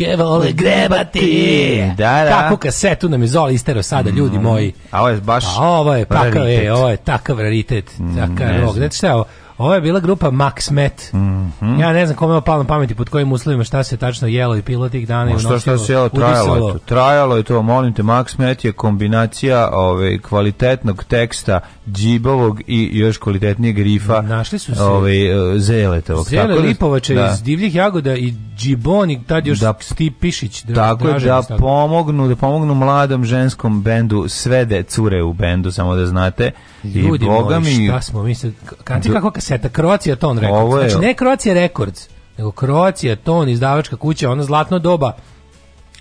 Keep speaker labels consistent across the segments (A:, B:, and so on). A: mačke vole grebati.
B: Da, da.
A: Kako kasetu nam je Zola istero sada, mm. ljudi mhm. moji.
B: A ovo je baš... A
A: pa ovo je pakao, je, ovo je takav raritet. Mm, takav mm, rok. Znate šta je ovo? Ovo je bila grupa Max Met.
B: Mm
A: -hmm. Ja ne znam kome je opalo pameti pod kojim uslovima šta se tačno jelo i pilo tih dana. Ma
B: šta, šta se jelo, trajalo je to. Trajalo je to, molim te, Max Met je kombinacija ove, ovaj, kvalitetnog teksta, džibovog i još kvalitetnijeg rifa.
A: Našli su se.
B: Ove, ovaj, zeletovog.
A: Zele tako da- Lipovača da. iz divljih jagoda i džiboni, tad još da, Stipišić. Da,
B: tako je, da pomognu, da pomognu mladom ženskom bendu, svede cure u bendu, samo da znate.
A: Ljudi I, boga moji, šta smo mi se, kako kaseta Croatia Tone Records.
B: Ovo je, znači
A: ne Croatia Records, nego Croatia Tone izdavačka kuća, ona zlatno doba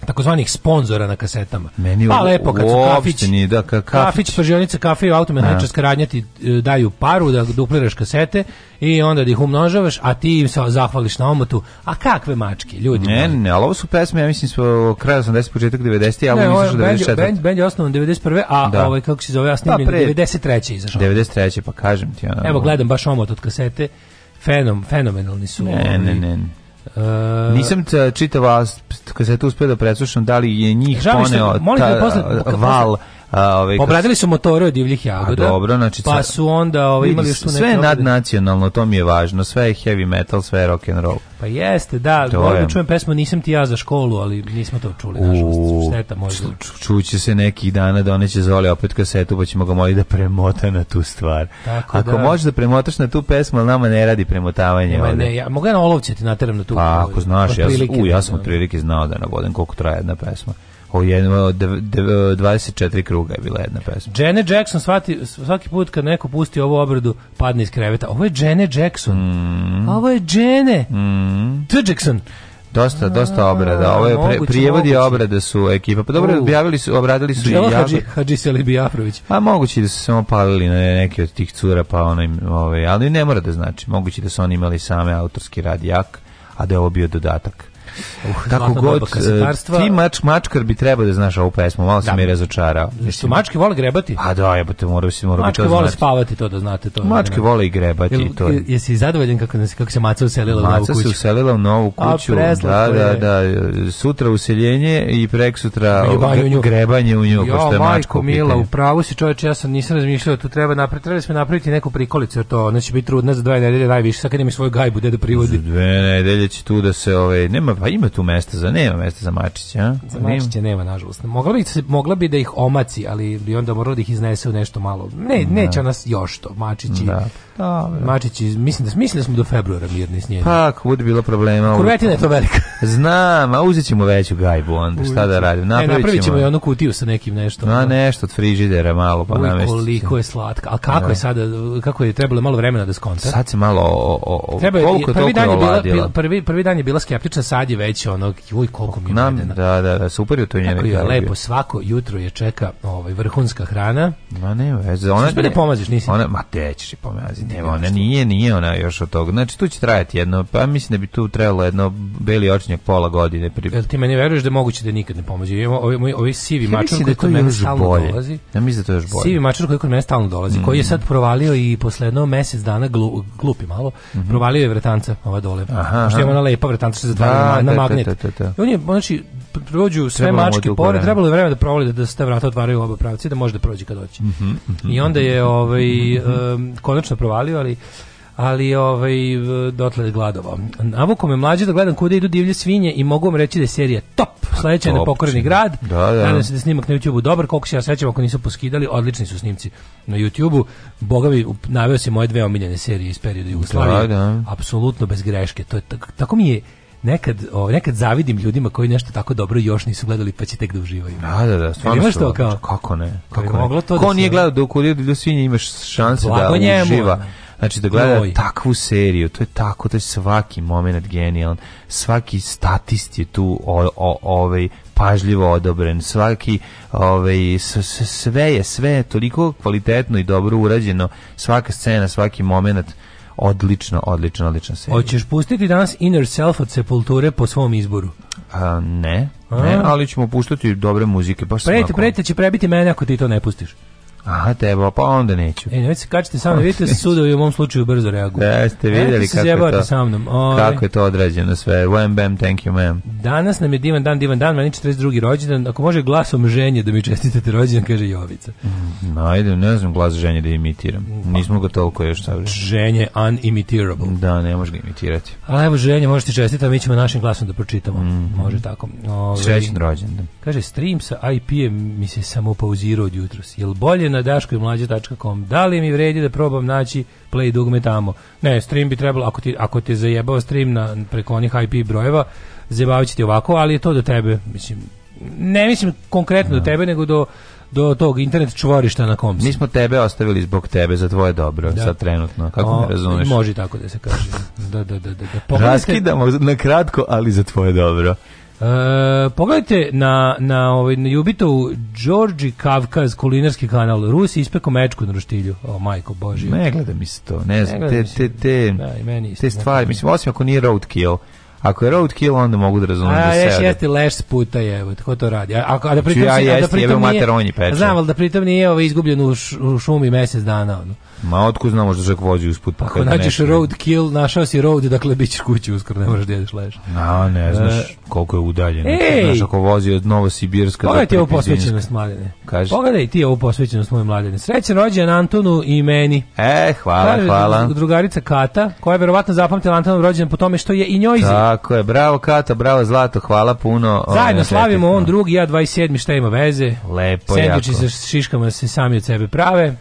A: takozvanih sponzora na kasetama.
B: Meni pa lepo kad su kafić, nije,
A: da, ka, kafić. kafić, pržionica, kafe i automehančarska da. radnja ti e, daju paru da dupliraš kasete i onda da ih umnožavaš, a ti im se zahvališ na omotu. A kakve mačke, ljudi?
B: Ne, ne, ali ovo su pesme, ja mislim, smo kraja 80, početak 90, ja
A: ovo izašao 94. Band, band je osnovan 91. A da. ovaj, kako se zove, ja snimljen, pa pre, 93. izašao.
B: 93. pa kažem ti.
A: Ono, Evo, gledam baš omot od kasete, Fenom, fenomenalni su.
B: Ne, ovi, ne, ne. E, Nisam čitava kasetu uspio da preslušam da li je njih poneo da ta, posle, val A,
A: ovaj, Obradili su motore od divljih jagoda.
B: A, dobro, znači,
A: pa su onda ovaj, imali su
B: Sve nadnacionalno, to mi je važno. Sve je heavy metal, sve je rock and roll.
A: Pa jeste, da. To je... čujem pesmu Nisam ti ja za školu, ali nismo to čuli.
B: U, šteta možda. Čuće se nekih dana da one će zvali opet kasetu, pa ćemo ga moliti da premota na tu stvar. Tako ako da... možeš da premotaš na tu pesmu, ali nama ne radi premotavanje.
A: Ne,
B: ne,
A: ja, mogu ja na olovće ti nateram na tu.
B: Pa, ako ovaj, znaš, ja, u, ja sam da. otprilike znao da navodim koliko traje jedna pesma o jedno, 24 kruga je bila jedna pesma.
A: Janet Jackson svati, svaki put kad neko pusti ovu obradu padne iz kreveta. Ovo je Janet Jackson. Mm. Ovo je Jene. Mm. T Jackson.
B: Dosta, dosta obrada. Ovo je pre, prijevodi obrada su ekipa. Pa dobro, objavili su, obradili su
A: i
B: javi.
A: Hadži Selibi Afrović.
B: A moguće da su samo palili na neke od tih cura, pa ono im, ove, ovaj, ali ne mora da znači. Moguće da su oni imali same autorski radijak, a da je ovo bio dodatak. Uh, kako god, e, ti mač, mačkar bi trebao da znaš ovu pesmu, malo sam da, je razočarao.
A: Su mačke vole grebati?
B: A da, jebote, morao se morao Mačke
A: vole
B: znati.
A: spavati to da znate. to.
B: Mačke vole i grebati. Jel, to.
A: Jesi zadovoljen kako, kako se maca uselila
B: maca u novu kuću?
A: Maca se
B: uselila u novu kuću, A, da, da, da, sutra useljenje i prek sutra grebanje u nju, jo, pošto je mačko
A: mila,
B: u
A: pravu si čovječe, ja sam nisam razmišljao, tu treba napraviti, treba smo napraviti neku prikolicu, jer to neće biti trudna za dve nedelje najviše, sad kad mi svoju gajbu, da
B: privodi. Za dve nedelje će tu da se, ove, ovaj, nema, pa Pa ima tu mesta za, nema mesta za mačiće,
A: a? Za mačiće nema, nažalost. Mogla bi, mogla bi da ih omaci, ali bi onda morala da ih iznese u nešto malo. Ne, da. neće nas još to, mačići. Da.
B: Dobro.
A: Mačići, mislim da, mislim da smo do februara mirni s njim.
B: Pa, ako bude bilo problema...
A: Kurvetina je to velika.
B: Znam, a uzećemo veću gajbu onda, šta da radim.
A: E, napravit ćemo, e, napravit ćemo i onu kutiju sa nekim nešto.
B: Na nešto od frižidera malo, pa namestiti. koliko
A: je slatka. Ali kako je da. sada, kako je trebalo malo vremena da skonta?
B: Sad se malo o, o, o Treba koliko prvi dan je bila, bila,
A: prvi, prvi dan je bila skeptična, sad je već onog, joj koliko mi je
B: Nam, Da, da, da, super je to njene. Kako
A: je lepo, svako jutro je čeka ovaj, vrhunska hrana.
B: Ma ne, veze, ona... Što
A: da pomaziš, nisi? Ona, ma te
B: ćeš pomaziti Evo, ona nije, nije ona još od toga. Znači, tu će trajati jedno, pa mislim da bi tu trebalo jedno beli očnjak pola godine. Pri...
A: Jel ti meni veruješ da je moguće da nikad ne pomođe? Ovi, ovi sivi ja mačar koji da
B: kod
A: mene stalno bolje. dolazi.
B: Ja mislim da to još bolje.
A: Sivi mačar koji kod mene stalno dolazi, mm. koji je mm. sad provalio i posle jedno mesec dana, glu, glupi malo, mm -hmm. provalio je vretanca, ova dole. Aha, aha. Što je ona lepa vretanca za dva da, na da, magnet. Da, da, da, da. On je, znači, prođu sve Trebalo mačke pored, trebalo je vreme da provali da, da se ta vrata otvaraju u oba pravci, da može da prođe kad hoće.
B: Mm
A: -hmm, mm -hmm. I onda je mhm, ovaj, um, konačno provalio, ali ali ovaj dotle je gladovao. Navuko me mlađe da gledam kude idu divlje svinje i mogu vam reći da je serija top. Pa Sledeća je nepokoreni grad.
B: Da, da.
A: Nadam se da snimak na YouTube-u dobar, koliko se ja sećam ako nisu poskidali, odlični su snimci na YouTubeu. Boga mi naveo se moje dve omiljene serije iz perioda Jugoslavije. Da, da. Apsolutno bez greške. To je tako mi je nekad, o, nekad zavidim ljudima koji nešto tako dobro još nisu gledali pa će tek
B: da
A: uživaju.
B: Da,
A: da,
B: da, stvarno. Imaš to kao? Kako ne? Kako
A: ne? Moglo
B: to da
A: Ko da
B: nije gledao do Kurija do svinje imaš šanse da uživa. Znači da gleda Loj. takvu seriju, to je tako, to je svaki moment genijalan, svaki statist je tu o, o, ovaj, pažljivo odobren, svaki ovaj, sve je, sve je toliko kvalitetno i dobro urađeno, svaka scena, svaki moment, Odlično, odlično, odlično se.
A: Hoćeš pustiti danas Inner Self od Sepulture po svom izboru?
B: A, ne, ne, ali ćemo puštati dobre muzike.
A: Baš prete, prete će prebiti mene ako ti to ne pustiš.
B: Aha, tebo, pa onda neću.
A: E, ne se kačite sa mnom, vidite da se sudovi u mom slučaju brzo reaguju.
B: Da, ste vidjeli
A: kako,
B: je to,
A: sa mnom.
B: Ove, kako je to određeno sve. Wham, bam, thank you, ma'am.
A: Danas nam je divan dan, divan dan, meni 42. rođendan. Ako može glasom ženje da mi čestitate rođendan, kaže Jovica.
B: Mm, no, ajde, ne znam glas ženje da imitiram. Nismo ga toliko još stavili.
A: Ženje unimitirable.
B: Da, ne možeš ga imitirati.
A: Ali evo, ženje, možete čestitati, mi ćemo našim glasom da pročitamo. Mm Može tako.
B: Ove, Srećen rođendan.
A: Kaže, stream sa IP-em mi se samo pauzirao od jutros. Jel bolje na na daškoimlađe.com. Da li mi vredi da probam naći play dugme tamo? Ne, stream bi trebalo, ako, ti, ako te zajebao stream na, preko onih IP brojeva, zajebavit će ti ovako, ali je to do tebe, mislim, ne mislim konkretno no. do da. tebe, nego do do tog internet čvorišta na kom
B: Mi smo tebe ostavili zbog tebe za tvoje dobro, da. sad trenutno, kako o, me razumeš?
A: Može tako da se kaže. Da, da, da, da.
B: da. Raskidamo na kratko, ali za tvoje dobro.
A: E, pogledajte na, na, ovaj, na Jubitovu Đorđi Kavkaz kulinarski kanal. Rusi ispeko mečku na roštilju. O, majko božja.
B: Ne gleda mi se to. Ne znam, te, te, te, da, meni isto, te stvari. Ne. Mislim, osim ako nije roadkill. Ako je roadkill, onda mogu da razumem da se... A,
A: ješ,
B: jeste
A: leš puta,
B: je,
A: ko to radi? A, a, a da pritom,
B: znači,
A: ja da jesti, da
B: pritom jebe mater,
A: on
B: peče.
A: Znam, ali da pritom nije ovo ovaj, izgubljen u, š,
B: u
A: šumi mesec dana, ono.
B: Ma otkud znamo što čak vozi usput
A: pa Ako nađeš road kill, našao si road, dakle bit kući uskoro, ne možeš da jedeš leš.
B: A, ne e, znaš uh, koliko je udaljeno. Ej! Znaš ako vozi od Novosibirska
A: Pogledaj ti ovo posvećeno mladene.
B: Kaže.
A: Pogledaj ti ovo posvećenost moje mladene. Srećan rođendan Antonu i meni.
B: E, hvala, Kaži, hvala.
A: Drugarica Kata, koja je verovatno zapamtila Antonov rođendan po tome što je i njoj
B: Tako je, bravo Kata, bravo Zlato, hvala puno.
A: Zajedno slavimo on drugi, ja 27. šta ima veze.
B: Lepo,
A: Sendući jako. sa šiškama se sami od sebe prave.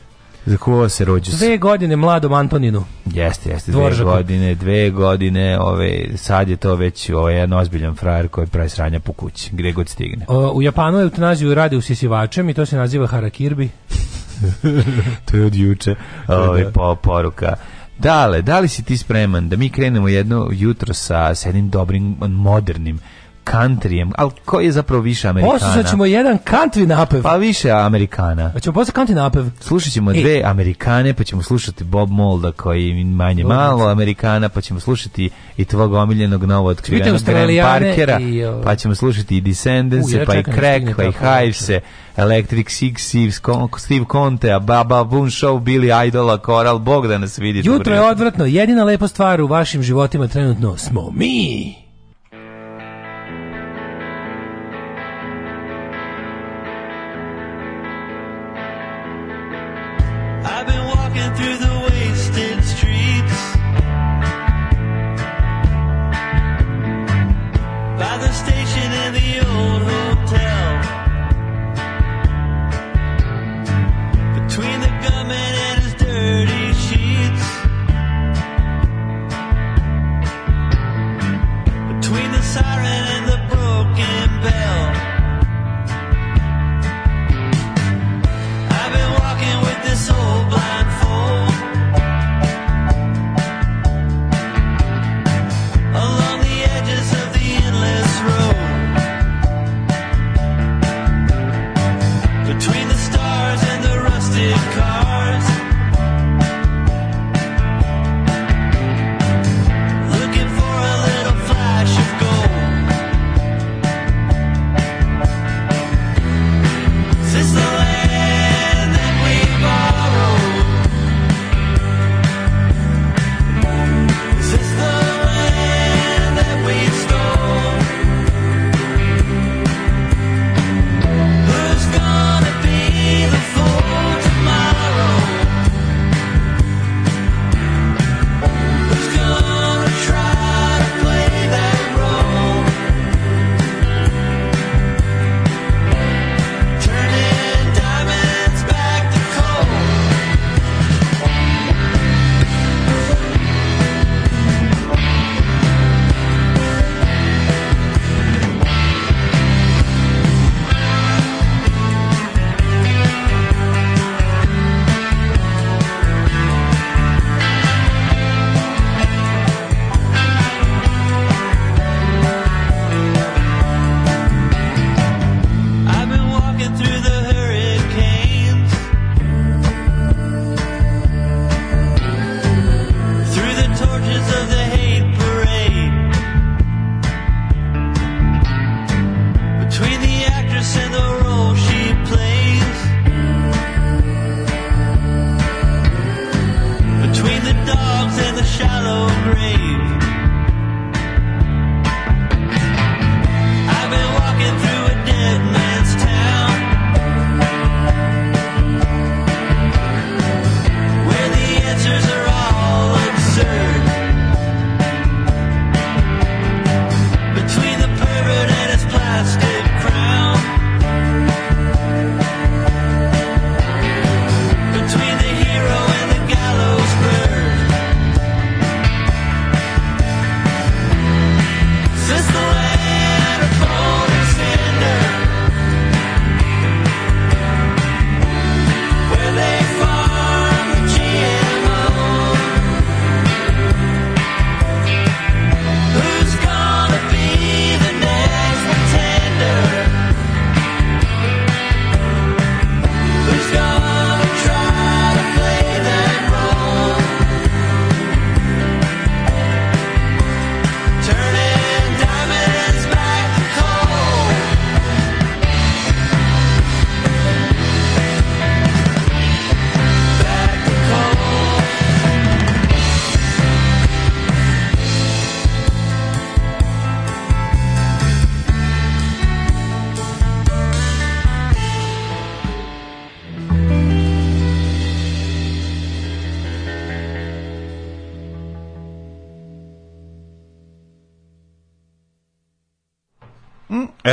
B: Za kuva se rođu.
A: Dve godine mladom Antoninu.
B: Jeste, jeste, dve godine, dve godine, ove, sad je to već ovaj, jedan ozbiljan frajer koji pravi sranja po kući, gdje god stigne.
A: O, u Japanu je eutanaziju radi usisivačem i to se naziva harakirbi.
B: to je od juče, ove, ovaj, da. po, poruka. Dale, da li si ti spreman da mi krenemo jedno jutro sa, sa jednim dobrim, modernim countryjem, ali koji je zapravo više Amerikana?
A: Poslušat jedan kantri napev.
B: Pa više Amerikana. Pa ćemo poslušati kantri napev. Slušat e. dve Amerikane, pa ćemo slušati Bob Molda koji manje Bob malo Bob. Amerikana, pa ćemo slušati i tvog omiljenog novo otkrivenog Graham Parkera, i, o... pa ćemo slušati i Descendants, ja pa i da Crack, pa i Hivese, Electric Six, Steve Conte, a Baba Boon Show, Billy Idol, Coral, Bog da nas vidi.
A: Jutro je odvratno, jedina lepa stvar u vašim životima trenutno smo mi.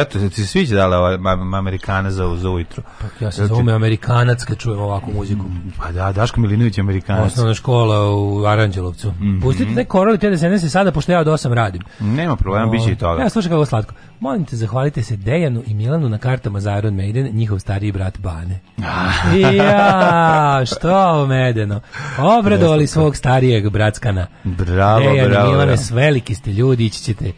B: eto, ti se sviđa dala ova Amerikana za, za ujutru.
A: Pa ja se zovem Amerikanac kad čujem ovakvu muziku. Mm,
B: pa da, Daško Milinović je
A: Amerikanac. Osnovna škola u Aranđelovcu. Mm -hmm. Pustite te korali te desenese da sada, pošto ja od 8 radim.
B: Nema problema, biće
A: i
B: toga.
A: Ja, slušaj kako slatko. Molim te, zahvalite se Dejanu i Milanu na kartama za Iron Maiden, njihov stariji brat Bane. Ah. ja, što ovo medeno. Obradovali svog starijeg bratskana.
B: Bravo, Dejan bravo. Dejan
A: i Milane, veliki ste ljudi, ići ćete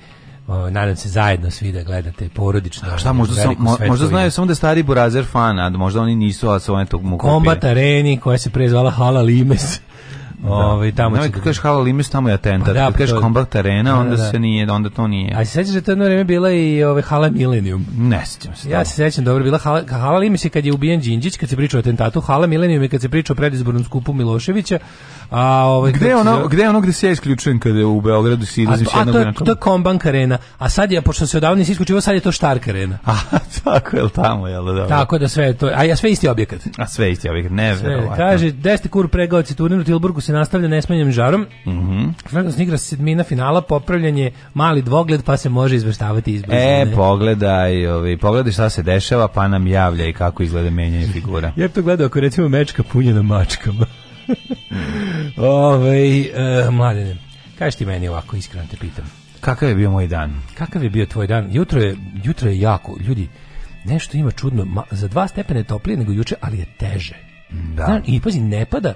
A: O, nadam se zajedno svi da gledate porodično. A
B: šta možda, sam, možda znaju samo da je stari Burazer fan, a možda oni nisu, a su one tog mu Kombat
A: areni koja se prezvala Hala Limes. Da. Ovaj tamo će...
B: kažeš Halal Limes tamo je atentat. Pa da, kad kažeš Kombat Arena, da, onda da. se nije, onda to nije.
A: A se sećaš da to vreme bila i ove Hala Millennium?
B: Ne sećam se.
A: Ja se sećam dobro bila Hala, Hala Limes kad je ubijen Đinđić, kad se pričao o atentatu, Hala Millennium je kad se pričao o predizbornom skupu Miloševića.
B: A ovaj gde ono, se... gde ono gde se ja isključujem kad je u Beogradu se izlazim sa jednog
A: to, to je Kombank Arena. A sad je pošto se odavno nisi isključivao, sad je to Štark Arena.
B: A tako je tamo je da. Tako
A: da sve to, a ja sve isti objekat.
B: A sve isti objekat, neverovatno.
A: Kaže, 10 kur pregaoci turnir u Tilburgu se nastavlja nesmenjem žarom. Mhm. Mm Frankos igra sedmina finala, popravljanje, mali dvogled, pa se može izveštavati iz E,
B: pogledaj, ovi, pogledaj šta se dešava, pa nam javlja i kako izgleda menjanje figura.
A: Jer to gledao ako recimo mečka punjena mačkama. Ove, e, mladine, kaži ti meni ovako, iskreno te pitam.
B: Kakav je bio moj dan?
A: Kakav je bio tvoj dan? Jutro je, jutro je jako, ljudi, nešto ima čudno, ma, za dva stepene toplije nego juče, ali je teže.
B: Da. Zna,
A: I pazi, ne pada,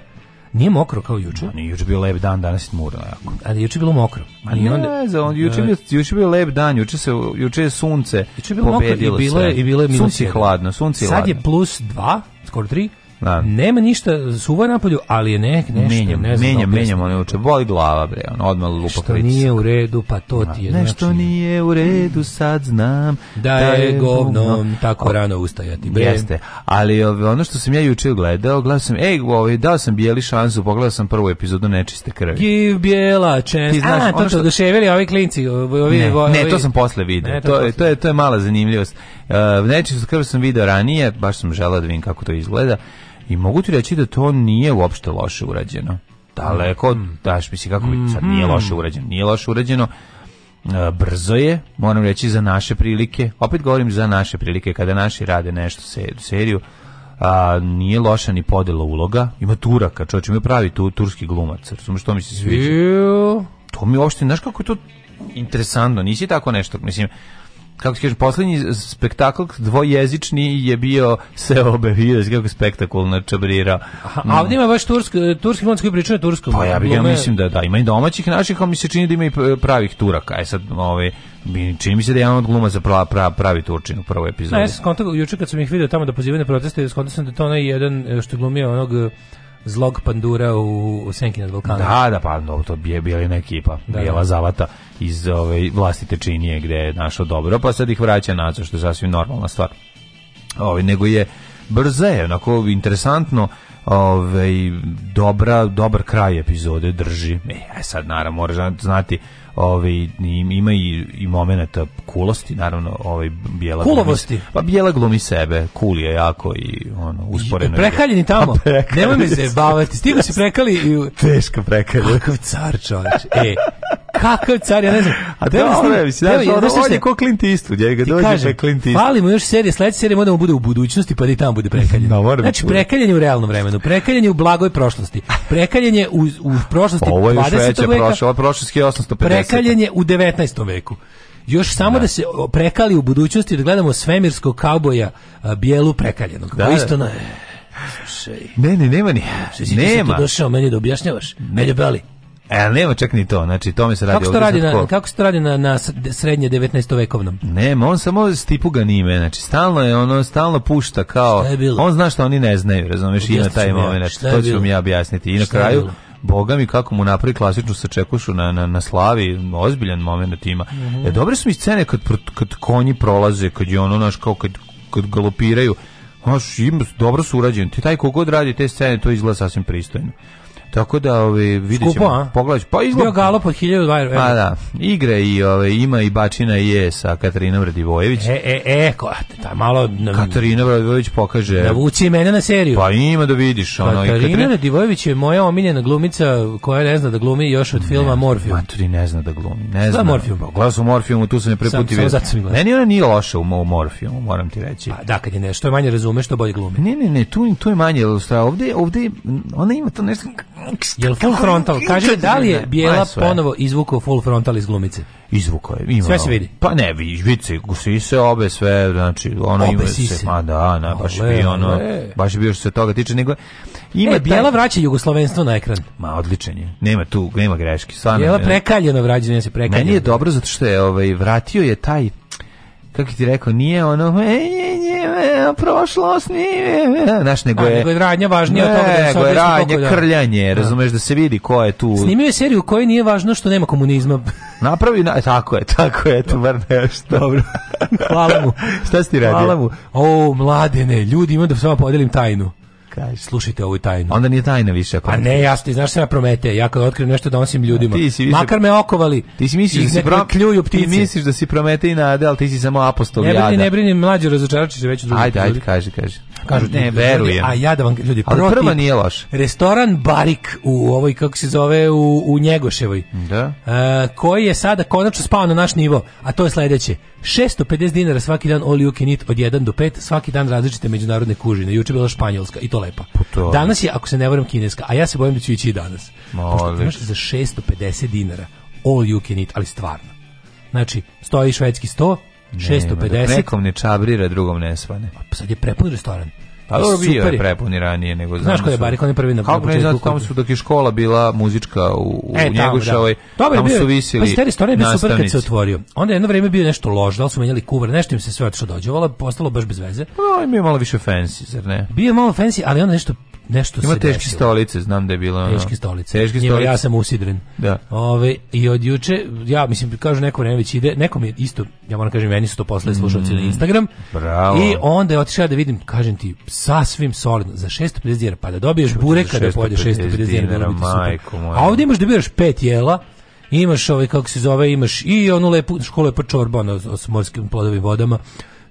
A: Nije mokro kao juče. Ne,
B: juče bio lep dan, danas je murno jako.
A: A juče bilo mokro.
B: A nije onda. Ne, on juče da. bio juče bio lep dan, juče se juče je sunce. Juče bilo mokro i bilo je i bilo je minus sunce hladno, sunce
A: hladno. Sad je plus 2, skoro 3 Da. Nema ništa suva na polju, ali je nek nešto,
B: menjam,
A: ne znam.
B: Menjam, da menjam, ono uče, boli glava bre, on odmah lupa Što
A: pritisak. nije u redu, pa to da, ti je.
B: Nešto znači, nije u redu, sad znam.
A: Da, da je govnom tako o, rano ustajati. Bre.
B: Jeste, ali ono što sam ja juče gledao, gledao sam, ej, ovaj, dao sam bijeli šansu, pogledao sam prvu epizodu Nečiste krvi.
A: Give bijela čest. Ti znaš, A, to što... oduševili ovi klinci.
B: Ovi, ne, ovi, ne, to sam posle video. Ne, to, to, je, to, je, to je mala zanimljivost. Uh, e, Nečistu krv sam video ranije, baš sam želao da vidim kako to izgleda. I mogu ti reći da to nije uopšte loše urađeno. Daleko, mm. daš mi si kako bi, sad mm-hmm. nije loše urađeno. Nije loše urađeno, e, brzo je, moram reći za naše prilike. Opet govorim za naše prilike kada naši rade nešto se seriju. A, nije loša ni podela uloga. Ima turaka, čovjek ima pravi tu turski glumac. Razumiješ što mi se
A: sviđa?
B: To mi uopšte, znaš kako je to interesantno, nisi tako nešto, mislim, kako se kaže, poslednji spektakl dvojezični je bio se obavio, kako spektakulno čabrirao.
A: A, a ovdje ima baš tursk, turski fond koji
B: pričaju na turskom. Pa ja, bih, ja mislim da, da, ima i domaćih naših, ali mi se čini da ima i pravih Turaka. E sad, ove, ovaj, čini mi se da je jedan od gluma za pra, pra, pravi Turčin u prvoj epizodi. Ne, ja sam
A: kontak, juče kad sam ih vidio tamo da pozivaju na proteste, skontao sam da to onaj jedan e, što glumio onog e, zlog pandura u, u Senki nad Balkanom.
B: Da, da, pa no, to je bila neka ekipa, da, bijela da. zavata iz ove vlastite činije gde je našo dobro, pa sad ih vraća nazad, što je sasvim normalna stvar. Ovaj nego je brza je, onako interesantno, ovaj dobra dobar kraj epizode drži. E, e sad naravno moraš znati ovaj ima i i momenata kulosti naravno ovaj bijela kulosti pa bijela glumi sebe kul je jako i ono usporeno I
A: prekaljeni tamo nemoj me zajebavati stigo da se prekali i
B: teško prekaljeni kakav
A: car čovjek e kakav car, ja ne znam.
B: A da, dobro, ja mislim, znaš, ono, on je ko Clint Eastwood, ja ga dođe kažem, pa Clint Eastwood.
A: Falimo još serije, sledeća serija možda bude u budućnosti, pa da i tamo bude prekaljen. da,
B: mora
A: znači, prekaljen u realnom vremenu, prekaljen u blagoj prošlosti, prekaljen u, u prošlosti Ovo je 20. veća prošlo,
B: prošlost je 850. Prekaljen
A: u 19. veku još samo da. da, se prekali u budućnosti da gledamo svemirskog kauboja a, bijelu prekaljenog. Da, da. isto na...
B: Slušaj. Ne, ne, nema ni. Slušaj, nema.
A: Ti došao meni da objašnjavaš? Ne, ne, bali.
B: E, nema čak ni to, znači tome se radi kako ovdje. Radi
A: na, kako se to radi na, na srednje 19. vekovnom?
B: Nema, on samo stipu ga nime, znači stalno je ono, stalno pušta kao, on zna što oni ne znaju, razumiješ, ima taj moment, znači, to ću mi ja objasniti. I na kraju, Boga mi kako mu napravi klasičnu sačekušu na, na, na slavi, ozbiljan moment ima. Mm -hmm. e, dobre su mi scene kad, kad konji prolaze, kad je ono, naš, kao kad, kad galopiraju, Znaš, dobro su urađeni. Ti taj kogod radi te scene, to izgleda sasvim pristojno. Tako da ovaj videćemo. Pogledaj, pa izgleda.
A: Bio galop od 1000
B: Pa da, igre i ove ovaj, ima i Bačina i je sa Katarinom Radivojević.
A: E e e, ko, ta malo na,
B: Katarina Radivojević pokaže.
A: Navuci mene na seriju.
B: Pa ima da vidiš ona
A: Katarina, Katarina Radivojević je moja omiljena glumica koja ne zna da glumi još od filma Morfiju. Maturi ne
B: zna da glumi. Ne
A: Šta
B: zna.
A: Morfiju. Pa
B: gledao sam Morfiju, tu se ne preputi video. Meni ona nije loša u Morfiju, moram ti reći.
A: Pa da, kad je nešto manje razumeš, što bolje glumi.
B: Ne, ne, ne, tu tu je manje, ovde ovde ona ima to nešto
A: Jel full frontal? Kaže da li je Bijela ponovo izvukao full frontal iz glumice?
B: Izvukao je. Ima
A: sve se vidi.
B: Pa ne, vidi se, gusi se obe sve, znači ono obe ima sise. se, ma da, na, baš je bio ono, baš je bio što se toga tiče, nego
A: ima e, Bijela taj... vraća jugoslovenstvo na ekran.
B: Ma odličan je. Nema tu, nema greške.
A: Stvarno. Bijela prekaljeno vraća, ne se prekaljeno.
B: Meni je dobro zato što je ovaj vratio je taj kako ti rekao, nije ono e, nje, nje, e, prošlost nije, e, e. znaš,
A: nego da, je... A, nego je radnja važnija ne, od toga
B: da
A: nego je radnja, da.
B: krljanje, da. razumeš da se vidi ko je tu.
A: Snimio je seriju kojoj nije važno što nema komunizma.
B: Napravi, na, tako je, tako je, tu bar nešto.
A: Dobro, hvala mu.
B: Šta si ti radio? Hvala mu.
A: O, mladene, ljudi, imam da s vama podelim tajnu. Kaži. Slušajte ovu tajnu.
B: Onda nije tajna više.
A: Pa ne, ja ti znaš se ja promete, ja kad otkrijem nešto donosim ljudima. više... Makar me okovali. Ti
B: si misliš da si
A: pro... kljuju
B: ptice. Ti misliš da si promete
A: i
B: nade, ali ti si samo apostol
A: ne
B: brini, jada.
A: Ne brini, mlađi razočarači se već drugi.
B: Ajde, ajde, kaži, kaži.
A: Kažu, ne, verujem.
B: A ja da vam ljudi prvo Ali prva nije loš.
A: Restoran Barik u ovoj kako se zove u, u Njegoševoj. Da. Uh, koji je sada konačno spao na naš nivo, a to je sledeće. 650 dinara svaki dan all you can eat od 1 do 5, svaki dan različite međunarodne kužine. Juče bila španjolska i to lepa. Pa to. Danas je ako se ne varam kineska, a ja se bojim da ću ići i danas. Pošto za 650 dinara all you can eat, ali stvarno. Znači, stoji švedski 100, 650.
B: Nekom ne čabrira, drugom ne svane.
A: Pa sad je prepun restoran.
B: Pa dobro bio je prepuni ranije nego
A: znam.
B: Znaš
A: ko je Barik, on je prvi na
B: Kako ne znam, tamo su dok je škola bila muzička u, u e, tamo, da. tamo su visili Pa stari restoran
A: je
B: bio super kad se
A: otvorio. Onda jedno vreme bio nešto loš, da li su menjali kuver, nešto im se sve otišlo dođevalo, postalo baš bez veze. No,
B: pa, im je malo više fancy, zar ne?
A: Bio je malo fancy, ali onda nešto nešto Ima se teške desilo.
B: stolice, znam da je bilo.
A: Teške stolice. Teške Njima stolice. ja sam usidren.
B: Da.
A: Ove, I od juče, ja mislim, kažu neko vreme već ide, nekom je isto, ja moram kažem, meni su to poslali mm. slušalci mm, na Instagram.
B: Bravo.
A: I onda je otišao da vidim, kažem ti, sasvim solidno, za 650 dinara, pa da dobiješ bureka da pojedeš 650 dinara, majko moja. A ovdje imaš da biraš pet jela, imaš ovaj, kako se zove, imaš i onu lepu, školu lepa čorba, ono, s morskim plodovim vodama,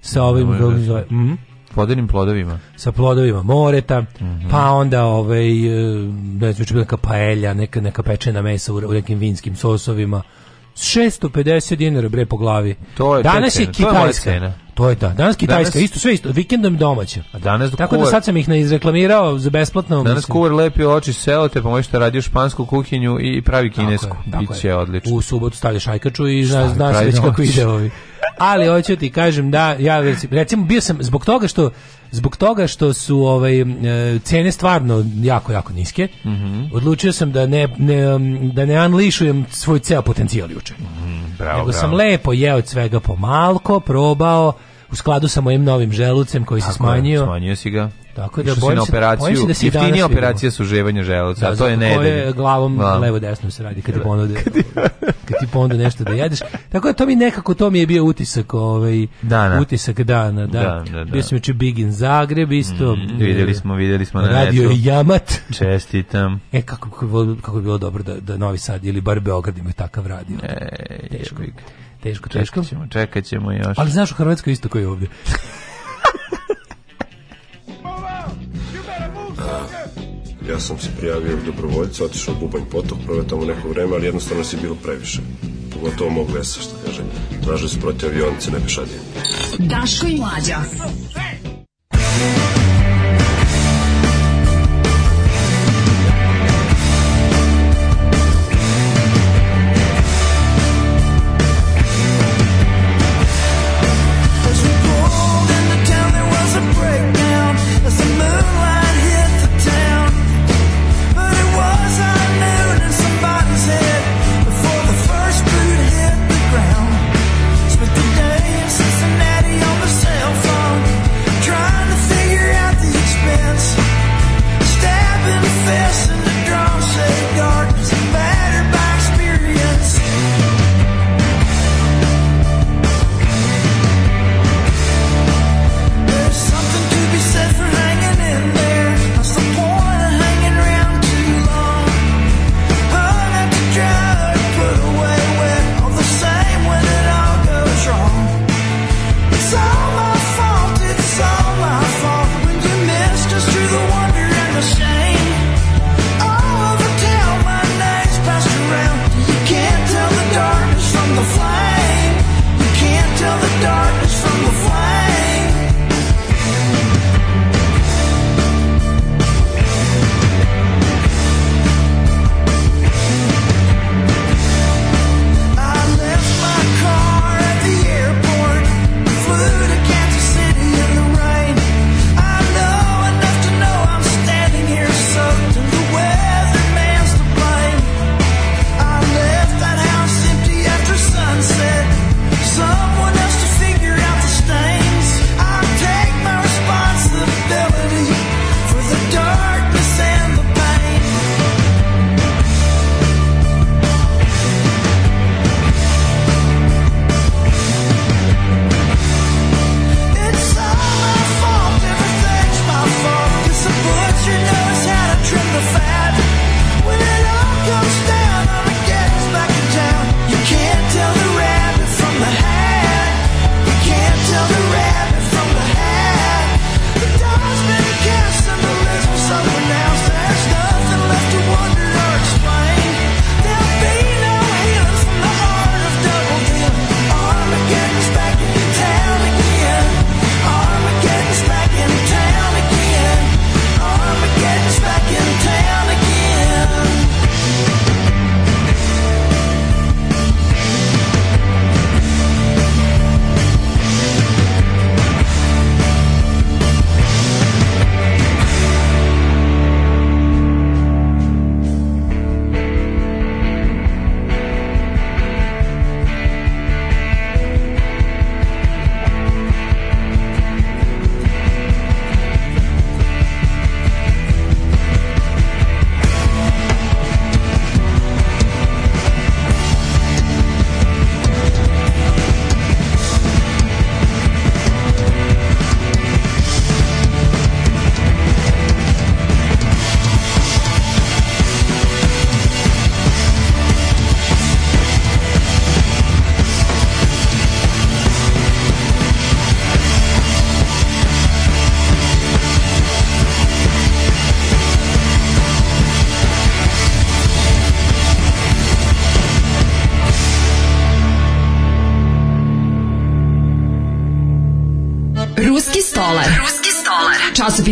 A: sa ovim, kako
B: mm, vodenim plodovima.
A: Sa plodovima moreta, mm -hmm. pa onda ovaj, eh, ne znam, neka paelja, neka, neka pečena mesa u, u nekim vinskim sosovima. 650 dinara bre po glavi.
B: To je
A: Danas je kitajska. To je, ta. Danas
B: kitajska,
A: danas, isto sve isto, vikendom domaća.
B: A danas Tako
A: da
B: kuvar,
A: da sad sam ih izreklamirao za besplatno.
B: Danas mislim. kuvar lepi oči selo te pa možeš da radi špansku kuhinju i pravi kinesku. Tako je, tako Biće je. odlično.
A: U subotu stavljaš ajkaču i znaš, znaš već kako ide ovi ali hoću ti kažem da ja recimo bio sam zbog toga što zbog toga što su ovaj e, cene stvarno jako jako niske. Mm Odlučio sam da ne, ne da ne anlišujem svoj ceo potencijal juče. Mhm.
B: bravo, Nego bravo.
A: sam lepo jeo od svega pomalko, probao u skladu sa mojim novim želucem koji Tako se smanjio. Je,
B: smanjio si ga.
A: Tako da bojim se,
B: na operaciju, da jeftinija operacija suževanja želuca, da, a to je ne. je
A: glavom da. levo desno se radi kad ti da. ponude kad ti ponude nešto da jedeš. Tako da to mi nekako to mi je bio utisak, ovaj dana. Da. utisak dana, da. da, da, da. Bio sam Big in Zagreb isto. Mm,
B: videli smo, videli smo
A: na Radio netu. Jamat.
B: Čestitam.
A: E kako kako je bilo dobro da da Novi Sad ili bar Beograd ima takav radio. E, teško, teško, teško. Čekat
B: ćemo, čekat ćemo još.
A: Ali znaš u Hrvatskoj isto koji je ovdje. Ja sam se prijavio u dobrovoljca, otišao u Bubanj potok, proveo tamo neko vreme, ali jednostavno si bilo previše. Pogotovo mog vesa, što kažem. Tražili su protiv avionice, ne pešadije. Daško i mlađa. Hey!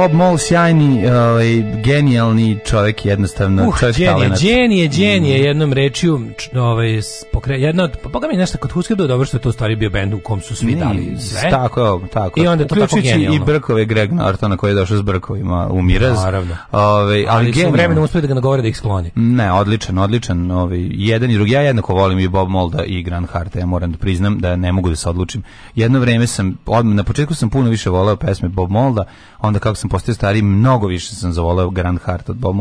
B: Bob Mol sjajni, ovaj genijalni čovjek jednostavno, uh,
A: čovjek genije, talenat. Genije, genije, mm. jednom rečju, ovaj pokre, jedna od pa mi nešto kod Husker do dobro što je to stari bio bend u kom su svi dali sve.
B: Tako, tako. I
A: onda to
B: tako genijalno.
A: i
B: Brkove Greg Nortona koji je došao s Brkovima u Miraz.
A: Naravno.
B: Ovaj, ali, ali su
A: vremenom uspeli da ga nagovore da ih skloni.
B: Ne, odličan, odličan, ovaj jedan i drugi ja jednako volim i Bob Molda i Grand Harta, ja moram da priznam da ne mogu da se odlučim. Jedno vreme sam odmah na početku sam puno više voleo pesme Bob Molda, onda kako sam sam postao stariji, mnogo više sam zavoleo Grand Heart od Bob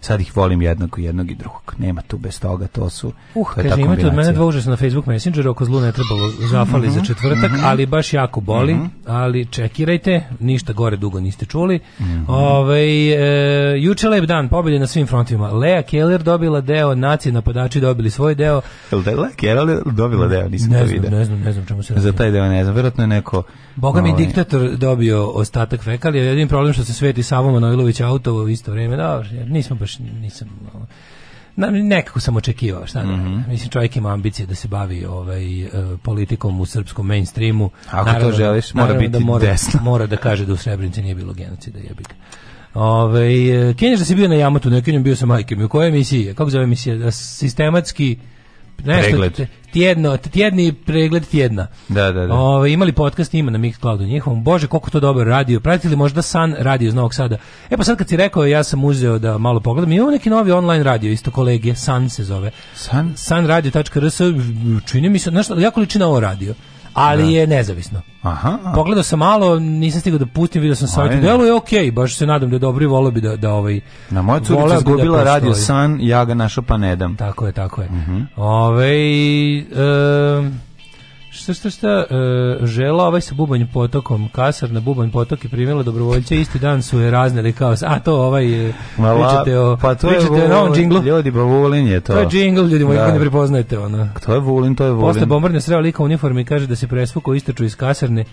B: sad ih volim jednako jednog i drugog. Nema tu bez toga, to su... Uh, to kaže, imate od mene
A: dva užasna na Facebook Messenger, oko zlu ne trebalo zafali mm -hmm. za mhm. četvrtak, mm -hmm. ali baš jako boli, mm -hmm. ali čekirajte, ništa gore dugo niste čuli. Mhm. Ove, ovaj, e, juče lep dan, pobjede na svim frontovima. Lea Keller dobila deo, nacije napadači dobili svoj deo.
B: Lea Keller dobila deo? Nisam ne to znam, vidio.
A: Ne znam, ne znam čemu se
B: radi. Za taj deo ne znam, vjerojatno je neko
A: Boga mi ovaj. diktator dobio ostatak fekalija, jedin problem što se sveti Savo Manojlović auto u isto vrijeme, da, nismo baš, nisam, na, nekako sam očekivao, šta da, mm -hmm. mislim čovjek ima ambicije da se bavi ovaj e, politikom u srpskom mainstreamu.
B: Ako naravno, to da- želiš, mora biti
A: da mora,
B: desno.
A: mora da kaže da u Srebrenici nije bilo genocida, jebi ga. Ove, ovaj, Kenjaš da si bio na Jamatu, nekenjom bio sam majke u kojoj emisiji, kako zove emisija, da, sistematski
B: nešto, pregled.
A: Tjedno, tjedni pregled
B: tjedna. Da, da, da.
A: Ove, imali podcast ima na Mixcloudu njihovom. Bože, koliko to dobro radio. Pratite li možda San radio iz Novog Sada? E pa sad kad si rekao, ja sam uzeo da malo pogledam. Imamo neki novi online radio, isto kolege, San se zove.
B: San?
A: Sanradio.rs, čini mi se, znaš, jako liči na ovo radio ali da. je nezavisno.
B: Aha, aha.
A: Pogledao sam malo, nisam stigao da pustim, video sam savjet. Delo je okej, okay, baš se nadam da je dobro i volio bi da, da ovaj...
B: Na moja curica izgubila da radio san, ja ga našao pa ne dam.
A: Tako je, tako je.
B: Mhm. -huh.
A: Ove, ovaj, um, Šta, šta, šta, e, žela ovaj sa bubanj potokom, kasar na bubanj potok i primjela dobrovoljče, isti dan su je razneli kao, a to ovaj, e, Mala, pričate o, pa to pričate je o novom džinglu.
B: Ljudi, ba Vulin je to.
A: To je džingl, ljudi moji, da. ko ne prepoznajte, ono.
B: To je Vulin, to je Vulin. Posle
A: bombardne sreo lika u uniformi kaže da se presvuko istraču iz kasarne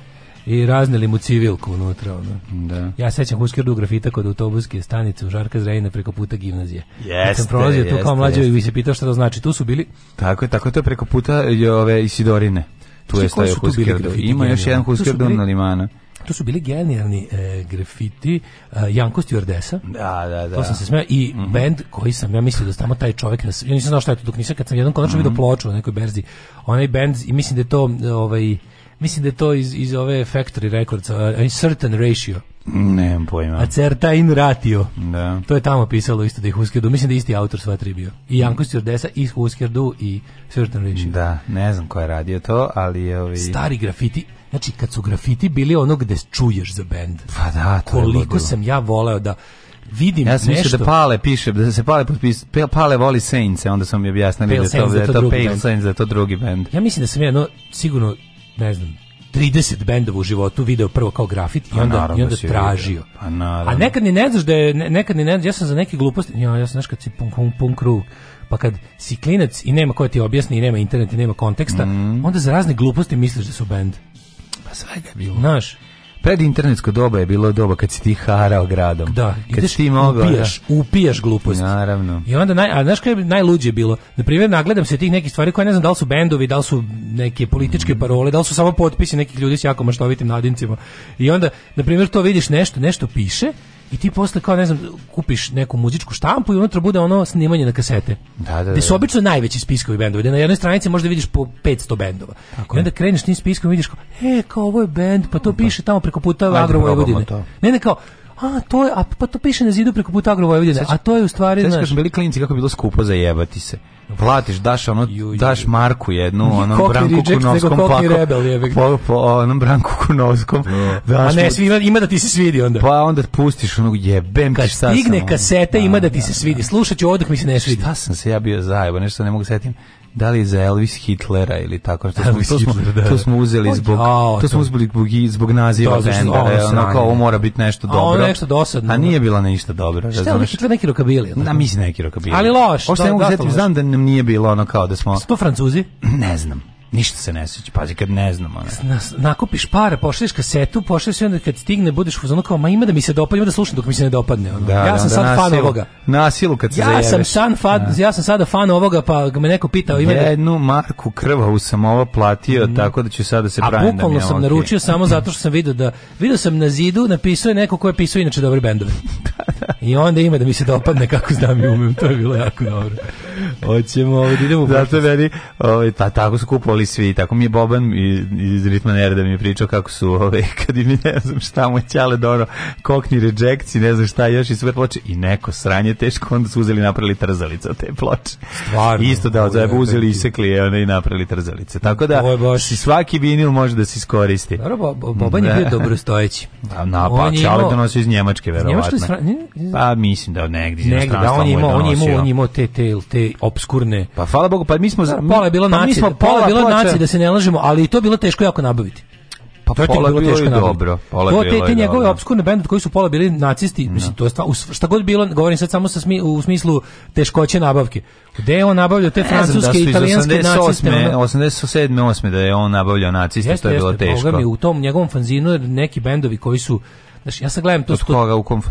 A: i razneli mu civilku unutra. Ono.
B: Da.
A: Ja sećam Huskerdu grafita kod autobuske stanice u Žarka Zrejina preko puta gimnazije. Jeste,
B: sam
A: prolazio tu kao mlađi i se pitao šta to znači. Tu su bili...
B: Tako je, tako je to preko puta je ove Isidorine tu je stajao znači, Huskerdov. Ima još jedan Huskerdov na limana.
A: To su bili genijalni e, grafiti e, Janko Stjordesa. Da, da, da. To sam se smeo i mm -hmm. bend koji sam ja mislio
B: da
A: tamo taj čovjek nas ja nisam znao šta je to dok nisam kad sam jednom konačno mm -hmm. video mhm. ploču na nekoj berzi. Onaj bend i mislim da je to ovaj mislim da je to iz iz ove Factory Records, uh, Certain Ratio.
B: Nemam pojma. A
A: certa in ratio.
B: Da.
A: To je tamo pisalo isto da ih Huskerdu. Mislim da isti autor sva tri bio. I Janko Stjordesa, i Huskerdu, i Certain Ratio.
B: Da, ne znam ko je radio to, ali je ovi...
A: Stari grafiti, znači kad su grafiti bili ono gde čuješ za bend. Pa
B: da,
A: to
B: Koliko
A: je sam ja voleo da vidim ja sam da
B: nešto. da Pale piše, da se Pale potpis, Pale voli Saints, onda sam mi objasnili da, to, da, je to, da, da, da to, drugi bend.
A: Ja mislim da
B: sam
A: jedno, sigurno, ne znam, 30 bendova u životu video prvo kao grafit i pa onda,
B: i
A: onda da tražio. Pa A nekad ni ne znaš da je, nekad ni ne znaš, ja sam za neke gluposti, ja, ja sam znaš kad si punk, punk, punk krug, pa kad si klinac i nema ko da ti objasni i nema interneta i nema konteksta, mm. onda za razne gluposti misliš da su bend.
B: Pa sve je bilo.
A: Znaš,
B: Pred internetsko doba je bilo doba kad si ti harao gradom.
A: Da,
B: kad ideš, ti mogao,
A: da. upijaš,
B: da.
A: upijaš gluposti.
B: Naravno.
A: I onda naj, a znaš kaj je najluđe bilo? Na primjer, nagledam se tih nekih stvari koje ne znam da li su bendovi, da li su neke političke mm. parole, da li su samo potpisi nekih ljudi s jako maštovitim nadincima. I onda, na primjer, to vidiš nešto, nešto piše i ti posle kao ne znam kupiš neku muzičku štampu i unutra bude ono snimanje na kasete.
B: Da, da, da. Gde
A: su
B: da.
A: obično najveći spiskovi bendova, gde na jednoj stranici možda vidiš po 500 bendova. Tako I je. onda kreneš tim spiskom i vidiš kao, e, kao ovo je bend, pa to pa. piše tamo preko puta Agro Vojvodine. Ne, ne, kao, a to je, a pa to piše na zidu preko puta Agrovojvodine, a to je u stvari, znaš. Sećaš
B: bili klinci kako je bilo skupo zajebati se. Platiš, daš ono, daš Marku jednu, ono Branku Kunovskom plako.
A: Rebel,
B: po, po onom Branku Kunovskom. Da.
A: Daš a ne, svi, ima, ima da ti se svidi onda.
B: Pa onda pustiš onog jebem ti šta sam. Kad stigne
A: kaseta ima da ti da, se da, svidi. Slušaću odmah mi se ne svidi.
B: Šta sam se ja bio zajebo, nešto ne mogu setim da li za Elvis Hitlera ili tako što smo, da, da. to smo, to smo uzeli zbog to smo uzeli zbog, zbog naziva da, benda ono kao ovo mora biti nešto dobro a
A: nešto dosadno a
B: nije bila ništa dobro šta je
A: Hitler
B: neki
A: rokabili
B: na mislim
A: neki
B: rokabili
A: ali loš
B: što ne mogu znam da nam nije bilo ono kao da smo
A: to Francuzi
B: ne znam Ništa se ne sjeća, pazi kad ne znam.
A: Ona. Nakupiš para, pošliš kasetu, pošliš i onda kad stigne budeš u zonu kao, ma ima da mi se dopadne, ima da slušam dok mi se ne dopadne. Da, ja da, sam da, sad nasilu, fan ovoga. Na silu kad se ja zajeveš. Sam san fan, da. Ja sam sada fan ovoga, pa me neko pitao. Ima
B: da- Jednu da... marku krvavu sam ovo platio, mm. tako da će sada da se pravim da A bukvalno
A: sam okay. naručio samo zato što sam video da, video sam na zidu, napisao je neko ko je pisao inače dobre bendove. I onda ima da mi se dopadne kako znam i umem, to je bilo jako dobro. Hoćemo, ovdje idemo.
B: Zato meni, ovaj, ta, tako su kupovali pevali svi, tako mi je Boban iz, iz Ritma da mi je pričao kako su ove, kad im ne znam šta mu ćale dono, kokni rejectci, ne znam šta još i sve ploče i neko sranje teško, onda su uzeli napravili trzalice od te ploče.
A: Stvarno.
B: Isto da odzajeba uzeli, i je onda i napravili trzalice. Tako da si svaki vinil može da se iskoristi. Dobro,
A: bo, bo, Boban je da. bio dobro stojeći.
B: Da, na, pa, čale donosio iz Njemačke, verovatno. Iz Njemačke, pa mislim da od negdje. Negdje, da
A: on je
B: imao, on je imao, on
A: je imao te, te, te obskurne.
B: Pa hvala Bogu, pa mi smo...
A: Da, pola je bilo pa, nacije, pola, pola, pola, junaci, da se ne lažemo, ali to bilo teško jako nabaviti.
B: Pa to je pola bilo teško dobro.
A: Pola to te, te njegove obskurne bende koji su pola bili nacisti, no. Da. mislim, to je stvar, šta god bilo, govorim sad samo sa smi, u smislu teškoće nabavke. Gde je on nabavljao te da francuske, da italijanske 88, naciste?
B: 87. 8. da je on nabavljao naciste, jeste, to je bilo jeste, pa teško. Boga mi,
A: u tom njegovom fanzinu neki bendovi koji su Znaš, ja sad gledam to...
B: Od koga, u kom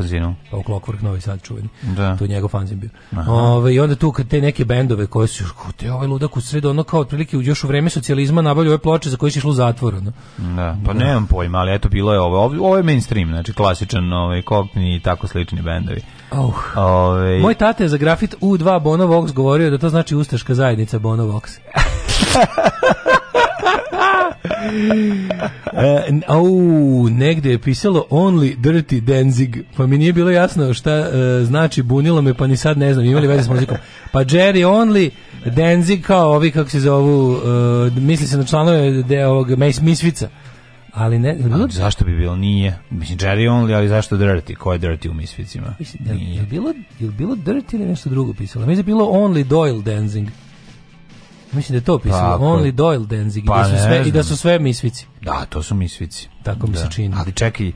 A: Pa u Clockwork Novi Sad čuveni. Da. To je njegov fanzin bio. Ove, I onda tu kad te neke bendove koje su još, te ovaj ludak u sred, ono kao otprilike još u vreme socijalizma nabavljaju ove ploče za koje si išlo u zatvor. Ono.
B: Da, pa da. nemam pojma, ali eto bilo je ovo. Ovo je mainstream, znači klasičan ovaj, kopni i tako slični bendovi.
A: Oh. Ove... Ovaj- Moj tata je za grafit U2 Bono Vox govorio da to znači ustaška zajednica Bono Vox. e, au, negde je pisalo only dirty Denzig, pa mi nije bilo jasno šta e, znači bunilo me, pa ni sad ne znam, imali veze s muzikom. Pa Jerry only Denzig, kao ovi, kako se zovu, e, misli se na članove de, ovog, Misvica. Ali ne, bilo... A,
B: zašto bi bilo nije? Mislim Jerry Only, ali zašto Dirty? Ko je Dirty u Misvicima?
A: Mislim, je, je bilo je bilo Dirty ili nešto drugo pisalo? Mislim da je bilo Only Doyle Dancing. Mislim da je to pisalo. Only Doyle Danzig. Da pa, da su sve, I da su sve misvici.
B: Da, to su misvici.
A: Tako mi
B: da.
A: se čini.
B: Ali čekaj,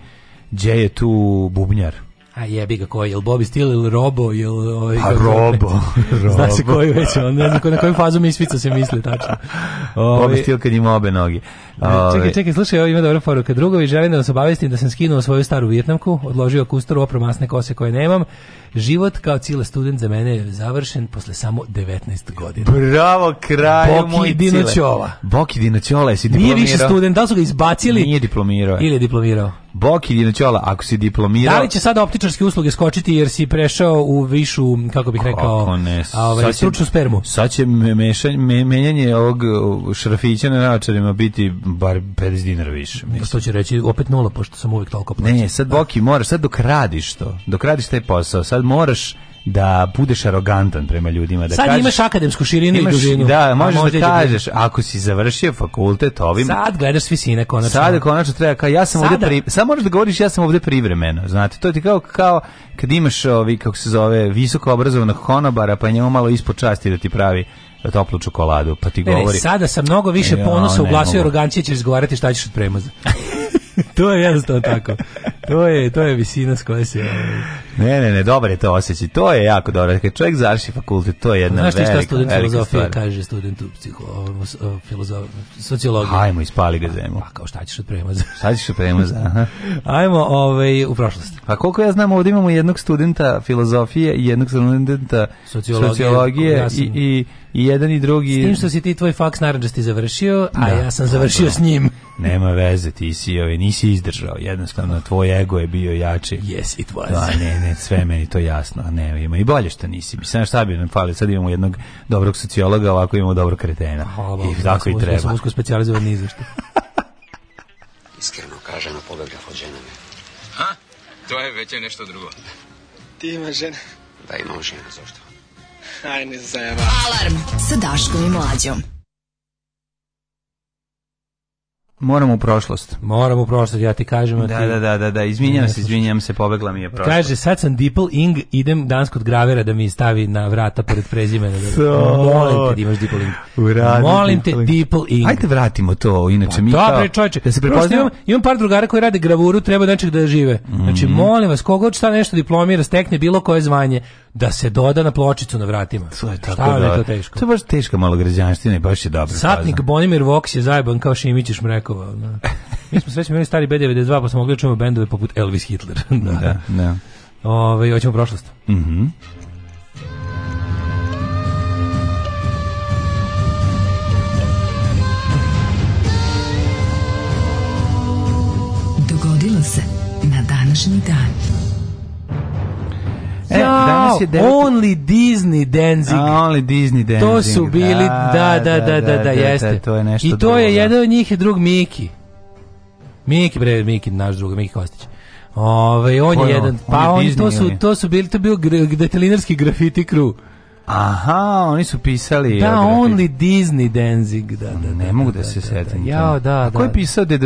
B: gdje je tu bubnjar?
A: A jebi ga koji, jel Bobby Steele ili Robo, ili... Ovaj, pa
B: Robo, Robo. Zna
A: se koji već, on ne znam na koju fazu misvica se misli, tačno.
B: Ove, Bobby ovaj, Steele kad ima obe noge.
A: Ove. Čekaj, ovaj, čekaj, slušaj, ovo ima dobra poruka. Drugovi, želim da vas obavestim da sam skinuo svoju staru vjetnamku, odložio kustor opro kose koje nemam. Život kao cijela student za mene je završen posle samo 19 godina.
B: Bravo, kraj Boki moj
A: Dinoćova.
B: Boki Dinoćola, jesi
A: diplomirao?
B: Nije
A: više student, da su ga izbacili?
B: Nije diplomirao.
A: Ili je diplomirao?
B: Bok ili ako si diplomirao... Da
A: li će sada optičarske usluge skočiti jer si prešao u višu, kako bih rekao, kako ne, ovaj, stručnu spermu? Sad će
B: menjanje ovog uh, šrafića na načarima biti bar 50 dinara više.
A: Mislim. Što će reći, opet nula, pošto sam uvijek toliko plaćao.
B: Ne, sad da. Boki, moraš, sad dok radiš to, dok radiš taj posao, sad moraš da budeš arogantan prema ljudima. Da
A: Sad
B: kažeš,
A: imaš akademsku širinu imaš, da, da i dužinu.
B: Da, možeš da kažeš, ako si završio fakultet ovim... Sad
A: gledaš visine konačno.
B: Sad konačno treba, kao, ja sam Sada. ovde... Pri, sad moraš da govoriš, ja sam ovde privremeno, znate. To je ti kao, kao kad imaš ovi, kako se zove, visoko obrazovanog konobara, pa njemu malo ispod časti da ti pravi toplu čokoladu, pa ti ne, govori...
A: Ne, sada sam mnogo više e, ponosa u glasu i arogancije ćeš izgovarati šta ćeš od premaza. to je jednostavno tako to je to je visina s koje se
B: ovaj, Ne, ne, ne, dobro je to osjećaj. To je jako dobro. Kad čovjek završi fakultet, to je jedna Znaš velika. Znaš šta student filozofije
A: kaže studentu psiho filozof sociologije?
B: Hajmo ispali ga zemo. Pa, pa
A: kao šta
B: ćeš od premaza? šta ćeš
A: od premaza?
B: Aha.
A: Hajmo ovaj u prošlost. A
B: pa koliko ja znam, ovdje imamo jednog studenta filozofije i jednog studenta sociologije, sociologije i, i i jedan i drugi.
A: S tim što si ti tvoj faks naranđasti završio, a da, ja sam završio dobro. s njim.
B: Nema veze, ti si, ovaj, nisi izdržao, jednostavno tvoj ego je bio jači.
A: Yes, it was. Da,
B: ne, ne, sve meni to jasno. Ne, ima i bolje što nisi. Mislim, šta bi nam falio? Sad imamo jednog dobrog sociologa, ovako imamo dobro kretena. Hvala, I tako i treba. Ja
A: sam usko specializovan ni zašto. Iskreno kažem, pobegla od žene me. A? To je već nešto drugo.
B: Ti imaš žene? Da, imam žene, zašto? Aj, ne zajeba. Alarm sa Daškom i Mlađom. Moramo u prošlost.
A: Moramo u prošlost, ja ti kažem.
B: Da,
A: ti...
B: da, da, da, da, izvinjam se, izvinjam se, pobegla
A: mi
B: je prošlost.
A: Kaže, sad sam Dipl Ing, idem danas kod gravera da mi stavi na vrata pored prezimena. so, da- Molim te da imaš Dipl Ing. Uradi, Molim te Dipl Ing.
B: Ajde vratimo to, inače pa, mi kao... Dobre,
A: čovječe, da se prepoznamo. Imam, imam par drugara koji rade gravuru, treba da da žive. Znači, mm molim vas, koga šta nešto diplomira, stekne bilo koje zvanje, da se doda na pločicu na vratima.
B: To je tako šta je to da- teško? To je baš teška malo građanština i baš je dobro.
A: Satnik Bonimir Vox je zajeban kao Šimić, mreko bikova. Ono. Da. Mi smo sve smo imali stari B92, pa smo mogli da čujemo bendove poput Elvis Hitler. da,
B: da. da.
A: Ove, ovaj, hoćemo prošlost.
B: Mhm. Mm Dogodilo se na današnji dan. E, danas je
A: devet... Only
B: Disney
A: Danzig.
B: A, only Disney Danzig.
A: To su bili, da, da, da, da, da, da, da, da jeste.
B: to je nešto
A: I
B: to
A: je jedan od njih, je drug Miki. Miki, bre, Miki, naš drug, Miki Kostić. Ove, ovaj, on je jedan, pa on, to, su, to su bili, to bio bio detalinarski grafiti crew.
B: Aha, oni su pisali.
A: Da, Only Disney Danzig, da, da.
B: Ne
A: da,
B: mogu da, da se setim. Ja, da,
A: da. da
B: ko
A: je
B: pisao da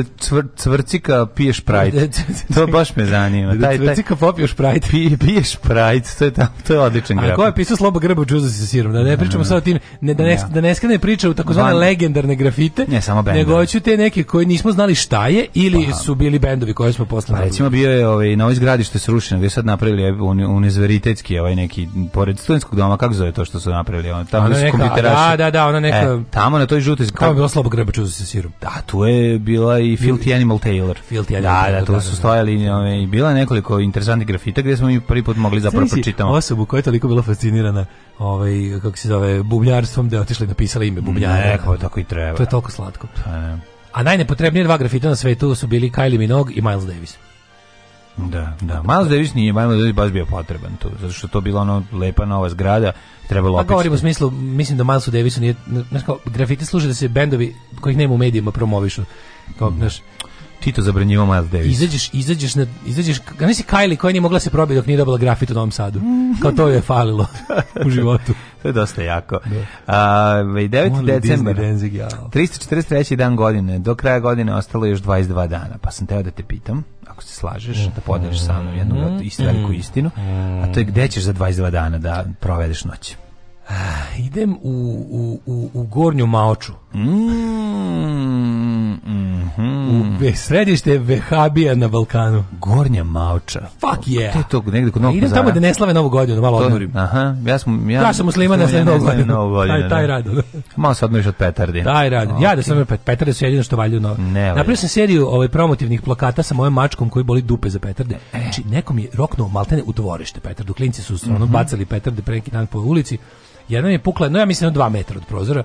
B: cvrcika pije Sprite? To baš me zanima. Da Taj
A: cvrcika
B: Sprite. Pride. Piješ
A: Sprite,
B: to je to je odličan graf. A
A: ko je pisao Sloba Grbo džuza sa sirom? Da ne pričamo sad o tim, ne da ne da ne skrene priča u takozvane legendarne grafite.
B: Ne samo bendovi. Nego
A: hoću te neke koji nismo znali šta je ili pa. su bili bendovi koje smo posle. Pa
B: recimo bio je ovaj na ovoj zgradi što je srušeno, vi sad napravili univerzitetski ovaj, ovaj neki pored studentskog doma, kako zove to što su napravili. On, tamo ono neka, da,
A: da, da, ona neka... E,
B: tamo na toj žutoj... Tamo
A: je bilo slabo grbačuza sa sirom.
B: Da, tu je bila i Filthy Animal Taylor. Filthy
A: Animal
B: da, da, tu da, su da, da. stojali ove, i bila nekoliko interesantnih grafita gdje smo mi prvi put mogli da pročitamo.
A: osobu koja je toliko bila fascinirana ovaj, kako se zove, bubnjarstvom, da je otišli i napisala ime bubnjara. Neko,
B: tako i treba.
A: To je
B: toliko
A: slatko.
B: Pa
A: A najnepotrebnije dva grafita na svetu su bili Kylie Minogue i Miles Davis.
B: Da, da. Miles Davis nije, Miles Davis baš bio potreban tu, zato što to bila ono lepa nova zgrada, trebalo pa opet. Pa
A: govorim u smislu, mislim da Milesu Davis nije, znaš kao, grafiti služe da se bendovi kojih nema u medijima promovišu. Kao, mm. znaš,
B: Tito to zabranjivo Miles Davis.
A: Izađeš, izađeš, na, izađeš, ga nisi Kylie koja nije mogla da se probiti dok nije dobila grafit u Novom Sadu. Kao to je falilo u životu.
B: to je dosta jako. Da. Uh, 9. Ovaj, decembar, 343. dan godine, do kraja godine ostalo još 22 dana, pa sam teo da te pitam ako se slažeš, mm. da podeliš sa mnom jednu mm. veliku mm. istinu, a to je gde ćeš za 22 dana da provedeš noć. Ah,
A: idem u, u, u, u Gornju Maoču.
B: Mm. -hmm.
A: U središte Vehabija na Balkanu.
B: Gornja Mauča. Fuck yeah.
A: Te
B: to
A: negde
B: kod Novog Idem tamo
A: da ne slave Novu godinu, malo odmorim.
B: Aha, ja sam ja, ja
A: sam musliman, ja slavim Novu godinu. Novu godinu. Taj,
B: taj da. rad. Malo se odmoriš od petardi.
A: Taj rad. Okay. Ja da sam pet, petarde su jedino što valju. No. Napravio sam seriju ovaj, promotivnih plakata sa mojom mačkom koji boli dupe za petarde. E. Znači, nekom je roknuo maltene u dvorište petardu. Klinci su ono, mm -hmm. bacali petarde preki dan po ulici. Jedan je pukla, no ja mislim, dva metra od prozora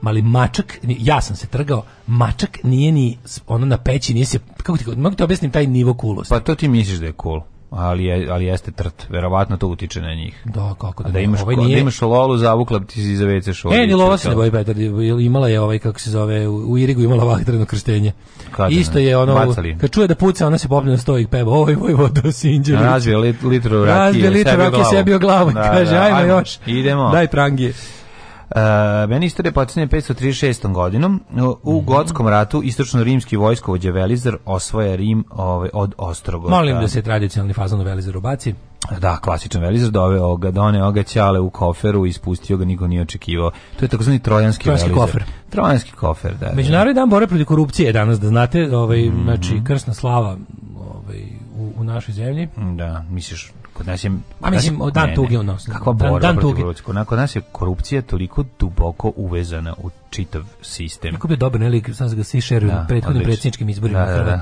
A: mali mačak, ja sam se trgao, mačak nije ni ono na peći, nije se, kako ti, mogu ti objasnim taj nivo kulosti?
B: Pa to ti misliš da je cool ali je, ali jeste trt, verovatno to utiče na njih. Da,
A: kako
B: da. A da imaš ovaj da nije... da imaš lolu zavukla ti si za WC šolju. E, ni lova se ne boji Petar,
A: imala je ovaj kako se zove u Irigu imala vatreno krštenje. Kada Isto je ono Bacali. kad čuje da puca, ona se popne na sto i peva, oj voj vodo sinđeri.
B: Razbije litru rakije, razbije litru rakije
A: sebi o glavu, da, kaže da, ajmo još.
B: Idemo.
A: Daj prangije.
B: Uh, meni istorija počinje 536. godinom. U mm -hmm. Gotskom ratu istočno-rimski vojskovođe Velizar osvoja Rim ovaj, od Ostrogo.
A: Molim da se tradicionalni fazan u Velizar baci.
B: Da, klasičan Velizar doveo ga, doneo ga ćale u koferu ispustio ga, niko nije očekivao. To je takozvani trojanski, trojanski Velizar. kofer. Trojanski kofer, da. da, da.
A: Međunarodni dan bore protiv korupcije danas, da znate, ovaj, mm -hmm. znači, mhm. krsna slava ovaj, u, u našoj zemlji.
B: Da, misliš, kod nas je
A: a mislim od dan tuge u nos
B: kakva borba dan, dan tuge kod nas je korupcija toliko duboko uvezana u čitav sistem
A: kako bi dobar nelik se ga svi šeruju da, na prethodnim predsjedničkim izborima da, da, da.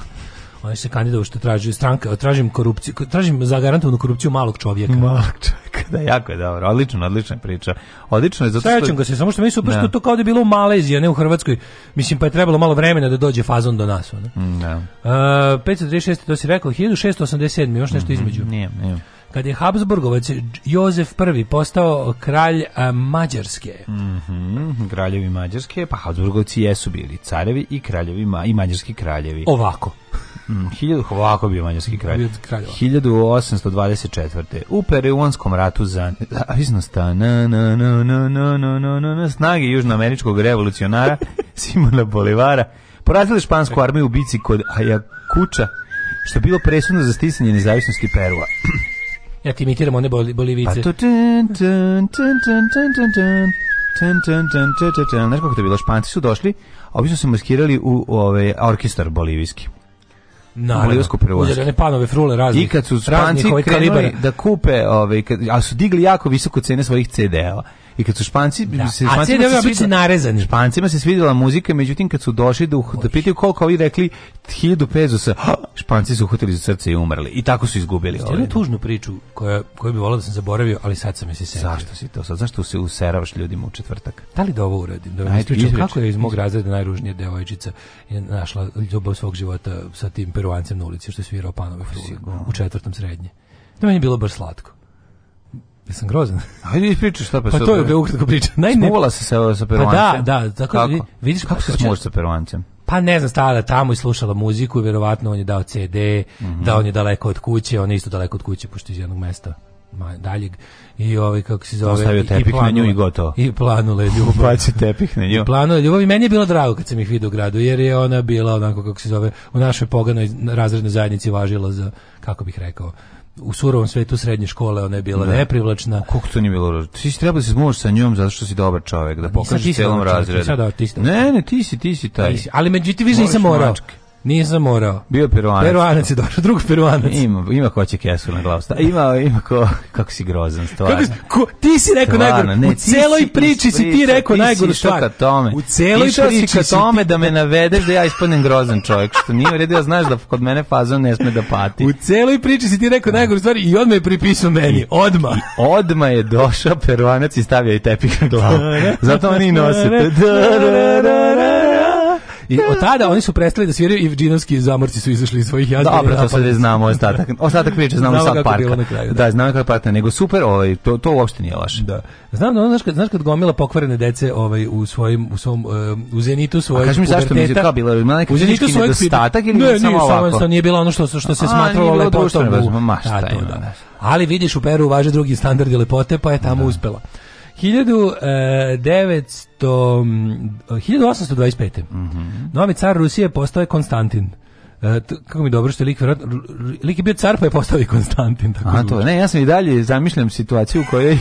A: On se kandidovao što traži stranka, tražim korupciju, tražim zagarantovanu korupciju malog čovjeka.
B: Malog čovjeka, da, jako je dobro, odlično, odlična priča. Odlično je zato što...
A: Srećam ga se, samo
B: što
A: mi super što da. to kao da je bilo u Maleziji, a ne u Hrvatskoj. Mislim, pa je trebalo malo vremena da dođe fazon do nas.
B: Ne? Da.
A: Uh, 536, to si rekao, 1687, još nešto mm -hmm, između.
B: Nije, nije
A: kad je Habsburgovac Jozef I postao kralj Mađarske. Mhm, mm
B: kraljevi Mađarske, pa Habsburgovci jesu bili carevi i kraljevi ma, i mađarski kraljevi.
A: Ovako.
B: Mm, 1000 ovako bio mađarski kralj. 1824. U Peruanskom ratu za zavisnost na na na na na na na snage južnoameričkog revolucionara Simona Bolivara porazili špansku armiju u bici kod Ayacucha što bilo presudno za stisanje nezavisnosti Perua.
A: Ja ti imitiram one boli, bolivice.
B: Pa to... Znaš kako to je bilo? Španci su došli, a obično se maskirali u ove, orkestar bolivijski.
A: Na bolivijsku prevozku. Uzeli one panove frule raznih. I kad
B: su
A: Španci krenuli
B: da kupe, ove, kad, a su digli jako visoku cene svojih CD-eva i kad su Španci da. se Špancima se svidjela, narezani. Špancima se svidjela muzika, međutim kad su došli da, da pitaju koliko ovi rekli 1000 pezusa, Španci su uhvatili za srce i umrli. I tako su izgubili.
A: Ste jednu tužnu priču koja koju bi volao da sam zaboravio, ali sad sam je se
B: setio. Zašto si to sad? Zašto se useravaš ljudima u četvrtak?
A: Da li da ovo uradim? Da vam ispričam kako je iz mog razreda najružnija devojčica je našla ljubav svog života sa tim peruancem na ulici što je svirao panove u četvrtom srednje. Da meni je bilo baš slatko. Ja sam grozan.
B: Ajde ispričaj šta
A: pa Pa to je da- Beograd ko priča. Najne... Smuvala
B: se sa, sa peruancem. Pa
A: da, da. Tako, da kako?
B: Vidiš, kako
A: se smuš sa peruancem? Pa ne znam, stala tamo i slušala muziku i vjerovatno on je dao CD, mm -hmm. da on je daleko od kuće, on je isto daleko od kuće, pošto iz jednog mesta daljeg i ovaj kako se zove Ostavio
B: tepih i na nju i gotovo
A: i planula je ljubav bacio
B: tepih na nju
A: planula je ljubav i meni je bilo drago kad sam ih video u gradu jer je ona bila onako kako se zove u našoj poganoj razrednoj zajednici važila za kako bih rekao u surovom svetu srednje škole ona je bila da. neprivlačna.
B: Kako to nije bilo? Ti si trebao da se zmuš sa njom zato što si dobar čovjek, da pokažeš celom razredu. Ne, ne, ti si, ti si taj. Ti
A: ali međutim više da nisam morao. Mačke. Nisam morao.
B: Bio peruanac. Peruanac
A: je došao, drug peruanac. Ima,
B: ima ko će kesu na glavu. Ima, ima ko, kako si grozan, stvarno.
A: Kako, ti si rekao najgore. u celoj priči si ti rekao najgoru stvar.
B: Ka tome. U celoj Išao priči si ka tome da me navedeš da ja ispadnem grozan čovjek, što nije vredio, ja znaš da kod mene fazon ne sme da pati.
A: U celoj priči si ti rekao najgoru stvar i odmah je pripisao meni, odma.
B: Odma je došao peruanac i stavio i tepih na glavu. Da, da. Zato oni i nosite. Da,
A: I od tada oni su prestali da sviraju i džinovski zamorci su izašli iz svojih jazda.
B: Dobro, to sad znamo ostatak. Ostatak priče znamo, znamo sad parka. kraju, da. da, znamo kako parka, nego super, ovaj, to, to uopšte nije loše.
A: Da. Znam da ono, znaš kad, znaš kad gomila pokvarene dece ovaj, u svojim, u svom, eh, u zenitu svojeg A kaži mi zašto mi je
B: bila, ima neki fizički
A: svojeg...
B: nedostatak ili ne, nije, samo
A: ovako? Ne, nije bilo ono što, što se smatralo lepotom. Ma šta ima, da. ali vidiš u Peru važe drugi standardi lepote, pa je tamo da. uspela. 1900, 1825. Mm -hmm. Novi car Rusije postao je Konstantin. E, to, kako mi dobro što je lik, vjerojatno, lik je bio car pa je postao i Konstantin. Tako
B: A, to, ne, ja sam i dalje zamišljam situaciju u kojoj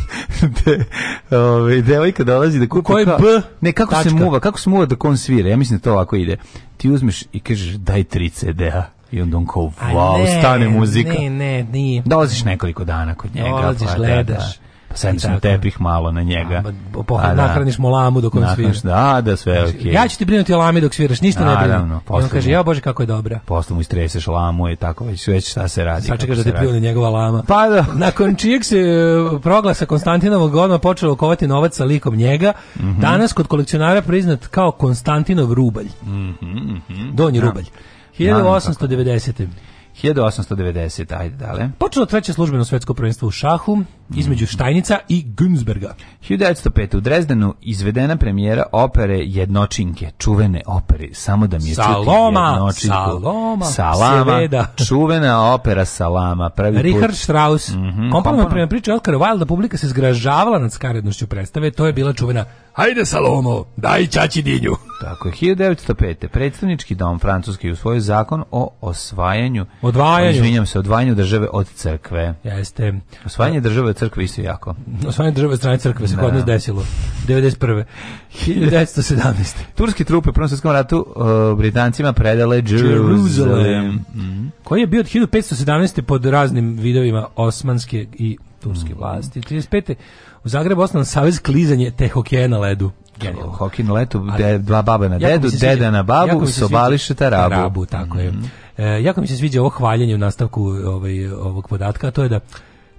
B: de, ove, ovaj, devojka dolazi da kupi Koji B? Ne, kako
A: tačka.
B: se muva, kako se muva da kon svira, ja mislim da to ovako ide. Ti uzmeš i kažeš daj tri CD-a. I onda on kao, wow, ne, stane muzika.
A: Ne, ne, nije.
B: Dolaziš nekoliko dana kod njega.
A: Dolaziš, pa, da, gledaš. Da, da
B: sedneš na tepih malo na njega.
A: A, po, a, da. nahraniš mu lamu dok on svira.
B: Da, da, sve
A: je
B: znači, okej. Okay.
A: Ja ću ti brinuti o lami dok sviraš, ništa ne brinu. Naravno, on kaže, ja bože kako je dobra.
B: Posle mu istreseš lamu i tako već već šta se radi.
A: Sad čekaš da ti pljune njegova lama.
B: Pa da.
A: Nakon čijeg se e, proglasa Konstantinovog godina počelo kovati novac sa likom njega, mm -hmm. danas kod kolekcionara priznat kao Konstantinov rubalj.
B: Mm -hmm, mm
A: -hmm. Donji da. rubalj. 1890.
B: 1890, ajde
A: dale. Počelo treće službeno svetsko prvenstvo u šahu između mhm. Štajnica i Günzberga.
B: 1905. u Drezdenu izvedena premijera opere Jednočinke, čuvene opere, samo da
A: mi je Saloma, Saloma, Salama, Seveda.
B: čuvena opera Salama.
A: Prvi Richard put. Strauss. Mm -hmm, Komponovno prema priče Oskar Wilde, publika se zgražavala nad skarednošću predstave, to je bila čuvena Hajde Salomo, daj čači dinju.
B: Tako je, 1905. Predstavnički dom Francuski svoj zakon o osvajanju
A: Odvajanju. Izvinjam
B: se, odvajanju države od crkve.
A: Jeste.
B: Osvajanje države od crkve isto jako.
A: Osvajanje države od strane crkve se da. kod nas desilo. 91. 1917.
B: Turske trupe u Prvom ratu Britancima predale Jerusalem. Mm.
A: Koji je bio od 1517. pod raznim vidovima osmanske i turske mhm. vlasti. 35. U Zagrebu osnovan savez klizanje te hokeja na ledu.
B: Genijalno. Hokej na ledu, de, dva baba na dedu, deda na babu, sobališe
A: tarabu. Tarabu, tako je. Mhm. E, jako mi se sviđa ovo hvaljenje u nastavku ovaj, ovog podatka, to je da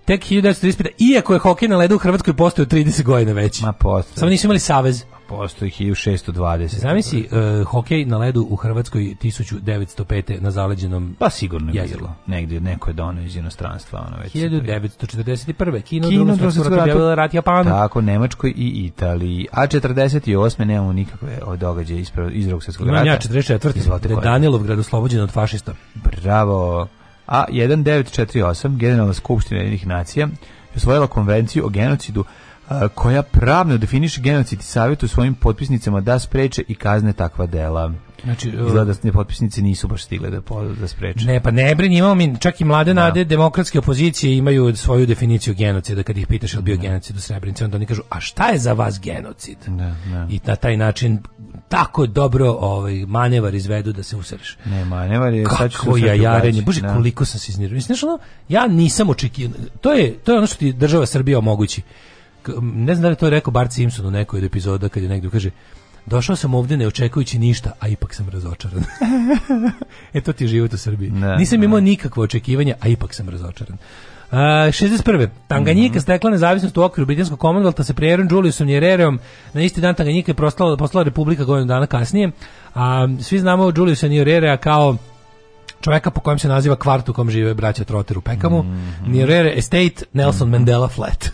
A: tek 1935. Iako je hokej na ledu u Hrvatskoj postoje 30 godina već.
B: Ma postoje.
A: Samo nisu imali savez
B: postoji 1620.
A: Zamisli uh, hokej na ledu u Hrvatskoj 1905. na zaleđenom
B: Pa sigurno je bilo. negde neko je donio iz inostranstva. Ono već
A: 1941. Kino, Kino drugom rat
B: Japanu. Tako, Nemačkoj i Italiji. A 48. nemamo nikakve e, događaje iz, iz drugog svjetskog rata. Imam
A: ja 44. Izvolite, da Danilov grad oslobođen od fašista.
B: Bravo. A 1948. Generalna skupština jedinih nacija usvojila konvenciju o genocidu koja pravno definiše genocid i savjetuje svojim potpisnicama da spreče i kazne takva dela. Znači, e, Izgleda da potpisnici nisu baš stigle da, da spreče.
A: Ne, pa ne brini, imamo mi, čak i mlade da. nade demokratske opozicije imaju svoju definiciju genocida, kad ih pitaš je li bio genocid u Srebrenici, onda oni kažu, a šta je za vas genocid? Ne, da,
B: ne. Da.
A: I na taj način tako dobro ovaj, manevar izvedu da se usreš.
B: Ne, manevar je...
A: sad Kako ja jarenje, bože, ne. koliko sam
B: se
A: iznirio. Mislim, ja nisam očekio, to je, to je ono što ti država Srbija omogući ne znam da li to je rekao Bart Simpson u nekoj od epizoda kad je negdje kaže Došao sam ovde ne očekujući ništa, a ipak sam razočaran. e to ti je život u Srbiji. Ne, Nisam imao nikakvo očekivanje, a ipak sam razočaran. Uh, 61. Tanganjika mm -hmm. stekla nezavisnost u okviru britanskog komandolta sa prijerom Juliusom Njerereom. Na isti dan Tanganjika je proslala, poslala Republika godinu dana kasnije. A, svi znamo Juliusa Njererea kao čoveka po kojem se naziva kvart u kom žive braća Trotter u Pekamu. Mm -hmm. Njerere Estate Nelson mhm. Mandela Flat.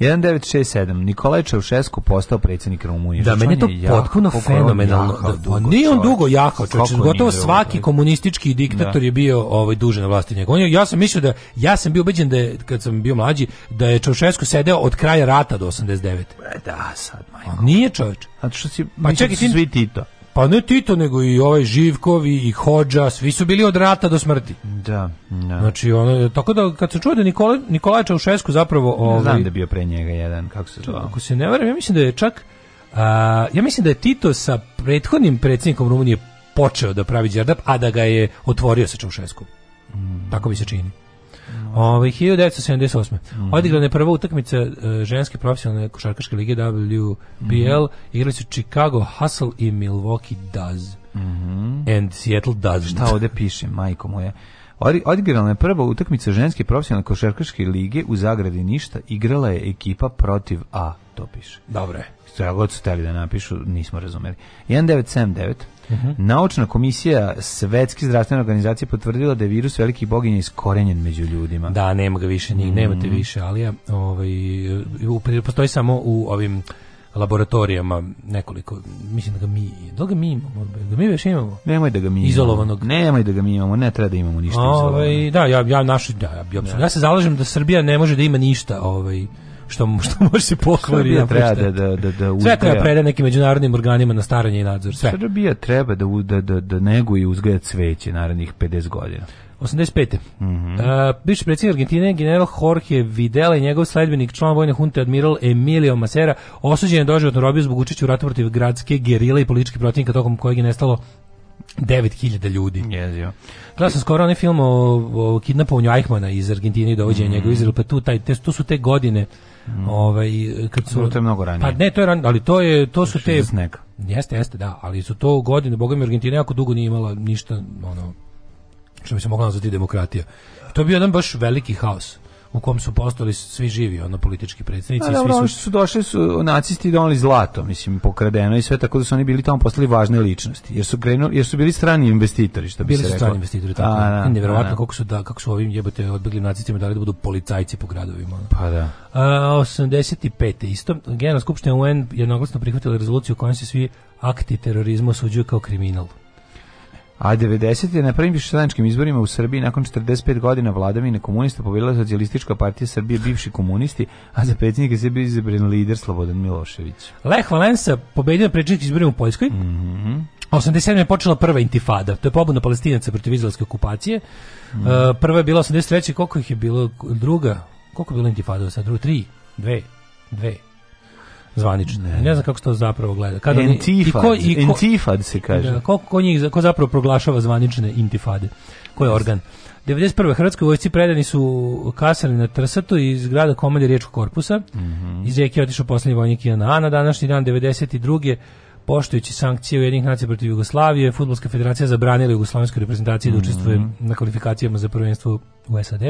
B: 1967. Nikolaj Čaušesku postao predsednik Rumunije.
A: Da, meni je to jako, potpuno fenomenalno. Da, dugo, da, nije on dugo jahao, gotovo svaki drugo, komunistički diktator da. je bio ovaj duže na vlasti njega. On je, ja sam mislio da ja sam bio ubeđen da je, kad sam bio mlađi da je Čaušesku sedeo od kraja rata do 89.
B: E, da, sad
A: majko. Nije čovjek.
B: Zato što si pa da čekaj, svi Tito.
A: Pa ne Tito, nego i ovaj Živkovi i Hođa, svi su bili od rata do smrti.
B: Da, da.
A: Znači, ono, tako da kad se čuje da Nikola, Nikolaj Čaušesku zapravo...
B: Ovaj, Znam da je bio pre njega jedan, kako se zvao.
A: Ako se ne varam, ja mislim da je čak... A, ja mislim da je Tito sa prethodnim predsjednikom Rumunije počeo da pravi Đerdap, a da ga je otvorio sa Čaušeskom. Mm. Tako bi se čini. Ovaj 1978. Mm Odigrana je prva utakmica e, ženske profesionalne košarkaške lige WBL, mm igrali su Chicago Hustle i Milwaukee Daz. Mm -hmm. And Seattle Daz.
B: Šta ovde piše, majko moje? Odigrana je prva utakmica ženske profesionalne košarkaške lige u zagradi ništa, igrala je ekipa protiv A,
A: to piše. Dobro je.
B: Što ja god su teli da napišu, nismo razumeli. 1979 Uh Naučna komisija Svetske zdravstvene organizacije potvrdila da je virus velikih boginja iskorenjen među ljudima.
A: Da, nema ga više, ni, mm. nemate mhm. više, ali ja, ovaj, postoji samo u ovim laboratorijama nekoliko, mislim da ga mi,
B: da ga mi imamo, da mi već imamo. Nemoj da ga
A: mi imamo. Izolovanog. Nemoj
B: da ga mi imamo, ne treba da imamo ništa
A: ovaj, Da, ja, ja, našu, da, ja, ja, da. ja, ja, se zalažem da Srbija ne može da ima ništa, ovaj, što, što može se pokvariti
B: treba da, da, da, da, da
A: uzgaja. Sve treba preda nekim međunarodnim organima na staranje i nadzor. Sve.
B: Srbija treba da, da, da, da neguje uzgaja cveće narednih 50 godina.
A: 85. Mm -hmm. uh, Biš predsjednik Argentine, general Jorge Videla i njegov sledbenik, član vojne hunte admiral Emilio Masera, osuđen je doživotno robio zbog učeća u ratu protiv gradske gerile i političkih protivnika tokom kojeg je nestalo 9000 ljudi.
B: Jezio.
A: Gledao sam skoro onaj film o, o kidnapovanju Eichmana iz Argentine i dovođenja mm -hmm. njega Izrael, pa tu, taj, te, tu su te godine Mm. Ovaj kad su
B: to
A: je
B: mnogo ranije.
A: Pa ne, to je ranije, ali to je to su
B: te neka.
A: Jeste, jeste, da, ali su to godine, bogami Argentina jako dugo nije imala ništa ono što bi se moglo nazvati demokratija. To je bio jedan baš veliki haos u kom su postali svi živi, ono politički predstavnici. Da,
B: svi su... su došli su nacisti doneli zlato, mislim, pokradeno i sve, tako da su oni bili tamo postali važne ličnosti, jer
A: su,
B: krenuli, jer su bili strani investitori, što bi bili se rekao.
A: strani investitori, tako. A, da, Nevjerovatno a, da. kako, su, da, kako su ovim jebate odbegli nacistima dali da budu policajci po gradovima.
B: Pa da.
A: A, 85. isto, Generalna skupština UN jednoglasno prihvatila rezoluciju kojom se svi akti terorizma osuđuju kao kriminal.
B: A 90. je na prvim višestranačkim izborima u Srbiji nakon 45 godina vladavine komunista pobedila socijalistička partija Srbije, bivši komunisti, a za predsjednika se bi izabren lider Slobodan Milošević.
A: Lech Valensa pobedio na predsjedničkim izborima u Poljskoj. Mm -hmm. 87. je počela prva intifada, to je pobuna palestinaca protiv izraelske okupacije. Mm. Uh, prva je bila 83. koliko ih je bilo druga? Koliko je bilo intifada? Sad druga, tri, dve, dve, zvanično. Ne. ne znam kako se to zapravo gleda.
B: Kada entifad, oni, se da, kaže. Da,
A: ko, ko, njih, ko zapravo proglašava zvanične intifade? Ko je organ? 91. Hrvatskoj vojsci predani su kasarni na Trsatu iz grada Komalje Riječkog korpusa. Mm -hmm. Iz Rijeke je otišao poslednji vojnik Iana A. Na današnji dan 92. Poštujući sankcije Ujedinjenih nacija protiv Jugoslavije, Futbolska federacija zabranila jugoslavijskoj reprezentaciji mm -hmm. da mhm. učestvuje na kvalifikacijama za prvenstvo u SAD.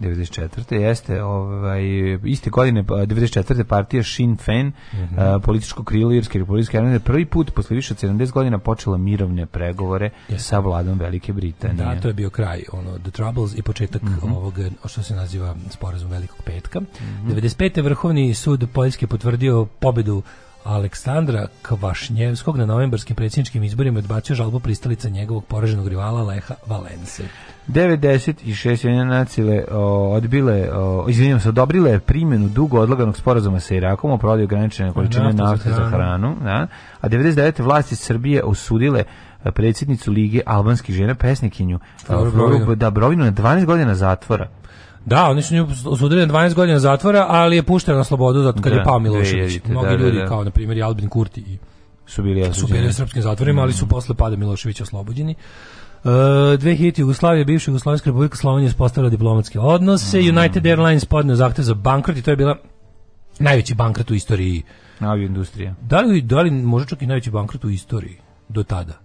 B: 94. jeste ovaj iste godine 94. Pa, partija Sinn Féin mm -hmm. a, političko krilo irske republike armije prvi put posle više od 70 godina počela mirovne pregovore yes. sa vladom Velike Britanije.
A: Da, to je bio kraj ono The Troubles i početak mm -hmm. ovog što se naziva sporazum Velikog petka. Mm -hmm. 95. vrhovni sud Poljske potvrdio pobedu Aleksandra Kvašnjevskog na novembarskim predsjedničkim izborima odbacio žalbu pristalica njegovog poraženog rivala Leha Valense.
B: 96 Ujedinjene nacile odbile, o, izvinjam se, odobrile je primjenu dugo odlaganog sporazuma sa Irakom o prodaju ograničene količine nafte za hranu, da, a 99. vlasti Srbije osudile e, predsjednicu Lige albanskih žena pesnikinju e, Floru Dabrovinu na 12 godina zatvora.
A: Da, oni su nju osudili na 12 godina zatvora, ali je puštena na slobodu zato kad da, je pao Milošević. Mnogi da, da, ljudi, da, kao na primjer Albin Kurti i
B: su bili, su bili
A: u srpskim zatvorima, ali su mm. posle pada Miloševića oslobođeni. Uh, e, 2000 Jugoslavije, bivša Jugoslavijska republika Slovenija uspostavila diplomatske odnose. Mm. United Airlines podneo zahtev za bankrot i to je bila najveći bankrot u istoriji
B: avioindustrije.
A: Da li, da li može čak i najveći bankrot u istoriji do tada?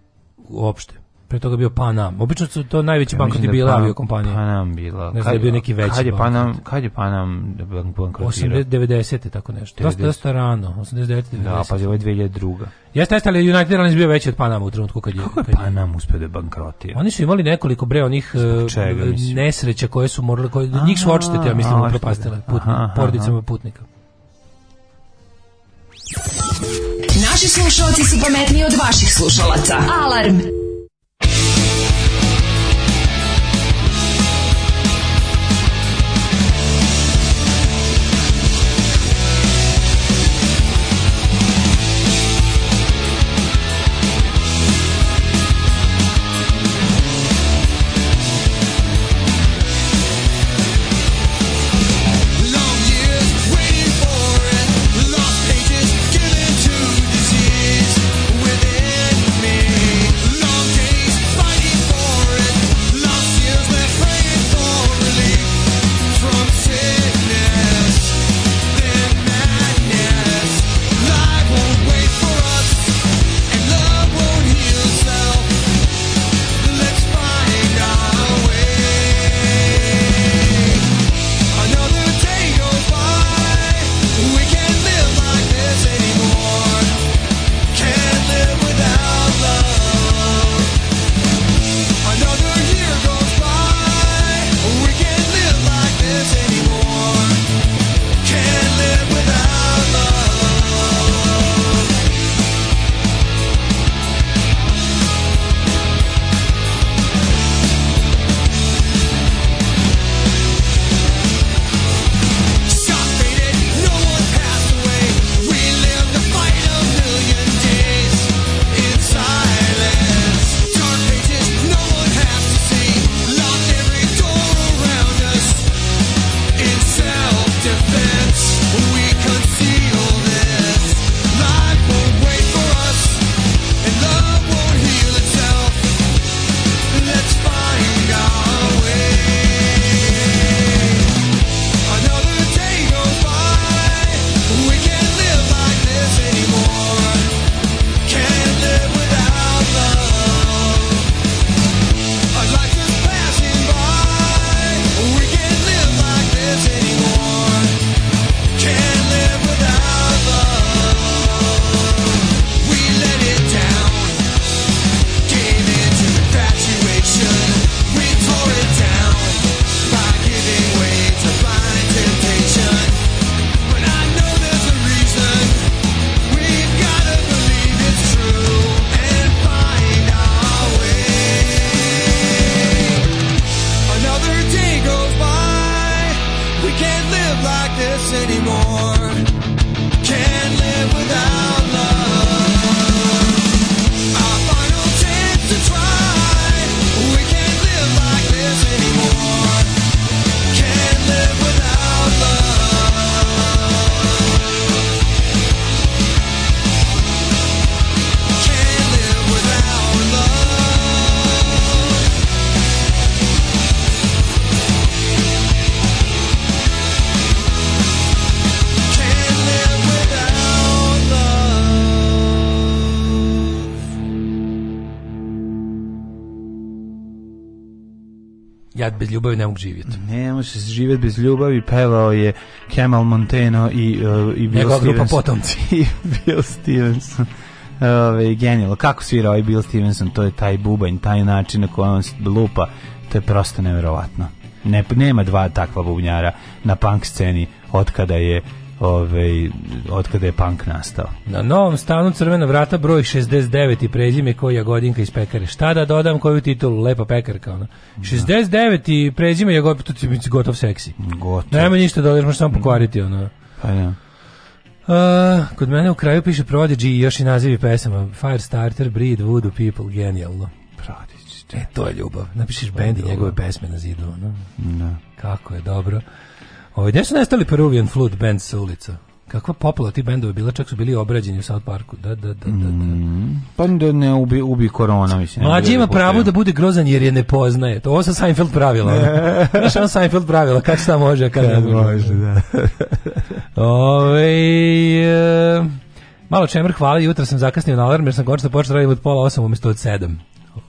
A: Uopšte pre toga bio Panam. Obično su to najveći ja, bankroti da bile Pan, avio kompanije.
B: Panam bila. Ne
A: znam da je bio neki veći kad je
B: Panam, bankrot. Kad je Panam
A: bankrotirao? 90. tako nešto. 90.
B: Dosta,
A: dosta rano, 89. 90.
B: Da, pa
A: je ovo
B: ovaj 2002.
A: Jeste, jeste, ali United Airlines bio veći od Panama u trenutku kad
B: je... Kako je Panam uspio da bankrotira?
A: Oni su imali nekoliko bre onih e, čega, nesreća koje su morali, koje, aha, njih su očitete, ja mislim, propastile putni, porodicama putnika. Naši slušalci su pametniji od vaših slušalaca. Alarm! bez ljubavi ne mogu živjeti.
B: Ne može se živjeti bez ljubavi, pevao je Kemal Monteno i, uh,
A: i Bill Njegova
B: grupa potomci. I Bill Stevenson. Ove, genijalno. Kako svira ovaj Bill Stevenson, to je taj bubanj, taj način na koji on lupa, to je prosto nevjerovatno. Ne, nema dva takva bubnjara na punk sceni od kada je ove, od kada je punk nastao.
A: Na novom stanu Crvena vrata broj 69 i prezime koja godinka iz pekare. Šta da dodam koju titulu? Lepa pekarka. Ona. Da. 69 i prezime Jagodinka, to ti biti gotov seksi. Gotov.
B: Nema
A: ništa da možeš samo pokvariti. ona.
B: Pa ja. Da.
A: Uh, kod mene u kraju piše Prodigy i još i nazivi pesama. Firestarter, Breed, Voodoo, People, genijalno. Prodigy. E, to je ljubav. Napišeš bend i njegove pesme na zidu. No?
B: No. Da.
A: Kako je dobro. Ovo, gdje su nestali Peruvian Flute Band sa ulica? Kakva popula ti bendova bila, čak su bili obrađeni u South Parku. Da, da, da, da,
B: da. Mm, pa da ne ubi, ubi korona, mislim.
A: Mlađi ima pravo da bude grozan jer je ne poznaje. To ovo sa Seinfeld pravila. Znaš, on Seinfeld pravila, kad šta može, kad, kad
B: ne može. Da.
A: Ove, e, malo čemer hvala, jutra sam zakasnio na alarm jer sam gočno počeo da radim od pola osam umjesto od sedam.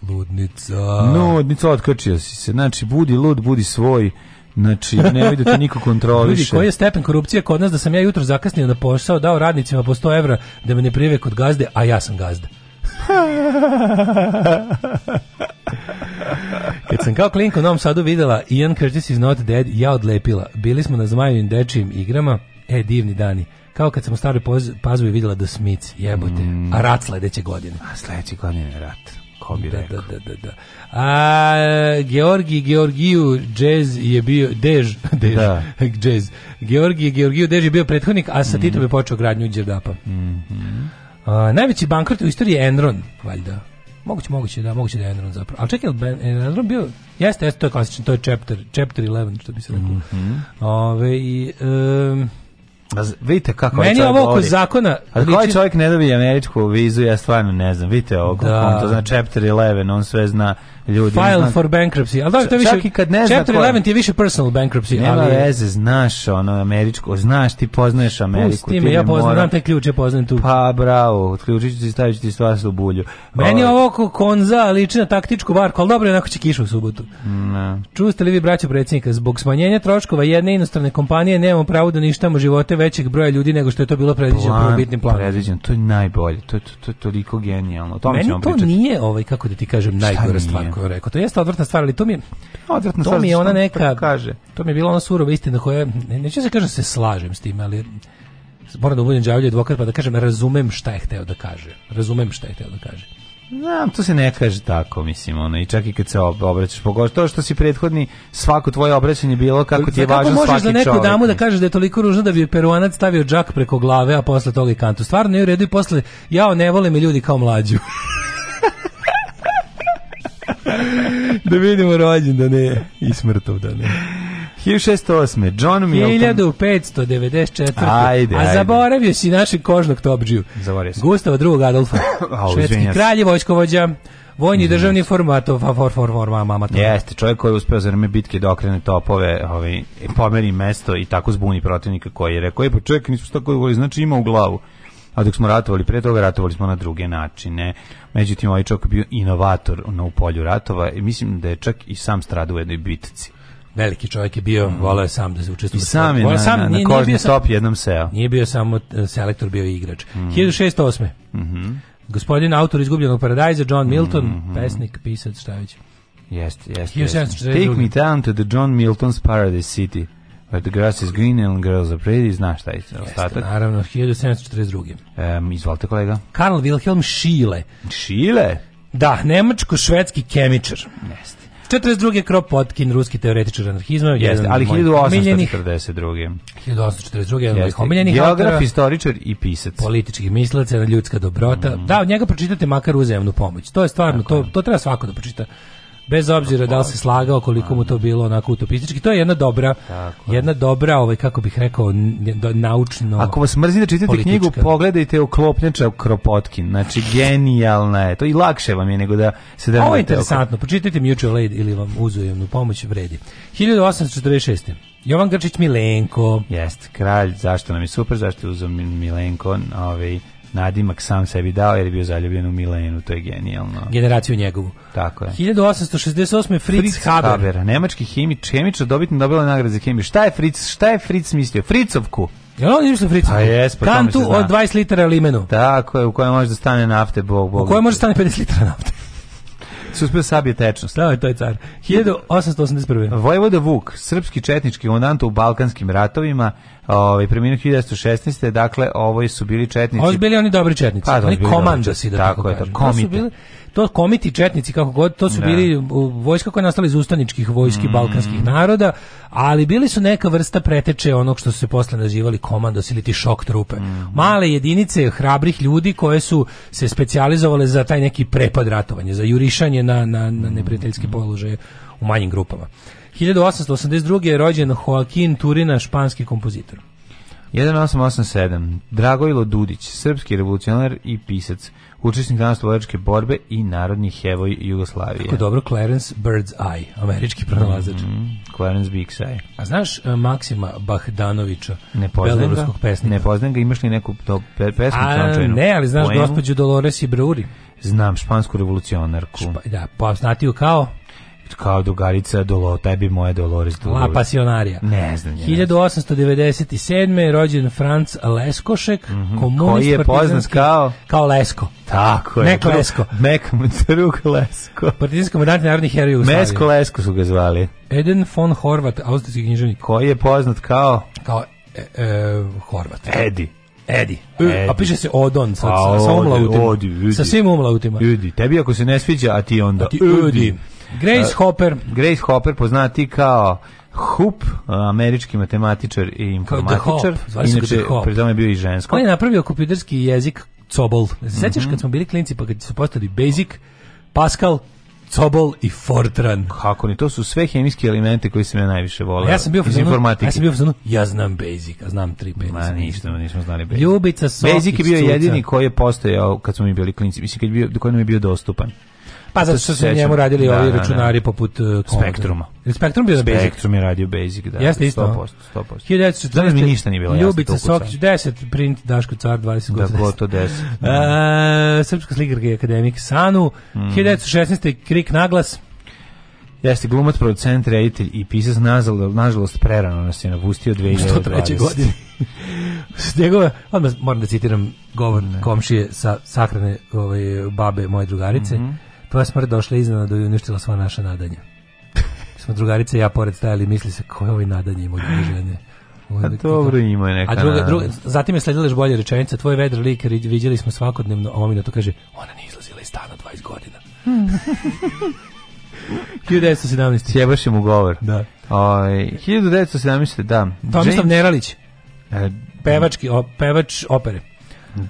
B: Ludnica. No, ludnica, otkrčio si se. Znači, budi lud, budi svoj. Znači, ne da niko kontroliše. Ljudi,
A: koji je stepen korupcije kod nas da sam ja jutro zakasnio na posao, dao radnicima po 100 evra da me ne prijeve kod gazde, a ja sam gazda. Kad sam kao klinku u Novom Sadu videla Ian Curtis is not dead, ja odlepila. Bili smo na zmajnim dečijim igrama, e, divni dani. Kao kad sam u staroj pazovi videla The Smiths, jebote. Mm. A rat sledeće godine.
B: A sledeće godine je rat
A: ko bi da, da, rekao. Da, da, da, da. A, Georgi Georgiju Džez je bio, Dež, Dež, da. Džez. Georgi Georgiju Dež je bio prethodnik, a sa mm. Titom je počeo gradnju Đerdapa. Mm -hmm. a, najveći bankrot u istoriji je Enron, valjda. Moguće, moguće da, moguće da je Enron zapravo. Ali čekaj, ben, Enron bio, jeste, jeste, to je klasično, to je chapter, chapter 11, što bi se rekao. Mm
B: -hmm.
A: Ove, i, um,
B: A vidite kako ovaj
A: Meni je ovo oko zakona...
B: A liči... čovjek ne dobije američku vizu, ja stvarno ne znam. Vidite ovo, da. on to zna chapter 11, on sve zna ljudi.
A: File for bankruptcy. Ali da, to više, čak i kad ne znaš. Chapter 11 je više personal bankruptcy. Nema ali...
B: veze, znaš ono američko, znaš ti poznaješ Ameriku.
A: ti.
B: ja
A: poznam, te ključe, poznajem tu.
B: Pa bravo, otključit ću ti stavit ću ti svastu bulju.
A: Meni je ovaj. ovo konza liči na taktičku varku, ali dobro, inače će kiša u subotu. Ne. Čuste li vi, braćo predsjednika, zbog smanjenja troškova jedne inostrane kompanije nemamo pravo da ništamo živote većeg broja ljudi nego što je to bilo predviđeno Plan, prvobitnim planom.
B: Predviđeno, to je najbolje, to je to,
A: to,
B: toliko genijalno. O tome Meni to pričati. nije,
A: ovaj, kako da ti kažem, najgora stvar kako je rekao. To jeste odvrtna stvar, ali to mi je odvrtna to stvar. To mi je ona neka kaže. To mi je bila ona surova istina koja neću da se kažem da se slažem s tim, ali moram da budem đavolji advokat pa da kažem razumem šta je hteo da kaže. Razumem šta je hteo da kaže.
B: Znam, to se ne kaže tako, mislim, ono, i čak i kad se obraćaš, pogotovo to što si prethodni, svako tvoje obraćanje bilo kako ti je važno svaki čovjek. Kako možeš
A: za neku čovjek? damu da kažeš da je toliko ružno da bi peruanac stavio džak preko glave, a posle toga i kantu? Stvarno je u redu i posle, jao, ne vole me ljudi kao mlađu. da vidimo da ne i smrtov da ne.
B: 1608. John Milton.
A: 1594.
B: Ajde, ajde. A
A: zaboravio si našeg kožnog topđiju. Zaboravio sam. Gustava II. Adolfa. Švedski kralj i vojskovođa. Vojni mhm. državni formatov, for, for, for, mama,
B: to. Jeste, čovjek koji je uspeo za vreme bitke da okrene topove, ovaj, pomeri mesto i tako zbuni protivnika koji je rekao, je pa čovjek, nisu što koji znači ima u glavu a dok smo ratovali pre toga, ratovali smo na druge načine. Međutim, ovaj čovjek bio inovator na polju ratova i mislim da je čak i sam stradao u jednoj bitci.
A: Veliki čovjek je bio, mm. volao je sam da se učestvuje. I sam
B: je na, sam, na, na nije, kožni nije bio top jednom seo.
A: Nije bio samo e, selektor, bio i igrač. Mm. 1608. Mm -hmm. Gospodin autor izgubljenog paradajza, John Milton, mm -hmm. pesnik, pisac, šta već.
B: Jeste, jeste. Yes. Take me down to the John Milton's Paradise City. The grass is green and girls are pretty, znaš šta je
A: ostatak. Jeste, naravno, 1742.
B: Um, izvolite kolega.
A: Karl Wilhelm Schiele.
B: Schiele?
A: Da, nemačko-švedski kemičar. Jeste. 42. Kropotkin, ruski teoretičar anarhizma.
B: Jeste, ali 1842.
A: 1842. Jedan mojih omiljenih
B: Geograf, istoričar i pisac.
A: Politički mislac, ljudska dobrota. Mm. Da, od njega pročitate makar uzemnu pomoć. To je stvarno, to, to treba svako da pročita bez obzira da li se slagao koliko mu to bilo onako utopistički to je jedna dobra Tako. jedna dobra ovaj kako bih rekao naučno
B: ako vas mrzi da čitate politička. knjigu pogledajte o Klopnjača Kropotkin znači genijalna je to i lakše vam je nego da se da
A: ovo je interesantno oko... pročitajte Mutual Aid ili vam uzajemnu pomoć vredi 1846 Jovan Grčić Milenko.
B: Jeste, kralj, zašto nam je super, zašto je uzao Milenko, ovaj, nadimak sam sebi dao jer je bio zaljubljen u Milenu, to je genijalno.
A: Generaciju njegovu.
B: Tako je.
A: 1868. Fritz, Fritz Haber. Haber. Nemački hemič, hemičar dobitno dobila nagrade za hemiju. Šta je Fritz, šta je Fritz mislio? Fritzovku. Jel on izmislio Fritz? Pa jes, pa Kantu da. od 20 litara limenu.
B: Tako je, u kojoj može da stane nafte, bog, bog.
A: U kojoj može
B: da stane
A: 50 litara nafte
B: se uspio da sabije tečnost.
A: Da, to je car. 1881.
B: Vojvoda Vuk, srpski četnički komandant u Balkanskim ratovima, ovaj preminuo 1916. Dakle, ovo su bili četnici.
A: Ovo su bili oni dobri četnici. Pa, da, oni komanda si da tako, tako je. To, komite to komiti četnici kako god to su ne. Da. bili vojska koja je nastala iz ustaničkih vojski mm. balkanskih naroda ali bili su neka vrsta preteče onog što su se posle nazivali komandos ili ti šok trupe mm. male jedinice hrabrih ljudi koje su se specijalizovale za taj neki prepad ratovanje za jurišanje na na, na mhm. neprijateljski položaje u manjim grupama 1882. je rođen Joaquin Turina, španski kompozitor.
B: 1887. Dragojlo Dudić, srpski revolucionar i pisac učesnik danostolovačke borbe i narodni heroj Jugoslavije.
A: Tako dobro, Clarence Bird's Eye, američki pronalazač.
B: Mm Clarence Big's Eye.
A: A znaš uh, Maksima Bahdanovića,
B: ne beloruskog pesnika? Ne poznam ga, imaš li neku to, pe, pesmu?
A: A, ne, ali znaš gospođu Dolores Ibrauri?
B: Znam, špansku revolucionarku.
A: Špa, da, poznatiju pa kao?
B: kao Dugarica Dolo, tebi moja Dolores
A: Dolores. La Pasionarija. Ne znam. Ja. 1897. rođen Franc Leskošek, mm -hmm. komunist. Koji je poznat
B: kao?
A: Kao Lesko.
B: Tako je. Neko Lesko. Mek, drug Lesko.
A: Partizanski komandant narodnih
B: heroja u Mesko Lesko su ga zvali.
A: Eden von Horvat, austrijski
B: književnik. Koji je poznat kao?
A: Kao e, e, Horvat.
B: Edi.
A: Edi. Edi. A piše se Odon sad, a, pa sa, sa umlautima. Sa svim umlautima.
B: Edi. Tebi ako se ne sviđa, a ti onda a ti Edi.
A: Grace uh, Hopper.
B: Grace Hopper poznati kao Hoop, američki matematičar i informatičar.
A: Inače,
B: pri tome je bio
A: i
B: žensko.
A: On je napravio kompjuterski jezik Cobol. Mhm. Sećaš mm -hmm. kad smo bili klinci pa kad su postali Basic, Pascal, Cobol i Fortran.
B: Kako ni, to su sve hemijski elementi koji se ja najviše vole Ja sam bio iz informatike.
A: Ja sam bio fazonu, ja znam Basic, a znam 3 Basic.
B: Ma ništa, nismo znali Basic.
A: Ljubica Sofić.
B: Basic je bio jedini koji je postojao kad smo mi bili klinci, mislim kad je bio, koji nam je bio dostupan.
A: Pa zato što su njemu radili da, ovi da, računari da. poput uh, Spektruma.
B: Spektrum bio
A: na Basic. Spektrum je radio Basic, da. Jeste isto. 100%, 100%. 100%. Znači mi ništa nije bilo Ljubica Sokić, 10, print Daško Car, 20 da, godina.
B: Da, goto
A: 10. Da. Uh, e, Srpska slikarka i akademik Sanu, mm. 1916. Krik naglas.
B: Jeste glumac, producent, reditelj i pisac nažalost, nažalost prerano nas je napustio
A: 2023. godine. S njegove, odmah moram da citiram govor ne. komšije sa sakrane ovaj, babe moje drugarice. Mm -hmm Tvoja pa smrt došla iznenada i uništila sva naša nadanja. Smo drugarice ja pored stajali misli se ko je ovaj nadanje pa ima druženje.
B: A dobro ima neka.
A: A druga, druga, zatim je sledila još bolje rečenica, tvoj vedri lik vidjeli smo svakodnevno, a omina to kaže, ona nije izlazila iz stana 20 godina. 1917.
B: Sjebaš im u govor.
A: Da.
B: Oj, ovaj, 1917. da.
A: Tomislav Neralić. E, pevački, o, pevač opere.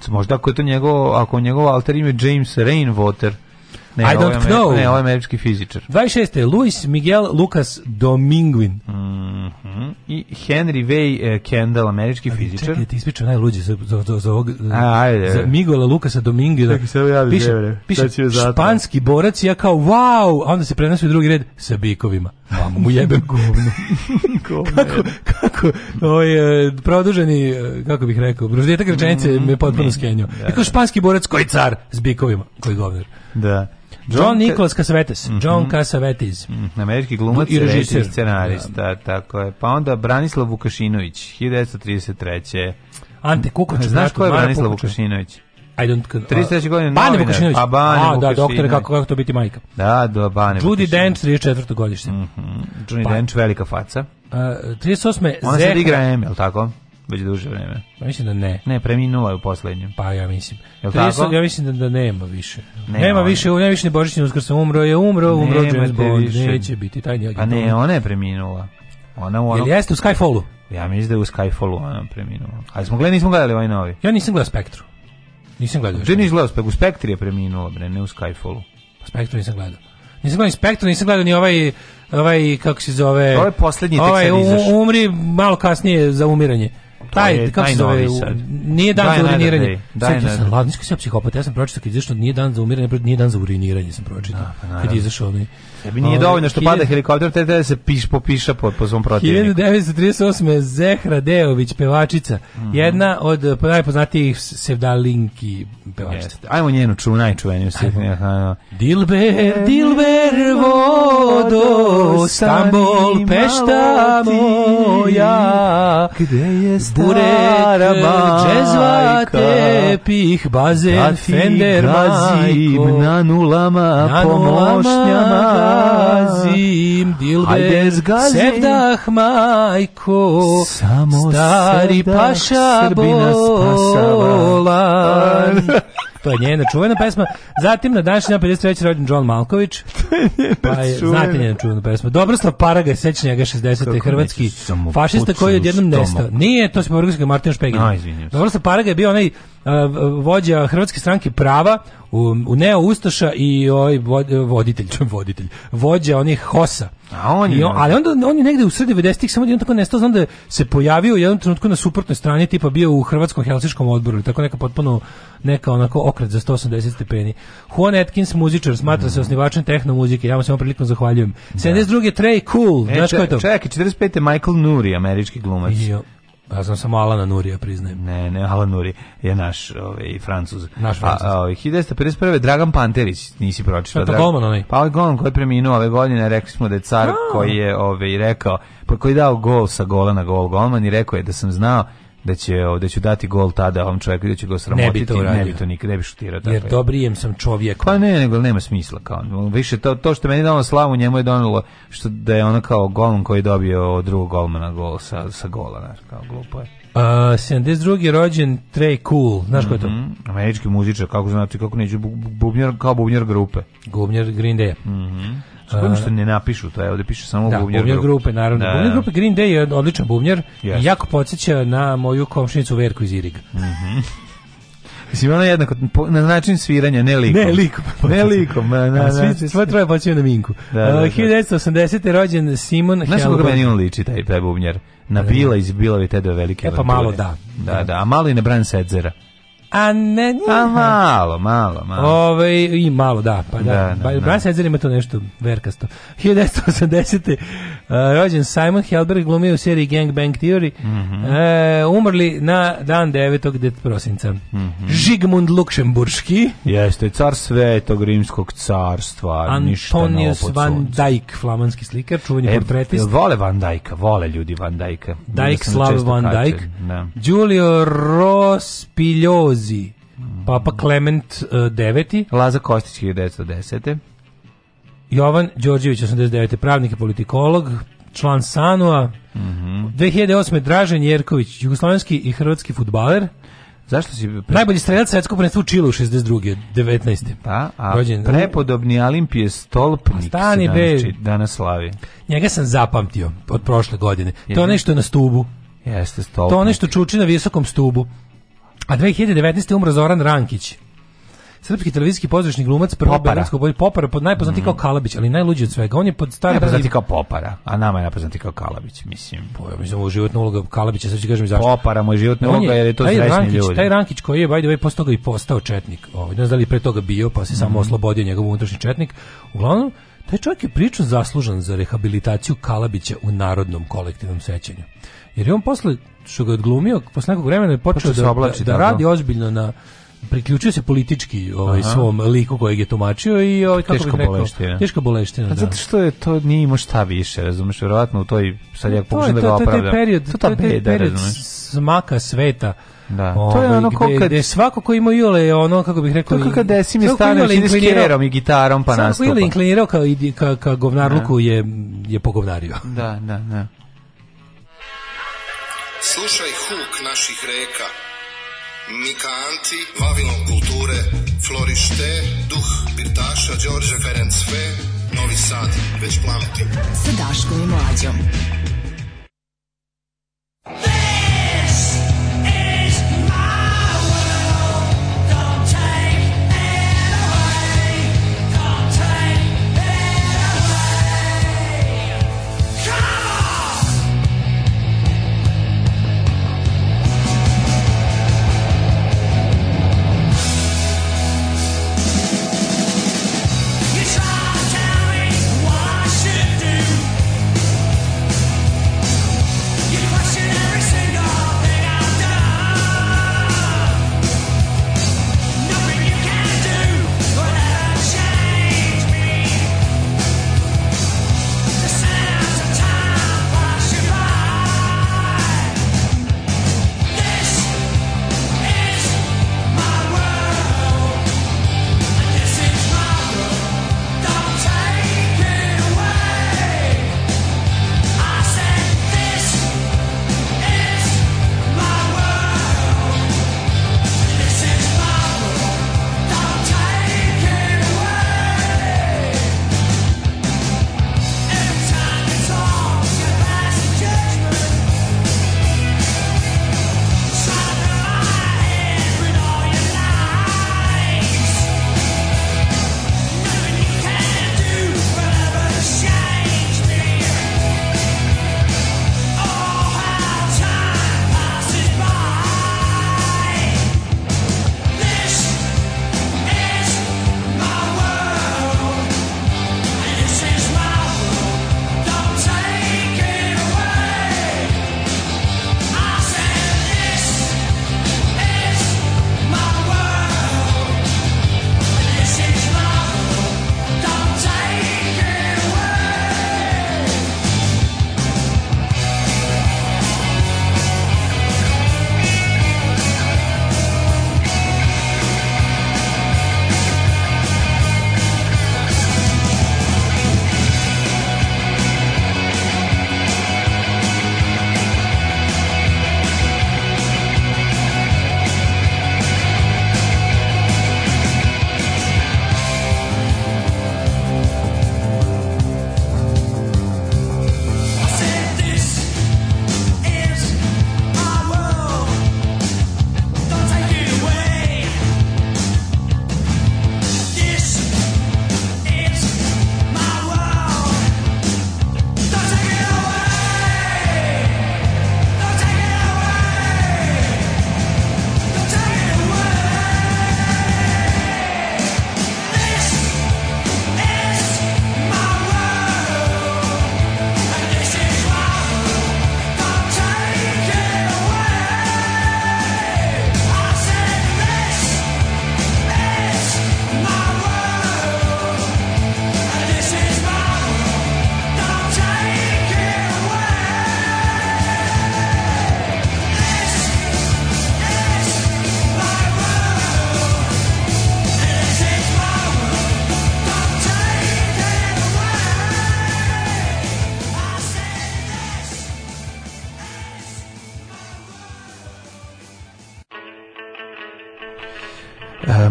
B: Možda ako je to njegov, ako njegov alter ime James Rainwater. Ne, I don't know. Ne, ovo je američki
A: fizičar. 26. Luis Miguel Lucas Dominguin. Mm -hmm.
B: I Henry Way e, Kendall, američki Ali, fizičar.
A: Čekaj, ti ispričam najluđe za, za, za, za, ovog, A, ajde, za Miguela Lucasa Dominguina. Čekaj, se javi, piše, piše španski borac ja kao, wow! A onda se prenosi u drugi red sa bikovima. Mamo mu jebem govno. kako, kako, ovaj, e, produženi, e, kako bih rekao, bruždetak rečenice mm -hmm. me potpuno mm, skenio. Da, Kako španski borac koji car s bikovima, koji govner.
B: Da.
A: John Nicholas Cassavetes. Mm -hmm. John Cassavetes.
B: Mm, američki glumac i režisir. scenarista, da, da. da, tako je. Pa onda Branislav Vukašinović, 1933.
A: Ante Kukoč.
B: Znaš ko je Branislav Vukašinović? I don't 33. godine Bane
A: Vukašinović.
B: A pa Bane A, da,
A: doktore, kako, kako to biti majka.
B: Da, do Bane Judy
A: Dench, 34. godište. Mm
B: -hmm. Johnny pa. Dench, velika faca.
A: Uh, e, 38.
B: Ona Zeha. sad igra M, je li tako? već duže vreme.
A: Ja mislim da ne.
B: Ne, preminula je u poslednjem.
A: Pa ja mislim. Jel 30, tako? Ja mislim da, da nema više. Nema, nema više, ne više ne božićni uskrs, umro je, umro, umro nema James Bond, neće biti taj njegov. Pa
B: ne, ona je preminula. Ona u onom... Jel
A: jeste u Skyfallu?
B: Ja mislim da je u Skyfallu ona preminula. Ali smo gledali, nismo gledali ovaj novi.
A: Ja nisam gledao Spektru.
B: Nisam gledao. Ti nisi gledao Spektru, u Spektri je preminula, bre, ne u Skyfallu.
A: Pa Spektru nisam gledao. Nisam gledao ni Spektru, nisam gledao ni ovaj ovaj kako se zove
B: ovaj poslednji tek ovaj, um,
A: umri malo kasnije za umiranje taj, kako se zove, nije dan daj za uriniranje. Daj sad, ja sam ladno, nisam ja sam pročitao kad izašao, nije dan za umiranje, nije dan za uriniranje sam pročitao. Da, pa kad je izašao onaj.
B: Tebi nije ovaj, dovoljno što pada helikopter,
A: te
B: da se piš popiša po, po svom
A: protivniku. 1938. Zehra Deović, pevačica, mm -hmm. jedna od eh, najpoznatijih sevdalinki pevačica.
B: Yes. Ajmo njenu ču, najčuveniju stihnu. Dilber,
A: Dilber, vodo, Stambol, pešta moja, gde je burek, džezva, tepih, bazen, da fender, gazim, na nulama, na pomošnjama gazim, dilbe, sevdah, majko, samo stari sevdah, paša, bolan. to je njena čuvena pesma. Zatim na današnji dan 53. rođen John Malković. pa je, Znate njena čuvena pesma. Dobroslav Paraga je seća njega 60. Kako hrvatski fašista koji je odjednom nestao. Nije, to se Borgski Martin Špegin. No, Dobroslav Paraga je bio onaj vođa Hrvatske stranke prava u, u Neo Ustaša i ovaj voditelj, voditelj, vođa onih Hosa.
B: A on je, on,
A: ali onda on je negde u sred 90-ih samo da jedan tako nestao, znam da se pojavio u jednom trenutku na suprotnoj strani, tipa bio u Hrvatskom helsičkom odboru, tako neka potpuno neka onako okret za 180 stepeni. Juan Atkins, muzičar, smatra mm. se mhm. osnivačem tehno muzike, ja mu se ovom prilikom zahvaljujem. Da. 72. Trey Cool, e, znaš ko je to?
B: Čekaj, 45. Michael Nuri, američki glumac. Jo.
A: Ja sam samo
B: Alana
A: Nurija, priznajem.
B: Ne, ne, Alan Nuri je naš ovaj, francuz.
A: Naš pa, francuz. A, ovaj,
B: 1951. Dragan Panterić, nisi pročitao. Ja, pa
A: Golman onaj.
B: Pa Golman koji je preminuo ove godine, rekli smo da je car A. koji je ovaj, rekao, pa koji je dao gol sa gola na gol Golman i rekao je da sam znao da će da ću dati gol tada ovom čovjeku da će ga sramotiti ne bi to, ne bi to nikad ne bi
A: šutirao
B: jer
A: dobrijem sam čovjek
B: pa ne nego nema smisla kao više to to što meni dalo slavu njemu je donelo što da je ona kao golman koji je dobio od drugog golmana gol sa sa gola znači kao glupo je
A: Uh, 72. rođen Trey Cool, znaš mm -hmm. ko je to? Mhm,
B: američki muzičar, kako znate, kako neću, bubnjar, kao bubnjar grupe.
A: Bubnjar Green Day.
B: Mm -hmm. Spojno što ne napišu, to evo ovde da piše samo
A: da,
B: bubnjar, bubnjar grupe. grupe.
A: naravno. Da, bubnjar grupe Green Day je odličan bubnjar yes. i jako podsjeća na moju komšnicu Verku iz Iriga. Mm -hmm.
B: Mislim, ona jednako, na način sviranja, ne likom.
A: Ne likom.
B: ne likom.
A: Na, Svi, troje počinju na Minku. Da, da, da. 1980. rođen Simon
B: Znaš kako meni on liči, taj, taj bubnjar? Na da. Bila iz Bilove te velike.
A: E pa malo da.
B: Da, da, a mali ne na Bran Sedzera.
A: A ne, ne.
B: A malo, malo, malo.
A: Ove, I malo, da. Pa da, da, da, da. Brian da. ima to nešto verkasto. 1980. Uh, rođen Simon Helberg glumio u seriji Gang Bang Theory. Mm -hmm. uh, umrli na dan 9. prosinca. Mm -hmm. Žigmund Lukšemburški.
B: Jeste, car svetog rimskog carstva. Antonius
A: van Dijk, flamanski slikar, čuvanje e, portretist.
B: Vole Van Dijka, vole ljudi Van Dijka.
A: Dijk, da Slav Van Dijk. Da. Giulio Rospigliosi Ambrozi, Papa Clement eh, IX.
B: Laza Kostić 1910.
A: Jovan Đorđević 89. pravnik i politikolog, član Sanua. Mm -hmm. 2008. Dražen Jerković, jugoslovenski i hrvatski futbaler. Zašto si pre... najbolji strelac svetskog prvenstva u Čilu 62. 19.
B: Pa, a Rođen. prepodobni Olimpije Stolpnik pa Stani danas, či, danas slavi.
A: Njega sam zapamtio od prošle godine. Jedin. To je nešto na stubu. Jeste Stolpnik. To je nešto čuči na visokom stubu. A 2019. umro Zoran Rankić. Srpski televizijski pozorišni glumac prvo beogradskog boji Popara, pod najpoznati mm. kao Kalabić, ali najluđi od svega. On je pod
B: starim najpoznati kao Popara, a nama je najpoznati kao Kalabić, mislim.
A: Po, pa, ja mislim ovo životna uloga Kalabića, sad ću kažem
B: zašto. Popara mu životna uloga je, jer je to srećni ljudi.
A: Taj Rankić koji je by the way posle toga i postao četnik. Ovaj, ne znam da li pre toga bio, pa se mm. samo mhm. oslobodio njegov unutrašnji četnik. Uglavnom taj čovjek je pričao zaslužan za rehabilitaciju Kalabića u narodnom kolektivnom sećanju. Jer je on posle što ga je odglumio, posle nekog vremena je počeo da, oblači, da, da radi ozbiljno na priključio se politički ovaj Aha. svom liku kojeg je tumačio i ovaj kako teška boleština. Teška
B: boleština.
A: Pa
B: da. Zato što je to nije imao šta više, razumeš, verovatno u toj sad ja pokušam da ga opravdam. To je taj period,
A: to,
B: to
A: je taj period smaka sveta. Da. Ove, to je ovaj, ono kako kad svako ko ima Jule je ono kako bih rekao kako
B: kad desi mi stane sa kinerom i gitarom pa nastupa. Svako ili
A: inklinirao kao ka, ka govnarluku da. je je pogovnario.
B: Da, da, da.
C: Slušaj huk naših reka, Mikanti, Vavilon kulture, Florište, Duh, Birtaša, Đorđe Ferencve, Novi Sad, već planuti.
D: Sa Daškom i Mlađom. Hey!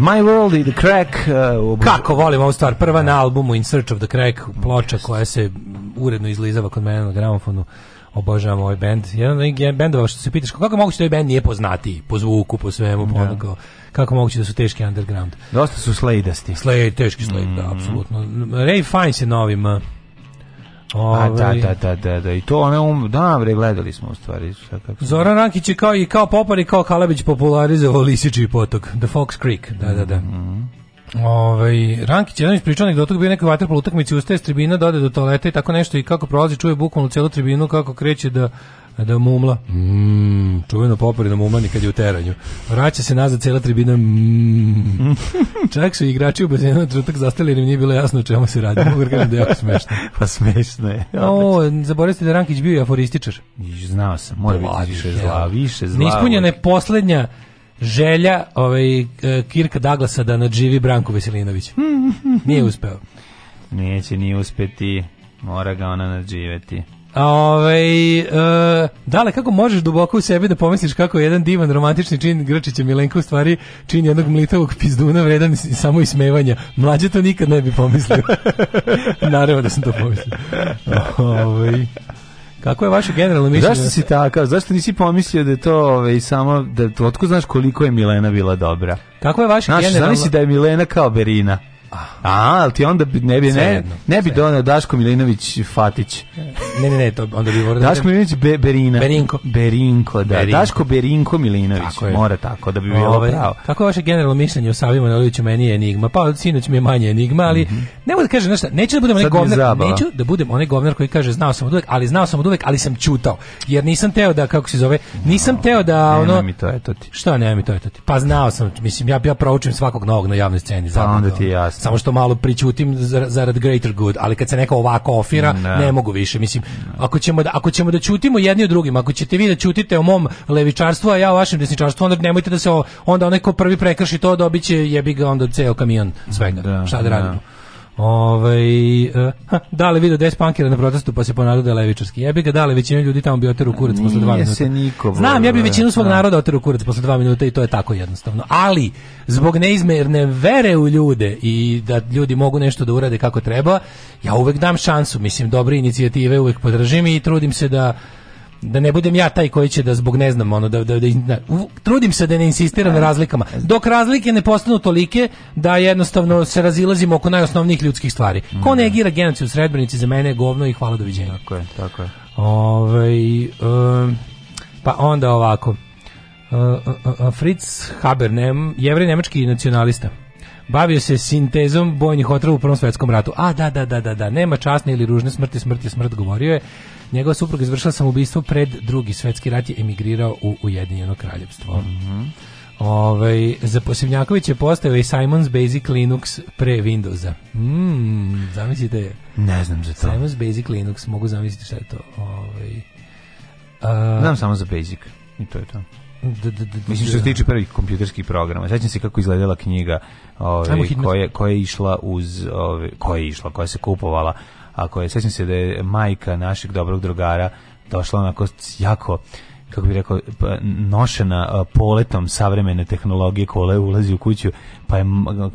B: My World i The Crack. Uh,
A: Kako volim ovu stvar. Prva na albumu In Search of the Crack, ploča koja se uredno izlizava kod mene na gramofonu obožavam ovaj bend. Jedan od bendova što se pitaš kako moguće da je ovaj bend nije poznati po zvuku, po svemu, po da. onako, kako moguće da su teški underground.
B: Dosta su slejdasti.
A: Slej, teški slej, da, mm. da, apsolutno. Ray Fiennes je novim
B: Pa da, Ove... Ovaj. A, da, da, da, da, i to one um, da, bre, gledali smo u stvari. Šta,
A: kako Zoran Rankić je kao i kao Popar i kao Kalebić popularizovao Lisići potok, The Fox Creek, da, da, da. Mm -hmm. Ove, ovaj, Rankić je jedan ispričao anegdotu bio neka vaterpolo utakmici, ustaje s tribina, dode do toaleta i tako nešto i kako prolazi čuje bukvalno celu tribinu kako kreće da da mumla.
B: Mm, čuveno poporino mumlanje kad je u teranju.
A: Vraća se nazad cela tribina. Mm. Čak su igrači u bazenu na trenutak zastali jer im nije bilo jasno o čemu se radi. Mogu da da je jako smešno.
B: pa smešno je.
A: O, zaboravite da Rankić bio i aforističar.
B: Znao sam, mora biti više zla, više
A: zla. Neispunjena je posljednja želja ovaj, e, Kirka Daglasa da nadživi Branko Veselinović.
B: Nije
A: uspeo.
B: Neće ni uspeti, mora ga ona nadživeti.
A: Ove, ovaj, e, dale, kako možeš duboko u sebi da pomisliš kako jedan divan romantični čin Grčića Milenka u stvari čin jednog mlitavog pizduna vredan samo ismevanja. Mlađe to nikad ne bi pomislio. Naravno da sam to pomislio. Ove, ovaj, kako je vaše generalno mišljenje?
B: Zašto si takav? Zašto nisi pomislio da je to ove, ovaj, samo, da, otko znaš koliko je Milena bila dobra?
A: Kako je vaše generalno... Znaš,
B: zamisli da je Milena kao Berina. A, ali ti onda ne bi, ne, ne bi donao Daško Milinović Fatić.
A: Ne, ne, ne, to onda bi morao
B: da Daško Milinović Be, Berina.
A: Berinko.
B: Berinko, da. Berinko. Daško Berinko Milinović. Tako Mora tako, da bi bilo Ove, ovaj, pravo.
A: Kako je vaše generalno mišljenje o Savi Manojloviću? Meni je enigma. Pa, sinoć mi je manje enigma, ali mm -hmm. ne mogu da kažem ništa. Neću da budem onaj govnar, neću da budem onaj govnar koji kaže znao sam od uvek, ali znao sam od uvek, ali sam ćutao. Jer nisam teo da, kako se zove, nisam teo da ono...
B: mi to,
A: je
B: to ti.
A: Šta nema mi to, je to ti? Pa znao sam, mislim, ja, ja proučim svakog novog na javnoj sceni. Pa onda ti je jasno samo što malo prićutim zarad greater good, ali kad se neka ovako ofira, no. ne mogu više, mislim. No. Ako ćemo da ako ćemo da čutimo jedni o drugima, ako ćete vi da čutite o mom levičarstvu, a ja o vašem desničarstvu, onda nemojte da se o, onda onaj ko prvi prekrši to dobiće jebi ga onda ceo kamion svega. Da, Šta da, da. radimo? Da. Ovaj uh, dale video 10 pankera na protestu pa se ponadao da je levičarski. Jebi ga dale većina ljudi tamo bi oteru kurac posle 2 minuta. Se niko, Znam, ja bi da. većinu svog naroda oteru kurac posle 2 minuta i to je tako jednostavno. Ali zbog neizmerne vere u ljude i da ljudi mogu nešto da urade kako treba, ja uvek dam šansu, mislim dobre inicijative uvek podržim i trudim se da da ne budem ja taj koji će da zbog ne znam ono da, da, da, da trudim se da ne insistiram na razlikama dok razlike ne postanu tolike da jednostavno se razilazimo oko najosnovnijih ljudskih stvari. Ko mm. negira genocid u Srebrenici za mene je govno i hvala doviđenja.
B: Tako je, tako je. ovaj um,
A: pa onda ovako. Uh, uh, uh, Fritz Haber, nem, jevrej nemački nacionalista bavio se sintezom bojnih otrova u Prvom svetskom ratu. A, da, da, da, da, da, nema časne ili ružne smrti, smrti, smrt, govorio je. Njegova supruga izvršila samoubistvo pred drugi svetski rat je emigrirao u Ujedinjeno kraljevstvo. Mm -hmm. Ove, ovaj, za Posivnjaković je postao i Simons Basic Linux pre Windowsa. Mm, zamislite.
B: Ne znam za to.
A: Simons Basic Linux, mogu zamisliti šta je to. Ove, ovaj.
B: a, znam samo za Basic i to je to. D, d, d, Mislim što se tiče prvih kompjuterskih programa. Sećam se kako izgledala knjiga ove, ovaj, koja, koja je išla uz... Ove, koja je išla, koja se kupovala ako je, sećam se da je majka našeg dobrog drugara došla na onako jako kako bi rekao, pa, nošena poletom savremene tehnologije kola ulazi u kuću, pa je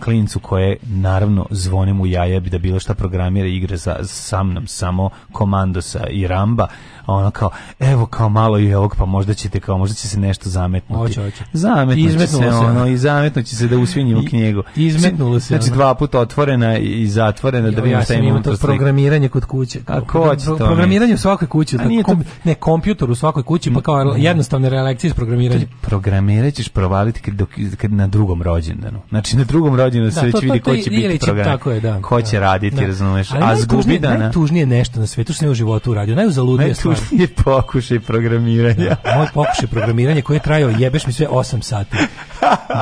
B: klincu koje naravno zvone u jaja da bilo šta programira igre za, sa mnom, samo Komandosa i Ramba, ono kao evo kao malo je ovog pa možda ćete kao možda će se nešto zametnuti. Oće, oće. Zametnuće se, se ono i zametno će se da u knjigu.
A: Izmetnulo
B: se.
A: Znači
B: ono. dva puta otvorena i zatvorena jo, da vidim šta ja ima to
A: programiranje kod kuće. Kako ko pro, to programiranje mi? u svakoj kući, da, to... ne kompjuter u svakoj kući, pa kao jednostavne reelekcije iz programiranja.
B: Programirat ćeš provaliti kad, kad na drugom rođendanu. Znači na drugom rođendanu da, se već vidi ko će biti program. Tako je, da. Ko će da. raditi, da. razumeš? A zgubi dana.
A: Najtužnije nešto na svetu što ne u životu uradio. Najuzaludnije stvar moj
B: pokušaj programiranja.
A: Da, moj pokušaj programiranja koji je trajao jebeš mi sve 8 sati.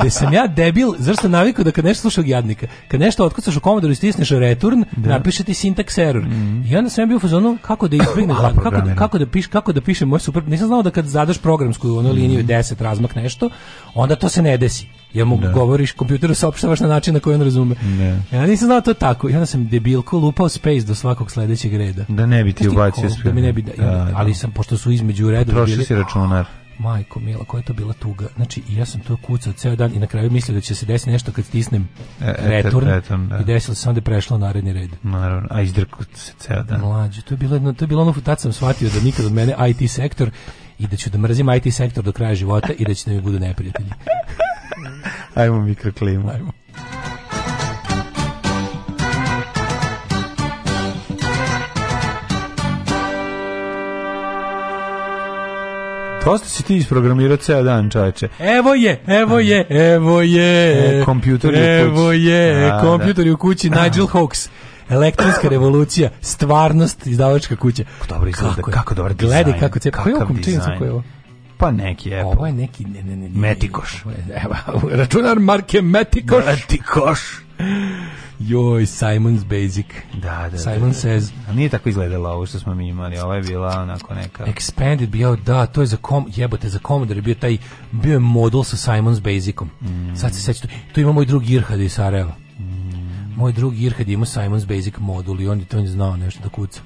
A: Da sam ja debil, zašto sam navikao da kad nešto slušam jadnika, kad nešto otkucaš u komodoru i stisneš return, da. napiše ti syntax error. Mm. I onda sam ja bio u fazonu kako da izbegnem, da- kako da, kako da piš, kako da pišem moj super. Nisam znao da kad zadaš programsku onu liniju 10 mhm. razmak nešto, onda to se ne desi. Ja mu ne. Da. govoriš kompjuteru saopštavaš na način na koji on razume. Ne. Ja nisam znao to tako. I onda sam debilko lupao space do svakog sledećeg reda.
B: Da ne bi ti ubacio
A: Da mi ne bi da ali, sam, pošto su između redova redu...
B: Potrošio si računar.
A: Majko Mila, koja je to bila tuga. Znači, ja sam to kucao ceo dan i na kraju mislio da će se desiti nešto kad stisnem e, return, return da. i desilo se onda prešlo naredni red.
B: Naravno, a izdrkao se ceo dan.
A: Mlađe, to je bilo, jedno, to je bilo ono, tad sam shvatio da nikad od mene IT sektor i da ću da mrzim IT sektor do kraja života i da će da
B: mi
A: budu neprijatelji.
B: Ajmo mikroklimu. Ajmo. Prosto si ti isprogramirao ceo dan, čoveče.
A: Evo je, evo je, evo je. E,
B: kompjuter
A: je u kući. Evo je, A, da, da. kompjuter da. u kući, Nigel Hawks. Elektronska revolucija, stvarnost, izdavačka kuća. Dobro
B: izgleda, kako, kako dobro dizajn.
A: Gledaj kako cepa. Pa
B: kakav
A: dizajn. Koji je ovo?
B: Pa neki Apple. Ovo
A: je neki... Ne, ne, ne, ne
B: Metikoš. Je,
A: evo, računar marke Metikoš.
B: Metikoš.
A: Joj, Simon's Basic.
B: Da, da.
A: Simon
B: da, da.
A: says. A
B: nije tako izgledalo ovo što smo mi imali. Ovo je bila onako neka...
A: Expanded bio, da, to je za kom, jebote, za Commodore bio taj, bio je model sa Simon's Basicom. Mm. Sad se sećam, tu ima moj drug Irhad iz Sarajeva. Mm. Moj drug Irhad ima Simon's Basic modul i on je to on znao nešto da kuca.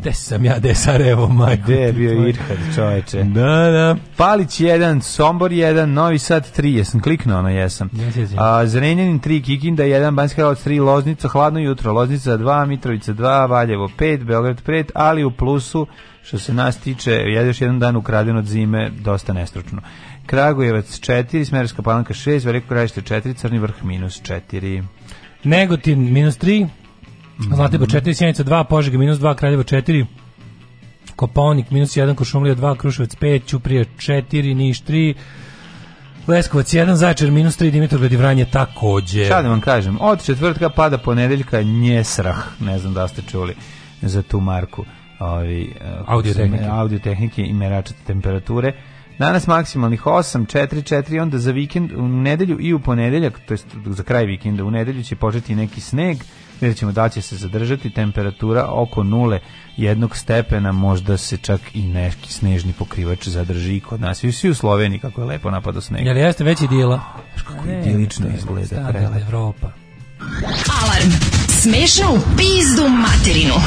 A: Gde sam ja, gde je Sarajevo, majko?
B: Gde je bio Irhad, čoveče?
A: Da, da.
B: Palić 1, Sombor 1, Novi Sad 3, jesam kliknuo na
A: jesam. Yes, yes,
B: A, Zrenjanin 3, Kikinda 1, Banjska Kralovac 3, Loznica, Hladno jutro, Loznica 2, Mitrovica 2, Valjevo 5, Beograd 5, ali u plusu, što se nas tiče, ja još jedan dan ukraden od zime, dosta nestručno. Kragujevac 4, Smerska palanka 6, Veliko krajište 4, Crni vrh minus 4.
A: Negotin minus 3, Zlatibor 4, Sjenica 2, Požeg minus 2, Kraljevo 4, Koponik minus 1, Košumlija 2, Kruševac 5, Ćuprija 4, Niš 3, Leskovac 1, Zaječar minus 3, Dimitrovgrad i Vranje takođe.
B: Šta da vam kažem, od četvrtka pada ponedeljka njesrah, ne znam da ste čuli za tu marku ovi, e, audiotehnike. audiotehnike i meračate temperature. Danas maksimalnih 8, 4, 4, onda za vikend, u nedelju i u ponedeljak, to je za kraj vikenda, u nedelju će početi neki sneg, vidjet ćemo da će se zadržati temperatura oko nule jednog stepena, možda se čak i neki snežni pokrivač zadrži i kod nas. I svi u Sloveniji kako je lepo napadao sneg.
A: Jel jeste veći dijela?
B: Znaš kako ne, idilično ne, izgleda. Prelepo. Evropa. Alarm! Smešnu pizdu materinu!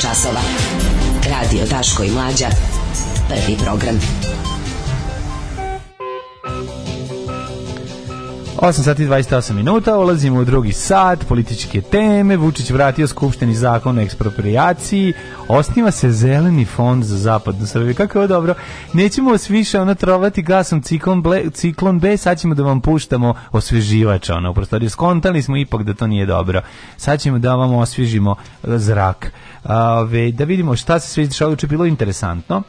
A: časova. Radio Daško i Mlađa. Prvi program. 8
B: sati
A: 28
B: minuta,
A: ulazimo
B: u drugi sat,
A: političke
B: teme, Vučić vratio skupšteni zakon o ekspropriaciji, osniva se zeleni fond za zapadnu Srbiju. Kako je ovo dobro? Nećemo vas više ono trovati gasom ciklon, ble, ciklon B, sad ćemo da vam puštamo osveživač, ono, u prostoru. Skontali smo ipak da to nije dobro. Sad ćemo da vam osvježimo zrak. Ove, da vidimo šta se sve izdešava, uče bilo interesantno.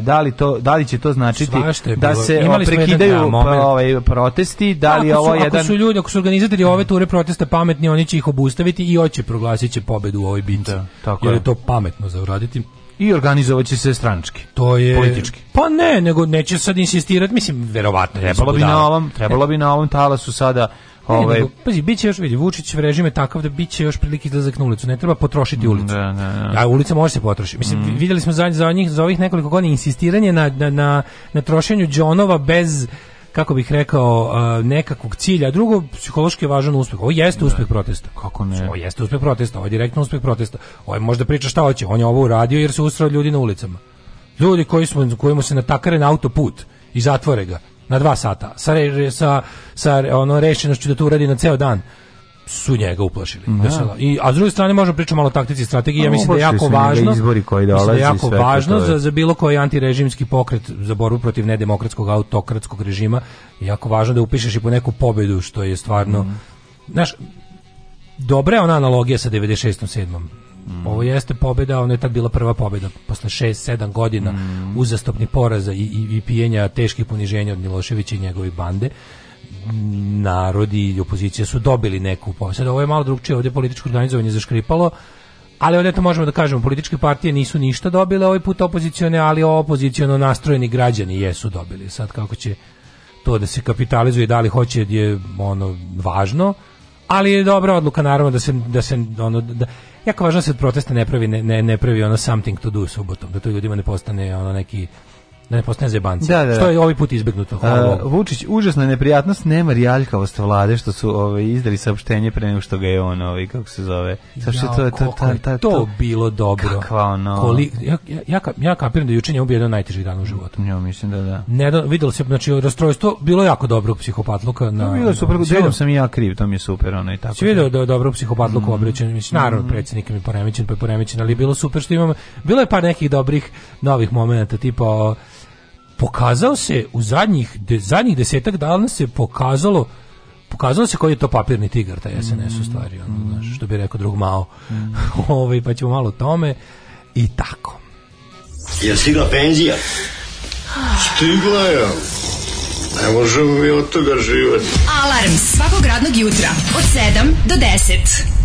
B: Da li, to, da li će to značiti da se Imali prekidaju da, pa, ovaj, protesti, da li
A: ako su, ovo jedan... Ako su ljudi, ako su organizatori ove ture protesta pametni, oni će ih obustaviti i hoće proglasit će pobedu u ovoj bitci. Da, tako Jer je to pametno za uraditi
B: i organizovaće se stranački. To je politički.
A: Pa ne, nego neće sad insistirati, mislim verovatno.
B: Trebalo bi na da- ovom, trebalo bi na ovom talasu sada
A: Ovaj nego, pazi, biće još vidi Vučić režim je takav da biće još prilike izlazak na ulicu, ne treba potrošiti da, ulicu. Da, da, da. A ulica može se potrošiti. Mislim mm. vidjeli smo za za njih za ovih nekoliko godina insistiranje na na na, na trošenju džonova bez kako bih rekao, uh, nekakvog cilja. Drugo, psihološki je važan uspjeh. Ovo jeste da. uspeh protesta.
B: Kako ne?
A: Ovo jeste uspeh protesta, ovo je direktno uspeh protesta. Ovo je možda priča šta hoće, on je ovo uradio jer se usrao ljudi na ulicama. Ljudi koji smo kojima se natakare na autoput i zatvore ga na dva sata, sa, sa, sa ono, rešenošću da to uradi na ceo dan su njega uplašili. Da se, i, a s druge strane možemo pričati malo o taktici i strategiji. Ja mislim da je jako važno,
B: izbori koji dolazi, da je jako važno
A: za, za bilo koji antirežimski pokret za borbu protiv nedemokratskog autokratskog režima. jako važno da upišeš i po neku pobedu što je stvarno mm. znaš, dobra je ona analogija sa 96. 7. Mm. Ovo jeste pobeda, ona je tad bila prva pobeda posle 6-7 godina mm. uzastopni poraza i, i, i pijenja teških poniženja od Miloševića i njegove bande narodi i opozicija su dobili neku pobedu. Sada ovo je malo drugčije, ovdje političko organizovanje zaškripalo, ali ovdje to možemo da kažemo, političke partije nisu ništa dobile ovaj put opozicione, ali opoziciono nastrojeni građani jesu dobili. Sad kako će to da se kapitalizuje, da li hoće da je ono važno, ali je dobra odluka naravno da se da se ono da jako važno da se od protesta ne pravi ne, ne, ne pravi ono something to do subotom da to ljudima ne postane ono neki da ne postane zebanci.
B: Da,
A: da, Što je ovaj put izbegnuto.
B: A, Vučić, užasna neprijatnost, nema rijaljkavost vlade što su ove, ovaj, izdali saopštenje pre nego što ga je on, ovaj, kako se zove.
A: Saopšte, ja, to, to, ta, ta, to, to, bilo dobro.
B: Kakva ono... Koli,
A: ja, ja, ja kapiram
B: da
A: juče njemu bio jedan najtežih dana u životu.
B: Ja mislim da da.
A: Ne, da- videlo se, znači, rastrojstvo bilo jako dobro u psihopatluka.
B: Na, no,
A: bilo
B: super, na, sam i ja kriv, to mi je super, ono i tako.
A: Si video da je dobro psihopatluku mm. obrećen, mislim, naravno, mm. predsjednik mi poremećen, pa je poremećen, ali bilo super što imam, bilo je par nekih dobrih novih momenta, tipa pokazao se u zadnjih, de, zadnjih desetak dana se pokazalo pokazalo se koji je to papirni tigar taj SNS u mm. stvari, ono, mm. znaš, što bi rekao drug Mao. Mm. Ove, ovaj, pa ćemo malo o tome i tako.
E: Je stigla penzija? Stigla je. Ne možemo mi od toga živati.
F: Alarm svakog radnog jutra od 7 do 10.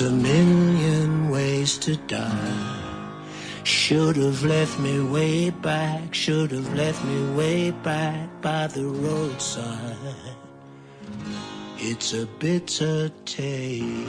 F: a million ways to
A: die. Should have left me way back, should have left me way back by the roadside. It's a bitter taste.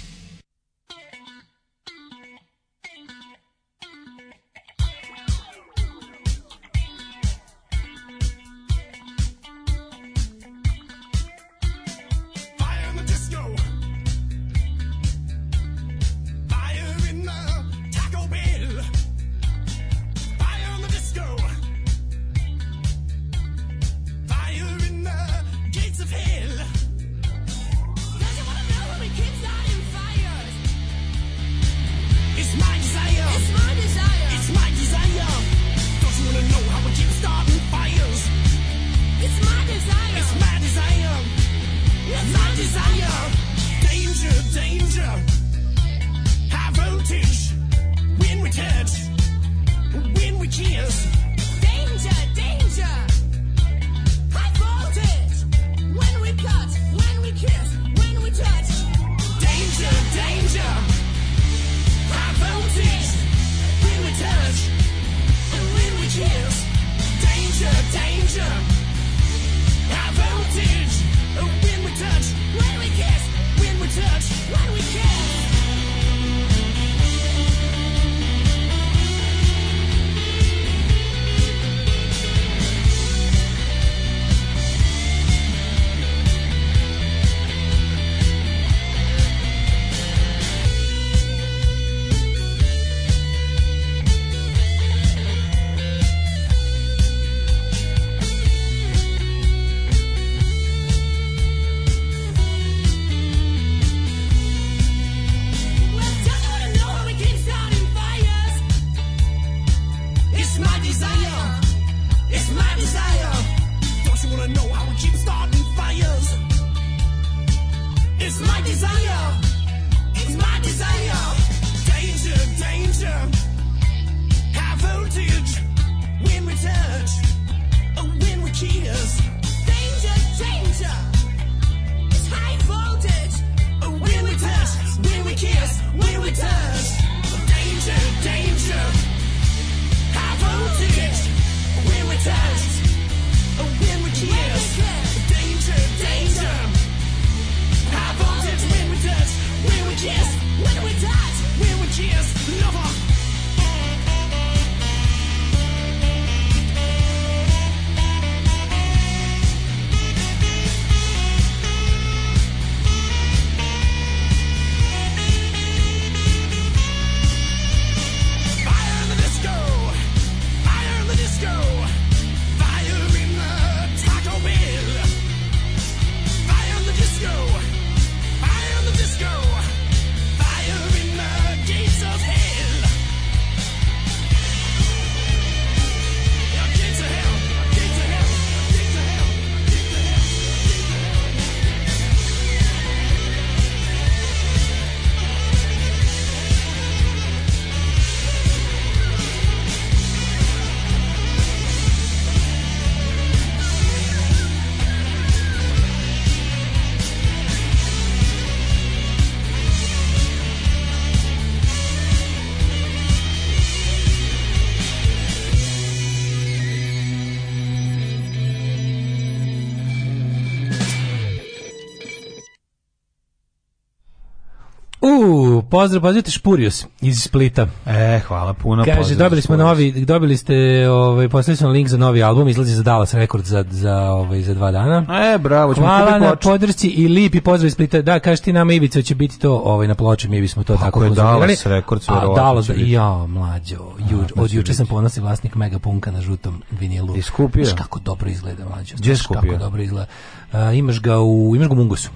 A: pozdrav, pozdravite pa Špurius iz Splita. E, hvala puno. Kaže, pozdrav, dobili smo novi, dobili ste, ovaj, poslali smo link za novi album, izlazi za Dallas Record za, za, ovaj, za dva dana.
B: E, bravo, ćemo Hvala
A: na podršci i lipi pozdrav iz Splita. Da, kaži ti nama Ivica, će biti to ovaj, na ploči, mi bismo to
B: pa, tako konzumirali. Dallas Record,
A: A,
B: Dallas,
A: ja, mlađo, ju, A, od juče sam ponosi vlasnik Megapunka na žutom vinilu.
B: Iskupio. Znaš
A: kako dobro izgleda, mlađo. Gdje Kako dobro izgleda. A, imaš ga u, imaš ga u Mungosu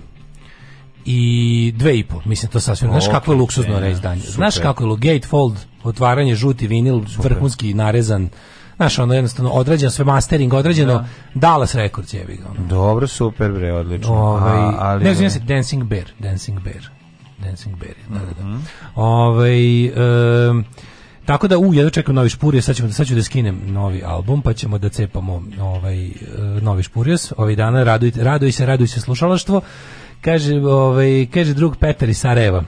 A: i dve i po. Mislim to sasvim. Znaš kako je luksuzno reizdanje. Znaš kako je Gatefold, otvaranje žuti vinil, super. vrhunski narezan. Znaš, ono jednostavno odrađeno, sve mastering odrađeno, da. Dallas Records je ga.
B: Dobro, super bre, odlično. Ovaj, A, ali,
A: ne znam se, Dancing Bear, Dancing Bear. Dancing Bear, da, da, da. Mm -hmm. Ovaj, um, tako da, u, jedno čekam Novi Špurijas, sad, ćemo, sad ću da skinem novi album, pa ćemo da cepamo ovaj, e, Novi Špurijas. Ovih dana raduj, raduj se, raduj se slušalaštvo. Kaže, ovaj, kaže drug Petar iz Sarajeva.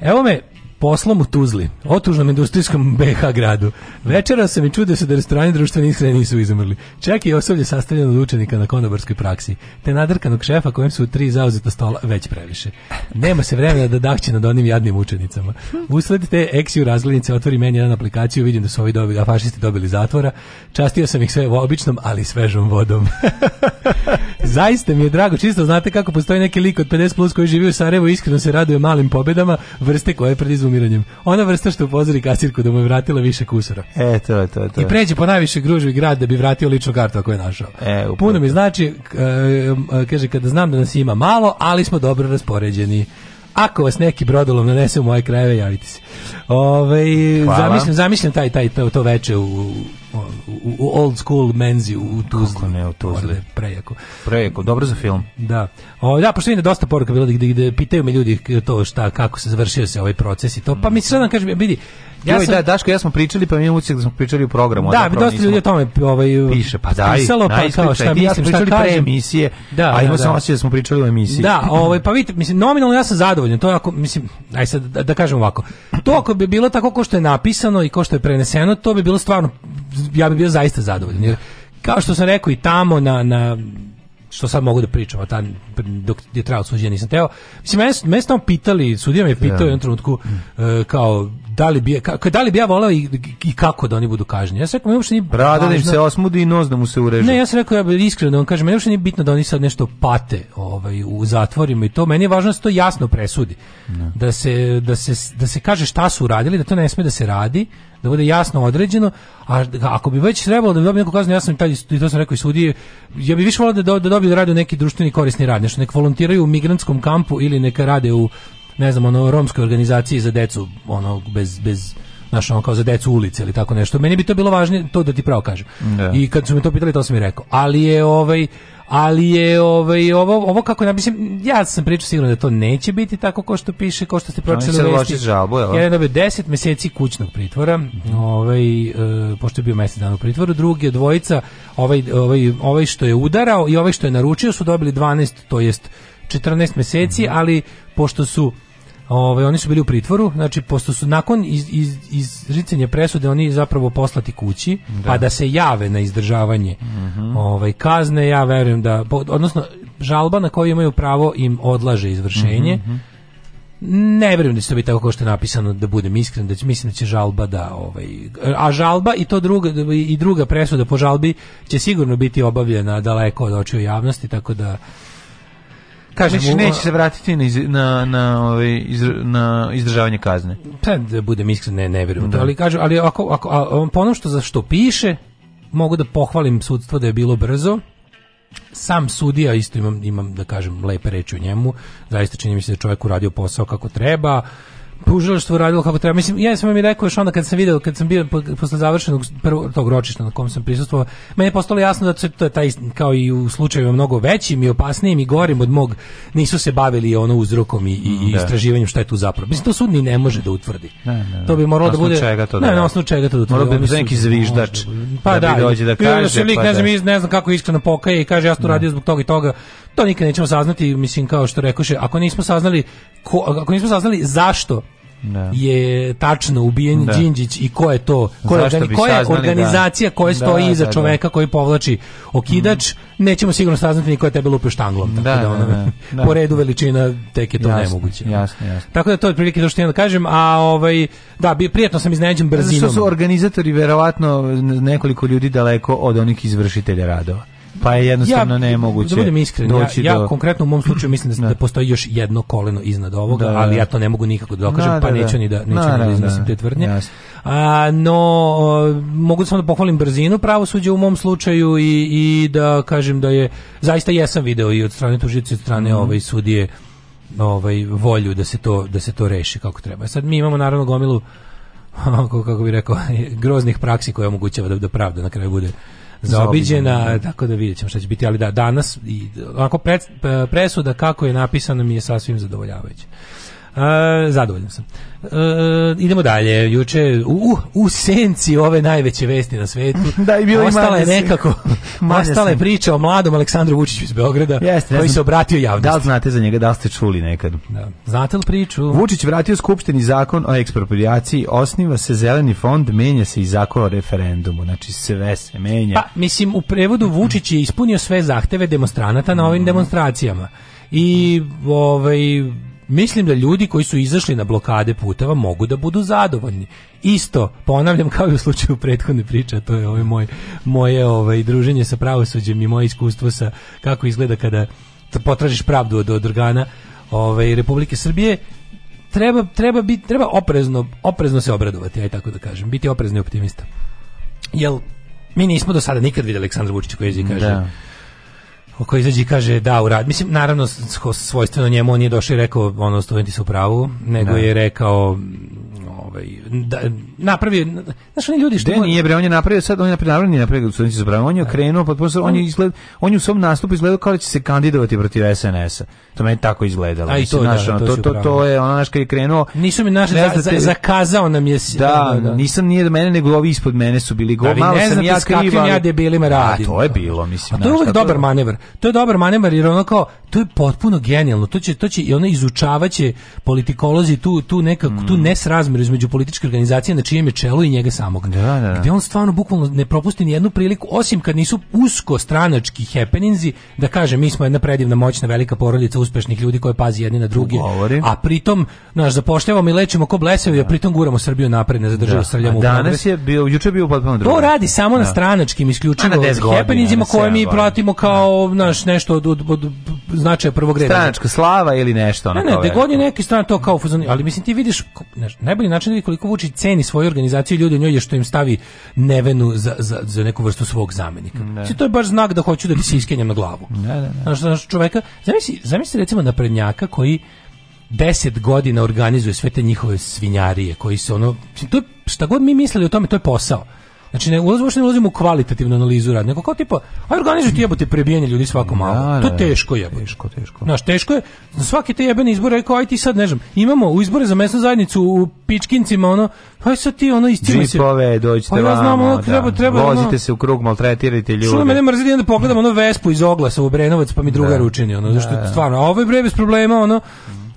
A: Evo me, poslom u Tuzli, otužnom industrijskom BH gradu. Večera sam i čudio se da restorani društvene ishrane nisu izumrli. Čak i osoblje sastavljeno od učenika na konobarskoj praksi, te nadrkanog šefa kojem su tri zauzeta stola već previše. Nema se vremena da dahće nad onim jadnim učenicama. Usled te eksiju razglednice otvori meni jedan aplikaciju, vidim da su ovi dobili, a fašisti dobili zatvora. Častio sam ih sve običnom, ali svežom vodom. Zaista mi je drago, čisto znate kako postoji neki lik od 50 plus koji živi u Sarajevu, iskreno se raduje malim pobedama, vrste koje predizum umiranjem. Ona vrsta što upozori kasirku da mu je vratila više kusura.
B: E, to je, to je, to je.
A: I pređe po najviše gružu i grad da bi vratio ličnu kartu ako je našao. E, Puno mi znači, e, e, kaže, kada znam da nas ima malo, ali smo dobro raspoređeni. Ako vas neki brodolom nanese u moje krajeve, javite se. Ovaj zamislim, zamislim taj, taj, to, to veče u,
B: u,
A: u old school menzi u Tuzli.
B: Kako ne, u Tuzli.
A: Prejako.
B: Prejako, dobro za film.
A: Da. O, da, pošto da je dosta poruka bilo gde, gde pitaju me ljudi to šta, kako se završio se ovaj proces i to. Pa mi se sad kažem, vidi,
B: Ja Joj, sam, da, Daško, ja smo pričali, pa mi je da smo pričali u programu.
A: Da, dosta ljudi o tome ovaj, piše, pa daj, pisalo, pa kao šta mislim, pričali šta pre
B: emisije, da, a imao da, sam da. osjećaj da smo pričali o emisiji.
A: Da, ovaj, pa vidite, mislim, nominalno ja sam zadovoljan, to je ako, mislim, aj sad, da, da kažem ovako, to ako bi bilo tako kao što je napisano i kao što je preneseno, to bi bilo stvarno, ja bih bio zaista zadovoljan. Jer, kao što sam rekao i tamo na, na što sad mogu da pričam, a dok je trajalo suđenje nisam teo. Mislim, mene, mene pitali, sudija me pitao da. u jednom trenutku, uh, kao, da li bi kako da li bi ja voleo i,
B: i
A: kako da oni budu kažnjeni. Ja sam rekao, uopšte ni
B: brada da im se osmudi i nos da mu se ureže.
A: Ne, ja
B: sam
A: rekao ja bi iskreno da vam kažem, meni uopšte nije bitno da oni sad nešto pate, ovaj u zatvorima i to meni je važno da se to jasno presudi. Da se da se da se kaže šta su uradili, da to ne sme da se radi, da bude jasno određeno, a ako bi već trebalo da bi dobio neku kaznu, ja sam taj, i to sam rekao i sudije ja bih više voleo da, do, da dobiju da rade neki društveni korisni rad, nešto nek volontiraju u migrantskom kampu ili neka rade u ne znam, ono, romskoj organizaciji za decu, ono, bez, bez znaš, ono kao za decu ulice ili tako nešto. Meni bi to bilo važnije, to da ti pravo kažem. Da. I kad su me to pitali, to sam mi rekao. Ali je ovaj, ali je ovaj, ovo, ovo kako ja mislim, ja sam pričao sigurno da to neće biti tako kao što piše, kao što ste pročitali da vesti.
B: žalbu,
A: jel?
B: Jedan
A: dobio 10 meseci kućnog pritvora, mm -hmm. ovaj, e, pošto je bio mesec dana u pritvoru, drugi dvojica, ovaj, ovaj, ovaj što je udarao i ovaj što je naručio su dobili 12, to jest 14 meseci, mhm. ali pošto su Ove, ovaj, oni su bili u pritvoru, znači pošto su nakon iz, iz, izricanja presude oni zapravo poslati kući, da. pa da se jave na izdržavanje mm -hmm. ovaj, kazne, ja verujem da, odnosno žalba na koju imaju pravo im odlaže izvršenje, mm -hmm. Ne vjerujem da će to biti tako kao što je napisano da budem iskren, da će, mislim da će žalba da ovaj a žalba i to druga i druga presuda po žalbi će sigurno biti obavljena daleko od očiju javnosti tako da
B: kažem, znači, neće se vratiti na, na, na, ovaj, iz, na izdržavanje kazne.
A: Pa, da bude iskren, ne, ne vjerujem. Da. Ali, kažem, ali ako, ako, a, po što, za što piše, mogu da pohvalim sudstvo da je bilo brzo, sam sudija isto imam imam da kažem lepe reči o njemu zaista čini mi se da čovjek uradio posao kako treba tužilaštvo radilo kako treba. Mislim, ja sam mi rekao još onda kad sam video, kad sam bio posle završenog prvog tog ročišta na kom sam prisustvovao, meni je postalo jasno da se to je taj kao i u slučaju mnogo većim i opasnijim i gorim od mog nisu se bavili ono uzrokom i, i da. istraživanjem šta je tu zapravo. Mislim to sud
B: ni ne
A: može da utvrdi. Ne, ne, ne. To bi moralo
B: da bude
A: čega to
B: da.
A: Ne, na
B: osnovu čega to da utvrdi. Morao bi biti neki zviždač. Pa da, da, bi dođe da
A: kaže. Pa lik, ne pa znam, da. ne znam kako iskreno pokaje i kaže ja sam to da. radio zbog toga i toga. To nikad nećemo saznati, mislim kao što rekoše, ako nismo saznali ko, ako nismo saznali zašto da. je tačno ubijen da. Đinđić i ko je to ko je, organi, koja je da. organizacija da. koja stoji da, iza da, čoveka koji povlači okidač mm. nećemo sigurno saznati ni ko je tebe lupio štanglom tako da, da, da ono, po redu veličina tek je to jasne, nemoguće
B: jasno, jasno.
A: tako da to je otprilike to što imam da kažem a ovaj da bi prijetno sam iznenađen brzinom
B: su organizatori verovatno nekoliko ljudi daleko od onih izvršitelja radova pa je jednostavno ja, da nemoguće. Da
A: budem iskren, doći ja, ja do... konkretno u mom slučaju mislim da, da. da. postoji još jedno koleno iznad ovoga, da, da, ali ja to ne mogu nikako da dokažem, da, pa neću ni da neću da, ni da iznosim te tvrdnje. Jasne. A, no, mogu samo da pohvalim brzinu pravosuđa u mom slučaju i, i da kažem da je, zaista jesam video i od strane tužice, od strane mm. ove ovaj, sudije, ovaj volju da se to da se to reši kako treba. Sad mi imamo naravno gomilu kako, kako bi rekao groznih praksi koje omogućava da, da pravda na kraju bude zaobiđena, da. tako da vidjet ćemo šta će biti, ali da, danas, i, onako presuda kako je napisano mi je sasvim zadovoljavajuće. E, zadovoljan sam. Uh, idemo dalje. Juče u, u senci ove najveće vesti na svetu.
B: da i bilo
A: ostala je nekako ostala je priča o mladom Aleksandru Vučiću iz Beograda Jeste, koji se obratio javnosti. Da
B: li znate za njega, da li ste čuli nekad? Da.
A: Znate li priču?
B: Vučić vratio skupštini zakon o ekspropriaciji, osniva se zeleni fond, menja se i zakon o referendumu. Znači sve se menja.
A: Pa mislim u prevodu Vučić je ispunio sve zahteve demonstranata na ovim mm. demonstracijama. I ovaj Mislim da ljudi koji su izašli na blokade puteva mogu da budu zadovoljni. Isto, ponavljam kao i u slučaju prethodne priče, to je ovaj moj, moje ovaj, druženje sa pravosuđem i moje iskustvo sa kako izgleda kada potražiš pravdu od, od organa ovaj, Republike Srbije treba, treba, biti, treba oprezno, oprezno se obradovati, aj tako da kažem, biti oprezni optimista. Jel, mi nismo do sada nikad videli Aleksandra Vučića koji jezik da. kaže da. Ko izađe i kaže da u rad. Mislim, naravno, svojstveno njemu on nije došao i rekao ono studenti su u pravu, nego da. je rekao ovaj da napravio znaš oni ljudi
B: što De,
A: nije
B: bre on je napravio sad on je napravio napravio, napravio da oni za on je da. krenuo pa posle on je izgled on je u svom nastupu izgledao kao da će se kandidovati protiv SNS-a to meni tako izgledalo a i to, naš, da, da to, to, to, to je ono naš kad je krenuo
A: nisu mi naš za, za, zakazao nam je
B: da, da, da, nisam nije do mene nego ovi ispod mene su bili go da, malo sam ja
A: kriva ja debelima radim
B: a to je bilo mislim
A: a to je dobar manevar to je dobar manevar jer ono kao to je potpuno genijalno to će to će i ona izučavaće politikolozi tu tu nekako tu mm. nesrazmer između između političke organizacije na čijem je čelu i njega samog. Da, da, da. Gde on stvarno bukvalno ne propusti ni jednu priliku, osim kad nisu usko stranački happeningsi, da kaže mi smo jedna predivna, moćna, velika porodica uspešnih ljudi koji pazi jedni na
B: druge.
A: A pritom naš zapošljavamo i lečimo ko blesevi, a da. pritom guramo Srbiju napred, ne zadržavamo da. u
B: Danas je bio, juče bio potpuno drugo.
A: To radi samo na da. stranačkim isključivo na happeningsima koje mi pratimo kao da. naš nešto od, od, od značaja prvog
B: reda. Stranačka slava ili nešto
A: ono. Ne, ne, da neki stran to kao ali mislim ti vidiš ne, najbolji način način vidi koliko Vučić ceni svoju organizaciju ljudi u njoj je što im stavi nevenu za, za, za neku vrstu svog zamenika. Ne. Znači, to je baš znak da hoću da ti se iskenjam na glavu. Ne, ne, znaš, znaš, čoveka, zamisli, zamisli recimo naprednjaka koji deset godina organizuje sve te njihove svinjarije koji se ono, to je, šta god mi mislili o tome, to je posao. Znači ne ulazimo što ne ulazimo u kvalitativnu analizu rada, nego kao tipa aj organizuj ti jebote prebijanje ljudi svako malo. Ja, da, to da, da. je teško je.
B: Teško,
A: teško. Znaš, teško je. Za svaki te jebeni izbor rekao aj ti sad ne znam. Imamo u izbore za mesnu zajednicu u Pičkincima ono aj sad ti ono iscili
B: se. Džipove, dođite pa ja znam,
A: ono, treba, treba,
B: Vozite ono, se u krug, maltretirajte ljude. Što
A: mene mrziti da pogledam ono Vespu iz oglasa u Brenovac pa mi druga ručini ono, zašto stvarno, a ovo je bre bez problema ono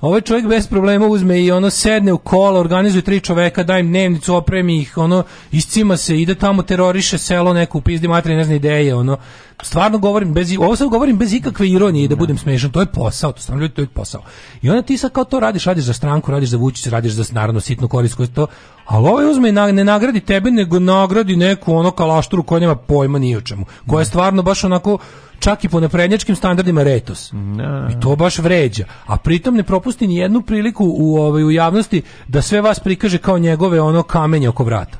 A: Ovaj čovjek bez problema uzme i ono sedne u kola, organizuje tri čoveka, daje im dnevnicu, opremi ih, ono iscima se, ide tamo teroriše selo neku pizdi materi, ne zna ideje, ono. Stvarno govorim bez ovo sad govorim bez ikakve ironije da, da budem smešan, to je posao, to stvarno ljudi to je posao. I onda ti sad kao to radiš, radiš za stranku, radiš za Vučića, radiš za naravno sitnu korist koju to, ali ovaj uzme i na, ne nagradi tebe, nego nagradi neku ono kalašturu koja nema pojma ni o čemu, koja je stvarno baš onako čak i po naprednjačkim standardima retos. No. Da. I to baš vređa. A pritom ne propusti ni jednu priliku u, ovaj, u javnosti da sve vas prikaže kao njegove ono kamenje oko vrata.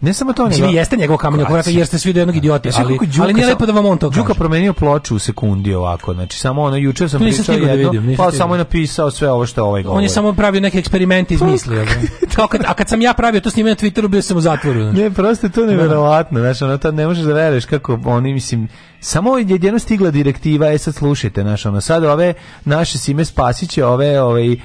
A: Ne samo to, nego... Vi jeste njegov kamen oko jer ste svi do jednog da. idiota, ali, Đuka, ali nije lepo da vam on to kaže.
B: Đuka promenio ploču u sekundi ovako, znači samo ono, jučer sam pričao da jedno, da vidim, pa samo je napisao sve ovo što ovaj govori.
A: On je samo pravio neke eksperimente iz pa misli. Kao kad, a kad sam ja pravio to snimanje na Twitteru, bio sam u zatvoru.
B: Znači. Ne, prosto je to nevjerovatno, znači, ono, tad ne možeš da veruješ kako oni, mislim, Samo je jedno stigla direktiva, e sad slušajte, naš, ono, sad ove naše sime spasiće, ove ovaj,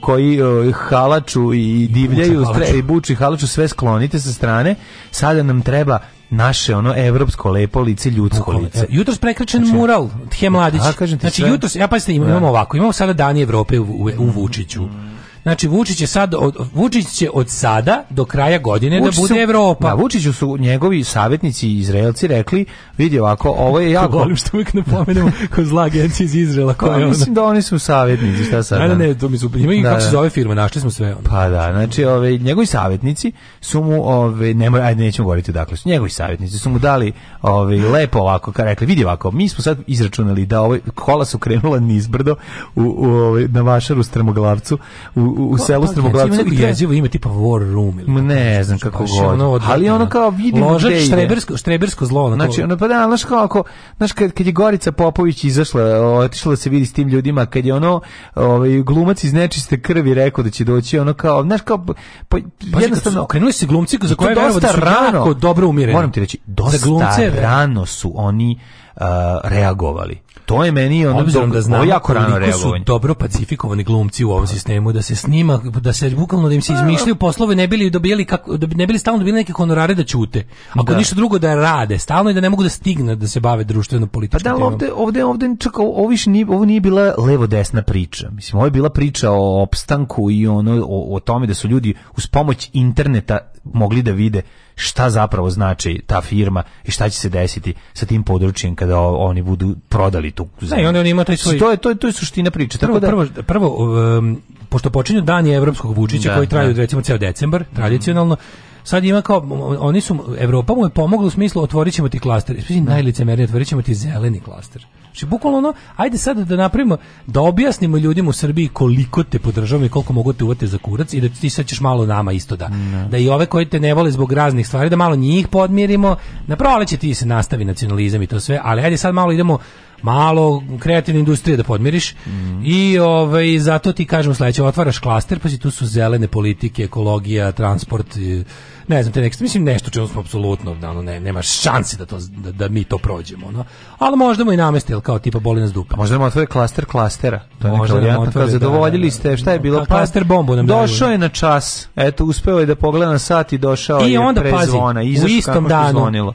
B: koji o, halaču i divljaju, i, i buči halaču, sve sklonite sa strane, sada nam treba naše ono evropsko lepo lice ljudsko lice.
A: Jutros prekrečen znači, mural Tje da, Mladić. A, kažem ti znači sve... jutros ja pa imamo ja. ovako, imamo sada dan Evrope u, u, u Vučiću. Mm. Znači Vučić je sad od, Vučić će od sada do kraja godine da Vučić da bude su, Evropa.
B: Da, Vučiću su njegovi savjetnici Izraelci rekli, vidi ovako, ovo je jako
A: volim što uvijek pomenemo kao zla agencija iz Izraela
B: pa, koja je. Mislim da oni su savjetnici, šta sad?
A: Ne, ne, da. to mi su ima i da, kako se zove firma, našli smo sve. Ono.
B: Pa da, znači ove njegovi savjetnici su mu ove nemoj ajde nećemo govoriti dakle, su njegovi savjetnici su mu dali ove lepo ovako, kao rekli, vidi ovako, mi smo sad izračunali da ovaj kola su krenula nizbrdo u, u, u na vašaru strmoglavcu u u, u pa, selu pa, Strmoglavcu. Ima
A: neko jezivo ime tipa War Room. Ili
B: ne ne znam kako god. Ono ali ono kao vidimo
A: Loža, štrebersko, štrebersko zlo. Ono
B: znači, ono, pa da, znaš kao, ako, znaš, kad, kad je Gorica Popović izašla, otišla da se vidi s tim ljudima, kad je ono ovaj, glumac iz nečiste krvi rekao da će doći, ono kao, znaš kao, pa, pa jednostavno... Krenuli
A: se glumci za koje verovo da su rano,
B: dobro umire. Moram
A: ti reći,
B: dosta glumce, rano su oni uh, reagovali. To je meni ono obzirom
A: da, da znam jako rano su dobro pacifikovani glumci u ovom pa. sistemu da se snima, da se bukvalno da im se pa. izmišljaju poslove ne bili dobijali kako da ne bili stalno dobili neke honorare da ćute. Ako da. ništa drugo da rade, stalno i da ne mogu da stignu da se bave društveno političkim.
B: Pa da ovde ovde ovde čak ovo nije ovo nije bila levo desna priča. Mislim ovo je bila priča o opstanku i ono o, o tome da su ljudi uz pomoć interneta mogli da vide šta zapravo znači ta firma i šta će se desiti sa tim područjem kada oni budu prodali tu
A: zemlju. Ne, oni, oni imaju taj svoj...
B: To je, to je, to je suština priče. Prvo, da-
A: prvo, prvo um, pošto počinju je evropskog Vučića da, koji traju da. recimo ceo decembar, mhm. tradicionalno, sad ima kao oni su Evropa mu je pomogla u smislu otvorićemo ti klaster. Mislim da. najlicemernije otvorićemo ti zeleni klaster. Znači, bukvalno ono, ajde sad da napravimo, da objasnimo ljudima u Srbiji koliko te podržavamo i koliko mogu te uvati za kurac i da ti sad ćeš malo nama isto da. Ne. Da i ove koje te ne vole zbog raznih stvari, da malo njih podmirimo. Na proleće ti se nastavi nacionalizam i to sve, ali ajde sad malo idemo malo kreativne industrije da podmiriš mm. i ovaj, zato ti kažem sledeće, otvaraš klaster, pa si tu su zelene politike, ekologija, transport, ne znam te nekste, mislim nešto čemu smo apsolutno, da, ono, ne, nema šanse da, to, da, da mi to prođemo, ono. ali možda mu i nameste, kao tipa boli nas dupa.
B: Možda nam otvore klaster klastera, to je možda neka otvore, da, zadovoljili da, da, ste, šta je da, da. bilo?
A: klaster bombu nam
B: Došao je na čas, eto, uspeo je da pogleda na sat i došao I je onda,
A: prezvona, pazi, u
B: istom danu,
A: zvonilo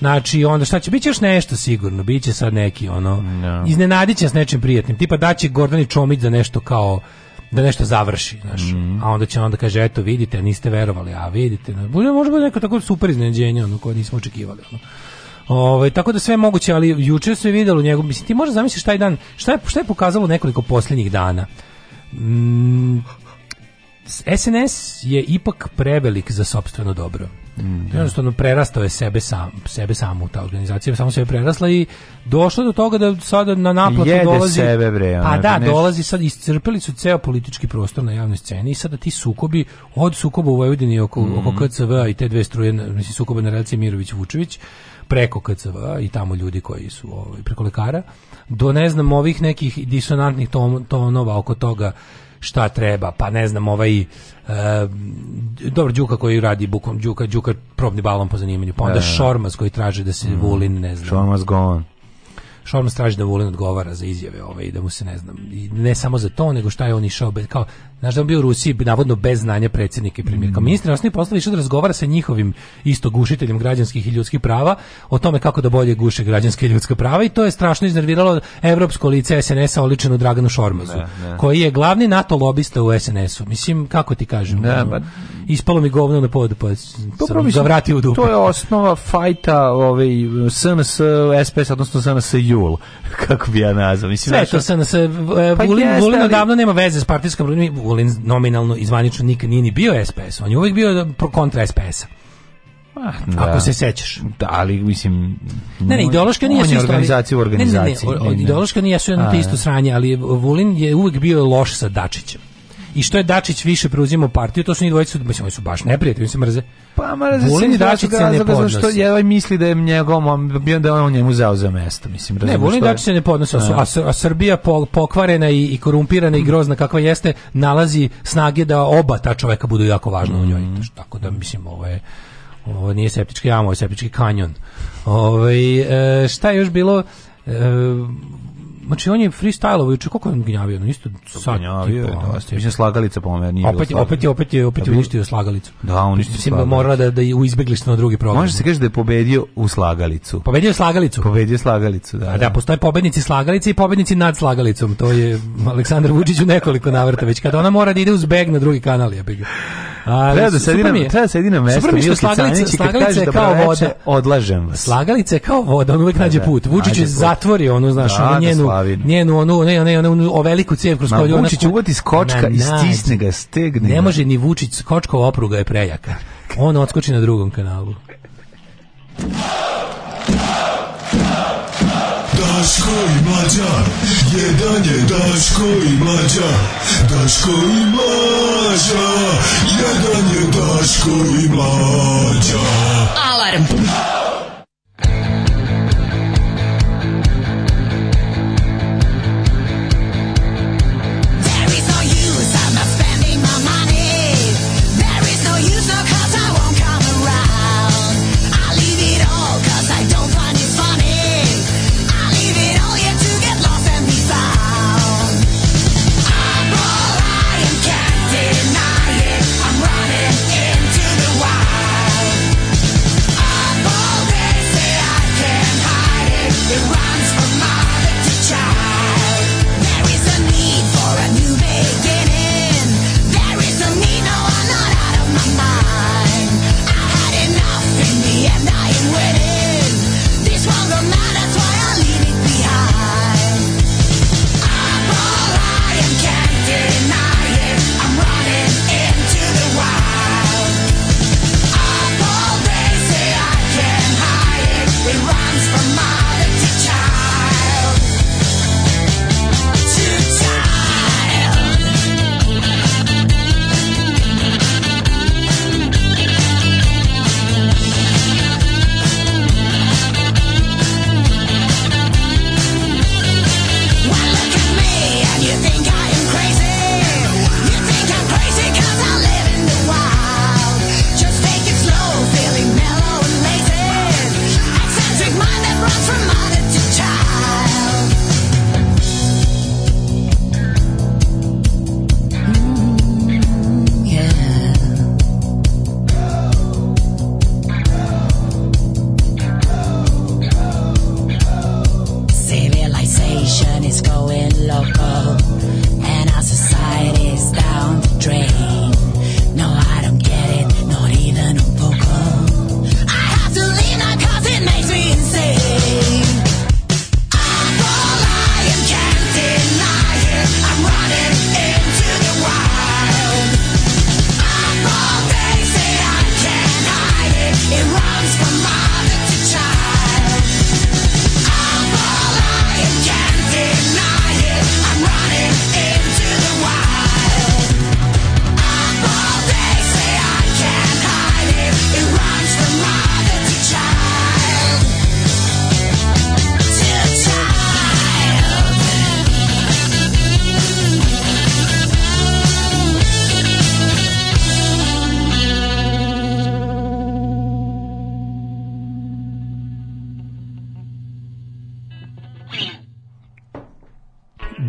B: Znači, onda šta će, biće još nešto sigurno, biće sad neki, ono, no. Da. iznenadit će s nečim prijatnim, tipa da će Gordani Čomić za nešto kao, da nešto završi, znaš. Mm. A onda će onda kaže eto vidite, niste verovali, a vidite, bude možda bude neko tako super iznenađenje, ono koje nismo očekivali, ono.
A: Ove, ovaj, tako da sve je moguće, ali juče se videlo njegov, mislim ti možeš zamisliti šta dan, šta je, šta je pokazalo nekoliko posljednjih dana. Mm, SNS je ipak prevelik za sopstveno dobro. Mm, da. Jednostavno prerastao je sebe sam, sebe samu ta organizacija, samo sebe prerasla i došlo do toga da sada na naplatu Jede dolazi. Sebe
B: bre, ona, pa
A: da, da, nešto... dolazi sad iscrpili su ceo politički prostor na javnoj sceni i sada ti sukobi od sukoba u Vojvodini oko mm. oko KCV i te dve struje, mislim sukoba na relaciji Mirović Vučević preko KCV i tamo ljudi koji su ovaj preko lekara do ne znam ovih nekih disonantnih ton, tonova oko toga šta treba, pa ne znam, ovaj E, dobro Đuka koji radi bukom Đuka Đuka probni balon po zanimanju pa onda e. Da, da, da. Šormaz koji traži da se mm. Vulin ne znam
B: Šormaz gone
A: Šormaz traži da Vulin odgovara za izjave ove ovaj, i da mu se ne znam, i ne samo za to, nego šta je on išao, be, kao, znaš da on bio u Rusiji navodno bez znanja predsjednika i premijerka. Mm. Ministar osnovnih poslova išao da razgovara sa njihovim isto gušiteljem građanskih i ljudskih prava o tome kako da bolje guše građanske i ljudska prava i to je strašno iznerviralo evropsko lice SNS-a oličeno Draganu Šormazu, ne, ne. koji je glavni NATO lobista u SNS-u. Mislim, kako ti kažem? Ne, ono, ba... Pa- ispalo mi govno na povodu, pa, pa sam ga vratio u dupu. To
B: je osnova fajta ovaj, SNS, SPS, odnosno SNS jul, kako bi ja nazvao.
A: Mislim, Sve
B: to
A: se na se, e, pa Vulin, jest, Vulin odavno nema veze s partijskom, Vulin nominalno i zvanično nikad nije ni bio SPS, on je uvijek bio kontra SPS-a. Ah, pa, da. Ako se sećaš.
B: Da, ali mislim
A: Ne, ne, ideološki nije su organizacija u organizaciji. Ne, ne, ne, ne, ideološki nije su jedno te isto sranje, ali Vulin je uvijek bio loš sa Dačićem i što je Dačić više preuzima partiju, to su njih dvojice, mislim, oni su baš neprijatelji, oni se mrze.
B: Pa mrze se i Dačić se ne podnosi. Što je ovaj misli da je njegom, da on njemu zao za mesto, mislim.
A: Ne, Vulin Dačić se ne podnosi, a, da. a Srbija pol, pokvarena i, i korumpirana i grozna kakva jeste, nalazi snage da oba ta čoveka budu jako važna mm. u njoj. Mm. Tako da, mislim, ovo je ovo nije septički jam, ovo je septički kanjon. Ove, ovaj, šta je još bilo? E, znači on je freestyle-ovo, juče koliko je on gnjavio, no isto sad.
B: Gnjavio je, dosta. Mislim, slagalica
A: po mene opet, Opet
B: je,
A: opet je, opet je da uništio slagalicu.
B: Da, on isto Mislim,
A: da mora da, da u izbeglište na drugi program.
B: Može se kaže da je pobedio u slagalicu.
A: Pobedio slagalicu?
B: Pobedio slagalicu, da. Da,
A: da postoje pobednici slagalice i pobednici nad slagalicom. To je Aleksandar Vučić u nekoliko navrata već. Kada ona mora da ide uz beg na drugi kanal, ja bih ga. Da
B: treba da sedi na, treba da sedi na mesto Milke Canić
A: slagalice kad kao voda, odlažem vas. slagalice kao voda,
B: on uvek da, nađe
A: put. Vučić zatvori onu, znaš, onu njenu slavinu. Njenu onu, ne, ne, onu, o veliku cev
B: kroz koju ona... Vučić uvati skočka i stisne ga, znači, stegne.
A: Ne može ni Vučić, skočkova opruga je prejaka. On odskoči na drugom kanalu. Daško i mlađa, jedan je Daško i mlađa, Daško i mlađa, jedan je Daško i mlađa. Alarm!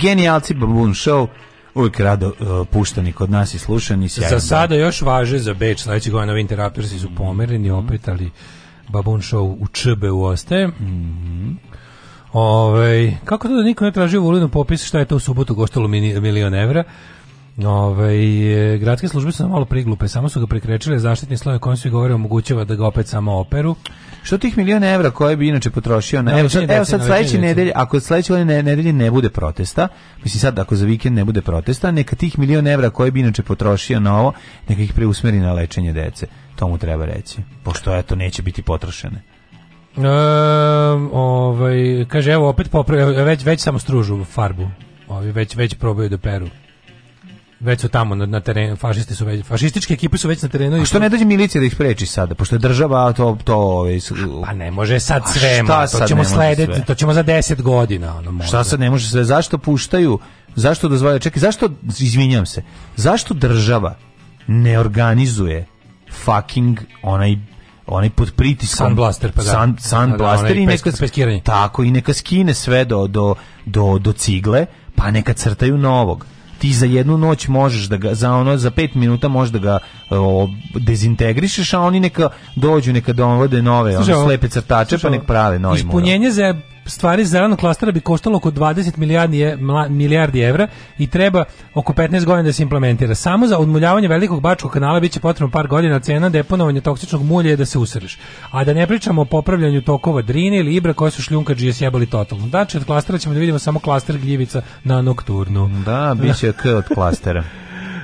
B: genijalci Baboon Show uvijek rado uh, e, puštani kod nas i slušani. Za
A: dan. sada još važe za Beč, sledećeg godina Interruptorsi su mm. pomereni opet, ali Baboon Show u ČB u oste Mm -hmm. Ove, ovaj, kako to da niko ne traži volinu popis šta je to u subotu koštalo milion evra? Ove, ovaj, gradske službe su malo priglupe, samo su ga prekrečile zaštitni sloj kojim su govore omogućava da ga opet samo operu.
B: Što tih miliona evra koje bi inače potrošio na...
A: Evo sad, evo sad sledeće nedelje, ako sledeće godine nedelje ne bude protesta, mislim sad ako za vikend ne bude protesta, neka tih miliona evra koje bi inače potrošio na ovo, neka ih preusmeri na lečenje dece. To mu treba reći.
B: Pošto eto neće biti potrošene.
A: E, ovaj, kaže, evo opet popravi, već, već samo stružu farbu. Ovi već, već probaju da peru već su tamo na, na terenu, fašisti su već, fašističke ekipe su već na terenu.
B: A
A: što
B: ne dođe milicija da ih spreči sada, pošto je država to... to ovaj,
A: pa ne može sad
B: sve, to
A: sad ćemo slediti, to ćemo za deset godina. Ono,
B: može. Šta sad ne može sve, zašto puštaju, zašto dozvoljaju, čekaj, zašto, izvinjam se, zašto država ne organizuje fucking onaj onaj pod pritiskom
A: sunblaster pa da sun,
B: pa da, sunblaster da, i neka peskiranje. tako i neka skine sve do, do, do, do cigle pa neka crtaju novog ti za jednu noć možeš da ga, za ono, za 5 minuta možeš da ga o, dezintegrišeš, a oni neka dođu, neka dovode nove, Slušaj, ono, slepe crtače, pa slušaj, pa nek prave
A: novi Ispunjenje za stvari zelenog klastera bi koštalo oko 20 milijardi, milijardi evra i treba oko 15 godina da se implementira. Samo za odmuljavanje velikog bačkog kanala biće potrebno par godina cena deponovanja toksičnog mulja je da se usreš. A da ne pričamo o popravljanju tokova Drine ili Ibra koje su šljunkađije sjebali totalno. Znači od klastera ćemo da vidimo samo klaster gljivica na nokturnu.
B: Da, biće k od klastera.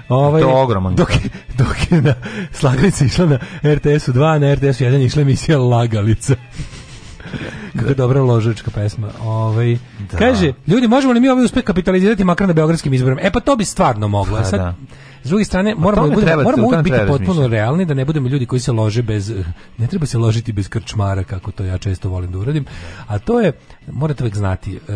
B: Ovaj, to je ogroman.
A: Dok, dok je na slagalica išla na RTS-u 2, na RTS-u 1 išla emisija Lagalica. Kako dobra ložička pesma. Ovaj da. kaže, ljudi, možemo li mi ovaj uspeh kapitalizirati makar na beogradskim izborima? E pa to bi stvarno moglo. Pa sad, da. S druge strane, pa moramo, da budemo, moramo uvijek biti potpuno realni, da ne budemo ljudi koji se lože bez, ne treba se ložiti bez krčmara, kako to ja često volim da uradim, a to je, morate uvijek znati, e,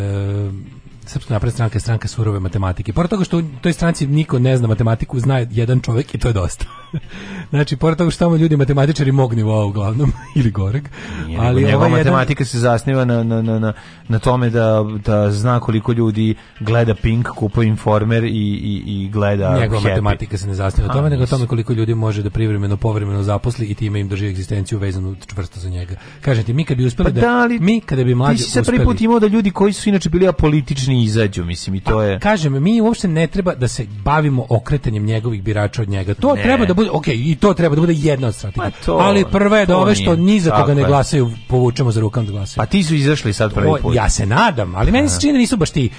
A: Srpska napredna stranka je stranka surove matematike. Pored toga što u toj stranci niko ne zna matematiku, zna jedan čovjek i to je dosta. znači, pored toga što tamo ljudi matematičari mog nivoa uglavnom, ili goreg.
B: ali ovaj njegova ovaj matematika jedan... se zasniva na, na, na, na tome da, da zna koliko ljudi gleda Pink, kupuje Informer i, i, i gleda
A: Njegova happy. matematika se ne zasniva na tome, nego tome koliko ljudi može da privremeno, povremeno zaposli i time im drži egzistenciju vezanu čvrsto za njega. Kažete, mi kad bi uspeli pa da, da li, mi kada bi mlađi uspeli... Ti si se prvi put
B: imao da ljudi koji su inače bili apolitični oni izađu, mislim i to pa, je.
A: Kažem, mi uopšte ne treba da se bavimo okretanjem njegovih birača od njega. To ne. treba da bude, ok, i to treba da bude jedna od pa strategija. Pa to, Ali prva je da ove što ni za koga ne glasaju povučemo za rukam da glasaju. Pa
B: ti su izašli sad prvi
A: put. Ja se nadam, ali meni se čini da nisu baš ti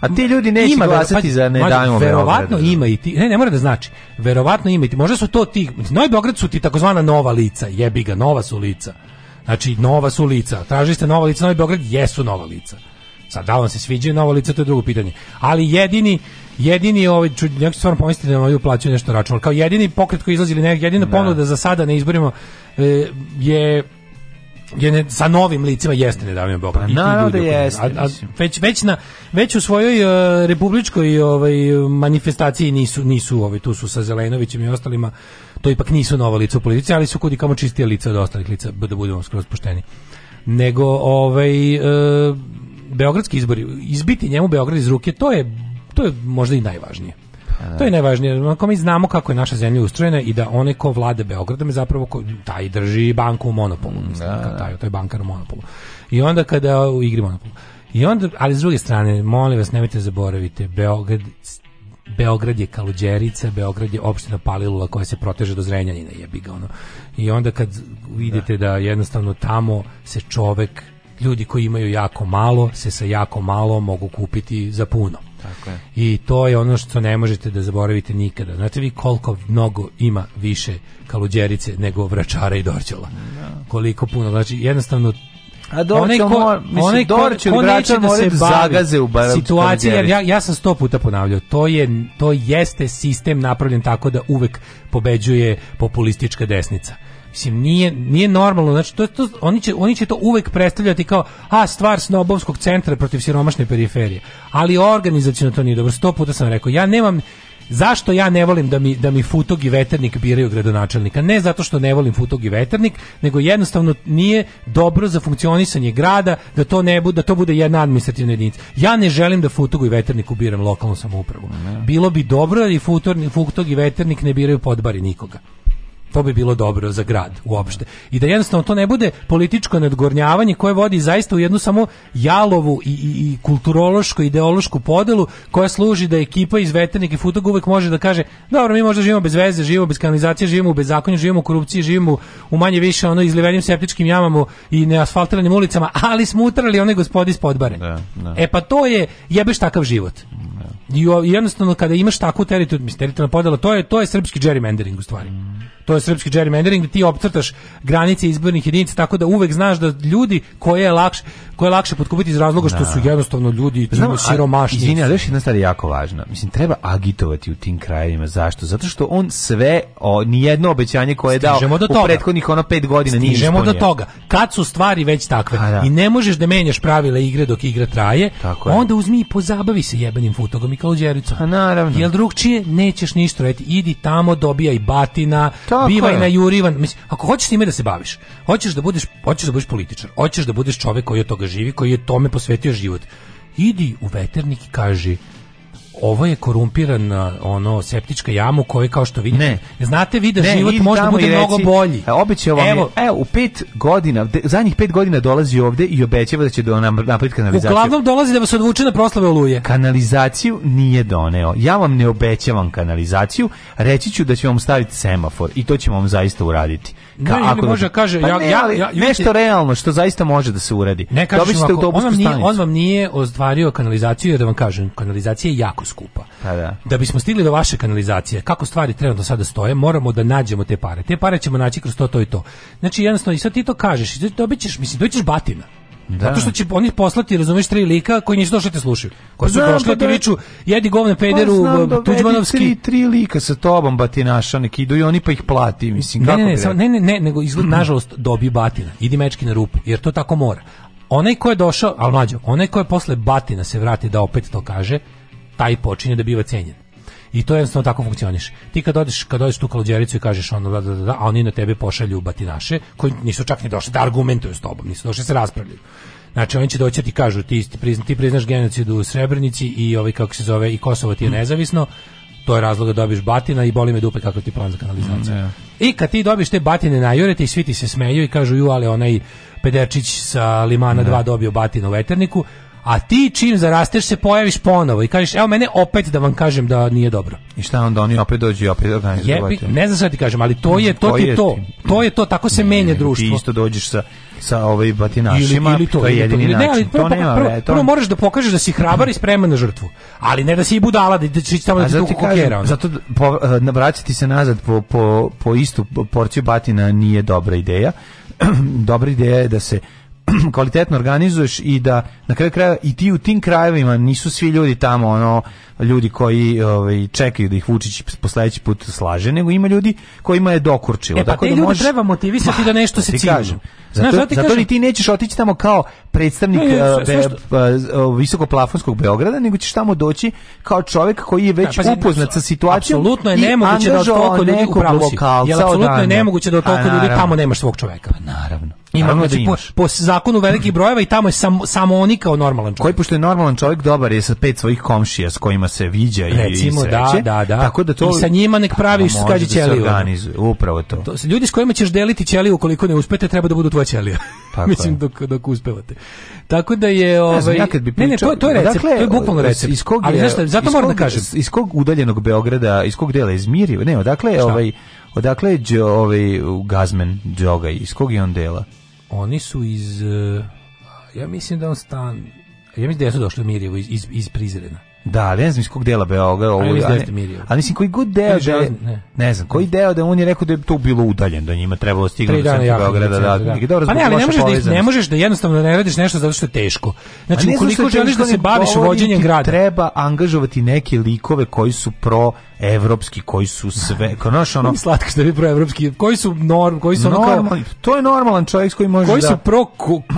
B: a ti ljudi neće ima, glasati pa, za ne dajmo
A: Verovatno
B: Beograd. ima i
A: ti, ne, ne mora da znači. Verovatno ima i ti. Možda su to ti, Novi Beograd su ti takozvana nova lica, jebi ga, nova su lica. Znači, nova su lica. Tražili ste nova lica, Novi Beograd jesu nova lica. Sad, da vam se sviđaju novo lice, to je drugo pitanje. Ali jedini, jedini ovaj čudnjak stvarno pomislite da vam ovaj uplaćuje nešto račun. kao jedini pokret koji izlazi ili ne, jedina da. ponuda za sada ne izborimo e, je je ne, sa novim licima jeste nedavno Beograd.
B: Pa, naravno da
A: jeste. A, a, već, već, na, već u svojoj uh, republičkoj ovaj, manifestaciji nisu, nisu ovaj, tu su sa Zelenovićem i ostalima, to ipak nisu nova lica u politici, ali su kudi kamo čistije lica od ostalih lica, da budemo skroz pošteni. Nego, ovaj, uh, beogradski izbori, izbiti njemu Beograd iz ruke, to je, to je možda i najvažnije. To je najvažnije. ako mi znamo kako je naša zemlja ustrojena i da onaj ko vlada Beogradom je zapravo ko, taj drži banku u monopolu. Mislim, da, da. Taj, to je bankar u monopolu. I onda kada u igri monopolu. I onda, ali s druge strane, molim vas, nemojte zaboravite, Beograd Beograd je Kaluđerica, Beograd je opština Palilula koja se proteže do Zrenjanina, jebi ga ono. I onda kad vidite da, da jednostavno tamo se čovek ljudi koji imaju jako malo se sa jako malo mogu kupiti za puno.
B: Tako je.
A: I to je ono što ne možete da zaboravite nikada. Znate vi koliko mnogo ima više kaluđerice nego vračara i dorćola. No. Da. Koliko puno. Znači jednostavno
B: A Dorčel, onaj ko, mora, mislim, onaj ko, ko neće da, da se bavi zagaze u bar, situacije, jer ja,
A: ja sam sto puta ponavljao, to, je, to jeste sistem napravljen tako da uvek pobeđuje populistička desnica Mislim, nije, nije normalno, znači, to, to, oni, će, oni će to uvek predstavljati kao, a, stvar snobovskog centra protiv siromašne periferije. Ali organizacijno to nije dobro, sto puta sam rekao, ja nemam, Zašto ja ne volim da mi, da mi futog i veternik biraju gradonačelnika? Ne zato što ne volim futog i veternik, nego jednostavno nije dobro za funkcionisanje grada da to ne bude, da to bude jedna administrativna jedinica. Ja ne želim da futog i veternik ubiram lokalnu samoupravu. Bilo bi dobro da i futog i veternik ne biraju podbari nikoga. To bi bilo dobro za grad uopšte. I da jednostavno to ne bude političko nadgornjavanje koje vodi zaista u jednu samo jalovu i, i, i kulturološko ideološku podelu koja služi da ekipa iz veternika i futog uvek može da kaže dobro, mi možda živimo bez veze, živimo bez kanalizacije, živimo bez zakonja, živimo u korupciji, živimo u manje više ono izlivenim septičkim jamama i neasfaltiranim ulicama, ali smo utrali one gospodi iz podbare.
B: Da, da.
A: E pa to je jebeš takav život. Da. I jednostavno kada imaš takvu teritorijalnu teritorijalna podela, to je to je srpski gerrymandering u stvari. Mm to je srpski gerrymandering, da ti opcrtaš granice izbornih jedinica tako da uvek znaš da ljudi koje je lakše, koje je lakše podkupiti iz razloga što da. su jednostavno ljudi Znamo, siromašni.
B: Izvini, ali još jedna stvar jako važno Mislim, treba agitovati u tim krajevima. Zašto? Zato što on sve, o, nijedno obećanje koje je dao do u prethodnih ona 5 godina Stižemo nije Stižemo
A: do toga. Kad su stvari već takve A, da. i ne možeš da menjaš pravila igre dok igra traje, tako onda uzmi i pozabavi se jebenim futogom i kalđericom.
B: A pa naravno.
A: Jel drug nećeš ništa raditi. Idi tamo, dobijaj batina, to biva je. i najurivan. Mislim, ako hoćeš time da se baviš, hoćeš da budeš, hoćeš da budeš političar, hoćeš da budeš čovjek koji od toga živi, koji je tome posvetio život. Idi u veternik i kaži ovo je korumpirana ono septička jama u kao što vidite ne. znate vi da ne, život može da bude reci, mnogo bolji e,
B: obećao vam evo, je, evo e, u pet godina zadnjih 5 godina dolazi ovde i obećava da će do nam napraviti kanalizaciju
A: uglavnom dolazi da vas odvuče na proslave oluje
B: kanalizaciju nije doneo ja vam ne obećavam kanalizaciju reći ću da ću vam staviti semafor i to ćemo vam zaista uraditi
A: Ka,
B: ne,
A: ako može da kaže
B: pa ja, ne,
A: ali, ja,
B: ja, nešto realno što zaista može da se uredi. Ne kažem,
A: ovako, on, vam nije, on vam nije ostvario kanalizaciju jer da vam kažem kanalizacija je jako skupa.
B: Pa da.
A: da bismo stigli do vaše kanalizacije, kako stvari trenutno sada stoje, moramo da nađemo te pare. Te pare ćemo naći kroz to to i to. Znači jednostavno i sad ti to kažeš, dobićeš mislim dobićeš batina. Da. Zato što će oni poslati, razumeš, tri lika koji nisu došli da te slušaju. Koji su došli pa pa da, viču, da- jedi govne pa pederu, pa, tuđmanovski.
B: Tri, tri lika sa tobom batinaša, neki idu i oni pa ih plati, mislim. Ne, kako ne, ne, sam,
A: ne, ne, ne, nego izgled, nažalost, dobi batina. Idi mečki na rupu, jer to tako mora. Onaj ko je došao, ali mlađo, onaj ko je posle batina se vrati da opet to kaže, taj počinje da biva cenjen. I to je jednostavno tako funkcioniš. Ti kad odeš, kad odeš tu kalđericu i kažeš ono da, da, da, da, a oni na tebe pošalju naše, koji nisu čak ni došli da argumentuju s tobom, nisu došli se raspravljaju. Znači oni će doći da ti kažu ti prizna, ti priznaš genocid u Srebrenici i ovaj kako se zove i Kosovo ti je mm. nezavisno. To je razlog da dobiješ batina i boli me dupe kako ti plan za kanalizaciju. Mm, I kad ti dobiješ te batine na najure, ti svi ti se smeju i kažu ju, ali onaj Pederčić sa Limana 2 dobio batinu u veterniku, a ti čim zarasteš se pojaviš ponovo i kažeš, evo mene opet da vam kažem da nije dobro.
B: I šta onda oni opet dođu i opet organizovati?
A: Da ne znam šta da ti kažem, ali to je to, to, je to. To je to, tako se menja društvo. Ti isto
B: dođeš sa sa ovaj batinašima, ili, ili to, to je jedini ili to, način. Ne, ali prvo,
A: to
B: nema,
A: prvo, prvo, prvo moraš da pokažeš da si hrabar i spreman na žrtvu, ali ne da si i budala, da, da ćeš tamo da ti dugo kokera.
B: Zato da- po, eh, vraćati se nazad po, po, po istu porciju batina nije dobra ideja. dobra ideja je da se kvalitetno organizuješ i da na kraju krajeva i ti u tim krajevima nisu svi ljudi tamo ono ljudi koji ovaj čekaju da ih Vučić po put slaže nego ima ljudi kojima je dokurčilo e,
A: pa tako da možeš treba motivisati da Ma, da nešto se cilja zato
B: Znaš, zato, ti, zato kažem... ti nećeš otići tamo kao predstavnik ne, ne, eh, eh, eh, visokoplafonskog Beograda nego ćeš tamo doći kao čovjek koji je već da, pa, upoznat sa situacijom
A: apsolutno je nemoguće da od toliko ljudi lokalca apsolutno je nemoguće da od toliko pa, ljudi tamo nemaš svog čovjeka pa, naravno Ima znači, da po, po, zakonu velikih brojeva i tamo je sam, samo oni kao normalan čovjek.
B: Koji pošto je normalan čovjek dobar je sa pet svojih komšija s kojima se viđa Recimo,
A: i, i da, da, da. Tako da to I sa njima nek pa praviš pa, da skađi
B: ćeliju. upravo to. to.
A: Ljudi s kojima ćeš deliti ćeliju koliko ne uspete treba da budu tvoja ćelija. Tako Mislim dok dok uspevate. Tako da je ovaj znam, ja pričao, ovaj, ne, ne, to, to je recept, dakle, to je bukvalno recept. Iz kog je, Ali znači zato moram da kažem,
B: iz kog udaljenog Beograda, iz kog dela iz Mirije, ne, odakle je ovaj Odakle je ovaj Gazmen Đoga iz kog je on dela?
A: oni su iz eh, ja mislim da on stan ja mislim da su došli u Mirjevo iz, iz, iz Prizrena.
B: Da, ali ne znam iz kog dela Beograda ovo. Da
A: ali, ali, ali mislim koji god deo da, ne. ne znam, koji deo da on je rekao da je to bilo udaljen, da njima trebalo da stignuti do centra Beograda, da. da. Dobro, pa ne, ali ne možeš da ih, ne možeš da jednostavno ne radiš nešto zato što je teško. Znači, pa ne ukoliko ne želiš da se baviš vođenjem grada,
B: treba angažovati neke likove koji su pro evropski, koji su sve, konaš ono
A: slatko što bi pro evropski, koji su norm, koji su
B: normalni to je normalan čovjek koji može koji da su pro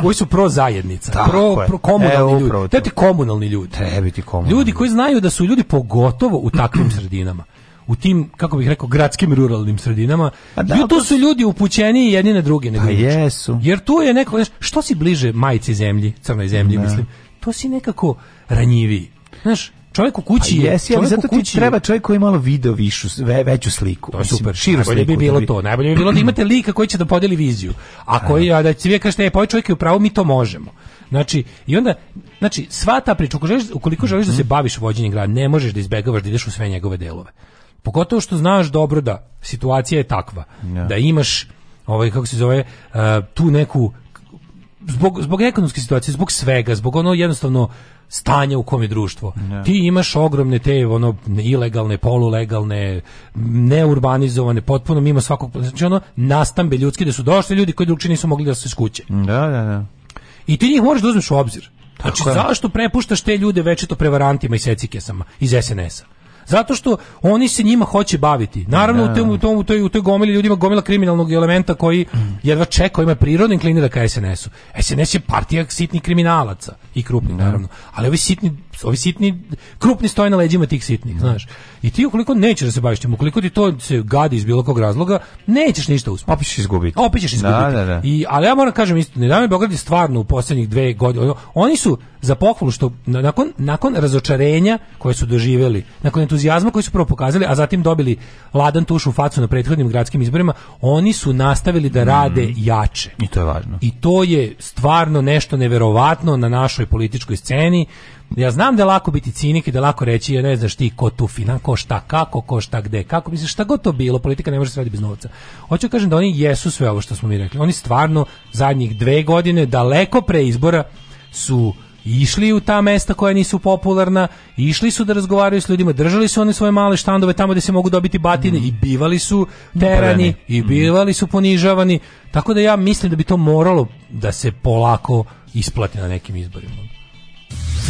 A: koji su pro zajednica, pro, pro komunalni ljudi ljudi, ti komunalni ljudi.
B: Treba ti komunalni.
A: Ljudi koji znaju da su ljudi pogotovo u takvim sredinama u tim kako bih rekao gradskim ruralnim sredinama A pa da, to su ljudi upućeni jedni na druge nego pa jesu jer tu je neko znaš, što si bliže majci zemlji crnoj zemlji ne. Da. mislim to si nekako ranjiviji znaš Čovjek u kući pa
B: jesi, ali zato kući ti treba čovjek koji malo video višu, ve, veću sliku.
A: To je super, širu najbolje sliku, da bi bilo to. Najbolje bi bilo da imate lika koji će da podeli viziju. A da. koji, a da će vi kažete, e, pa ovaj čovjek je upravo, mi to možemo. Znači, i onda, znači, sva ta priča, ukoliko želiš, ukoliko želiš da se mhm. baviš vođenjem grada, ne možeš da izbegavaš da ideš u sve njegove delove. Pogotovo što znaš dobro da situacija je takva, ja. da imaš, ovaj, kako se zove, uh, tu neku, zbog, zbog ekonomske situacije, zbog svega, zbog ono jednostavno stanja u kom je društvo. Yeah. Ti imaš ogromne te ono ilegalne, polulegalne, neurbanizovane, potpuno mimo svakog znači ono nastambe ljudski da su došli ljudi koji drugčije nisu mogli da se skuće.
B: Da, da, da.
A: I ti njih moraš da uzmeš u obzir. Znači, Tako zašto prepuštaš te ljude večito prevarantima i secikesama iz SNS-a? Zato što oni se njima hoće baviti. Naravno da. u tom u tom u toj u toj gomili ljudima gomila kriminalnog elementa koji jedva čeka, ima prirodni inklinira da ka SNS-u. SNS je partija sitnih kriminalaca i krupnih da. naravno. Ali ovi sitni ovi sitni, krupni stoje na leđima tih sitnih, da. znaš. I ti ukoliko nećeš da se baviš tim, ukoliko ti to se gadi iz bilo kog razloga, nećeš ništa uspjeti.
B: Opet ćeš
A: izgubiti. Opet ćeš
B: da, izgubiti.
A: Da, da, da. I, ali ja moram da kažem istinu, Dinamo Beograd je stvarno u poslednjih dve godine, oni su za pohvalu što nakon, nakon razočarenja koje su doživjeli, nakon entuzijazma koji su prvo pokazali, a zatim dobili ladan tuš u facu na prethodnim gradskim izborima, oni su nastavili da rade mm. jače.
B: I to je važno.
A: I to je stvarno nešto neverovatno na našoj političkoj sceni Ja znam da je lako biti cinik i da je lako reći, ja ne znaš ti ko tu fina, ko šta, kako, ko šta, gde, kako. misliš, šta god to bilo, politika ne može se raditi bez novca. Hoću da kažem da oni jesu sve ovo što smo mi rekli. Oni stvarno zadnjih dve godine, daleko pre izbora, su išli u ta mesta koja nisu popularna, išli su da razgovaraju s ljudima, držali su one svoje male štandove tamo gdje se mogu dobiti batine mm. i bivali su terani i mm. bivali su ponižavani. Tako da ja mislim da bi to moralo da se polako isplati na nekim izborima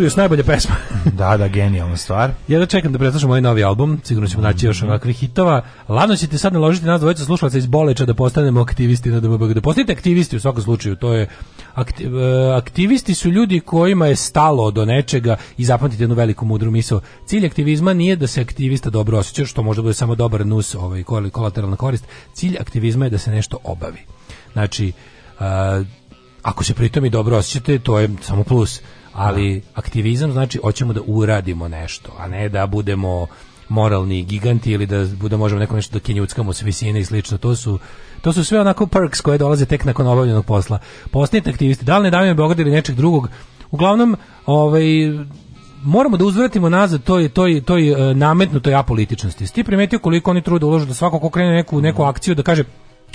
A: Mercurius najbolja pesma. da, da, genijalna stvar. Ja da čekam da preslušam moj ovaj novi album, sigurno ćemo naći još ovakvih hitova. Ladno ćete sad naložiti nas dvojica slušalaca iz Boleča da postanemo aktivisti na DMBG. Da postanete aktivisti u svakom slučaju, to je aktiv, e, aktivisti su ljudi kojima je stalo do nečega i zapamtite jednu veliku mudru misao. Cilj aktivizma nije da se aktivista dobro osjeća, što možda bude samo dobar nus, ovaj kolateralna korist. Cilj aktivizma je da se nešto obavi. Znači, uh, ako se pritom i dobro osjećate, to je samo plus ali aktivizam znači hoćemo da uradimo nešto, a ne da budemo moralni giganti ili da bude možemo neko nešto da kinjuckamo s visine i slično. To su, to su sve onako perks koje dolaze tek nakon obavljenog posla. Postanite aktivisti, da li ne davimo Beograd ili nečeg drugog. Uglavnom, ovaj, moramo da uzvratimo nazad toj, toj, toj e, nametnutoj apolitičnosti. Ti primetio koliko oni truda da ulože da svako ko krene neku, neku akciju da kaže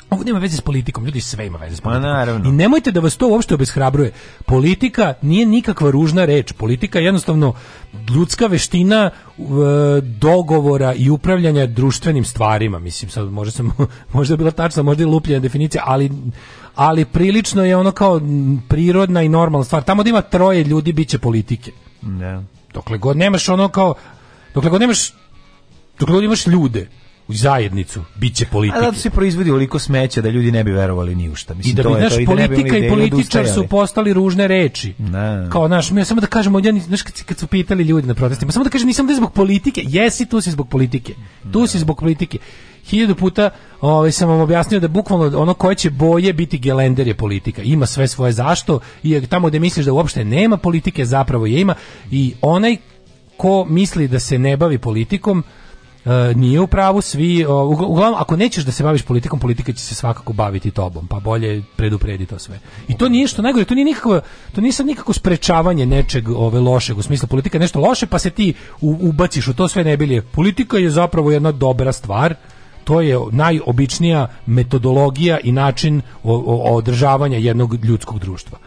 A: Ovo nema veze s politikom, ljudi sve ima veze s pa politikom. I nemojte da vas to uopšte obeshrabruje. Politika nije nikakva ružna reč. Politika je jednostavno ljudska veština e, dogovora i upravljanja društvenim stvarima. Mislim, sad možda, sam, možda je bila tačna, možda je lupljena definicija, ali ali prilično je ono kao prirodna i normalna stvar. Tamo da ima troje ljudi biće politike. Ne. Da. Dokle god nemaš ono kao dokle god nemaš dokle god imaš ljude u zajednicu biće politike. A zato
B: da se proizvodi toliko smeća da ljudi ne bi verovali ni u šta.
A: Mislim, I da bi, to naš, je, to da politika i da političar su postali ružne reči. Ne. Kao, naš, mi samo da kažemo, ja, znaš, kad, kad su pitali ljudi na protestima, samo da kažem, nisam da zbog politike, jesi, tu si zbog politike. Tu ne. si zbog politike. Hiljadu puta ovaj, sam vam objasnio da bukvalno ono koje će boje biti gelender je politika. Ima sve svoje zašto i tamo gde misliš da uopšte nema politike, zapravo je ima i onaj ko misli da se ne bavi politikom, Uh, nije u pravu svi, uh, uglavnom ako nećeš da se baviš politikom, politika će se svakako baviti tobom, pa bolje predupredi to sve. I to nije što najgore, to nije nikakvo to nije sad nikako sprečavanje nečeg ove lošeg, u smislu politika je nešto loše, pa se ti u, ubaciš u to sve ne nebilje. Politika je zapravo jedna dobra stvar, to je najobičnija metodologija i način održavanja jednog ljudskog društva.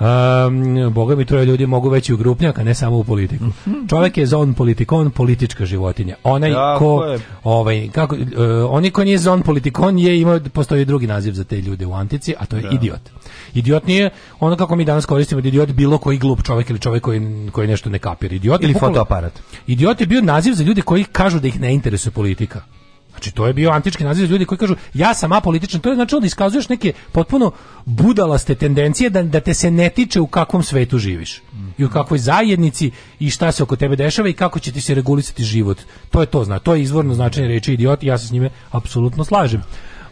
A: Um, boga mi troje ljudi mogu veći u grupnjaka, ne samo u politiku. Čovek je zon politikon, politička životinja. Onaj ja, ko, ovaj, kako, uh, e, oni ko nije zon politikon je imao, postoji drugi naziv za te ljude u antici, a to je ja. Da. idiot. Idiot nije ono kako mi danas koristimo, da idiot bilo koji glup čovjek ili čovjek koji, koji nešto ne kapira. Idiot
B: ili fotoaparat.
A: Idiot je bio naziv za ljude koji kažu da ih ne interesuje politika. Znači to je bio antički naziv ljudi koji kažu ja sam apolitičan, to je znači da iskazuješ neke potpuno budalaste tendencije da, da te se ne tiče u kakvom svetu živiš i u kakvoj zajednici i šta se oko tebe dešava i kako će ti se regulisati život. To je to, znači to je izvorno značenje reči idiot i ja se s njime apsolutno slažem.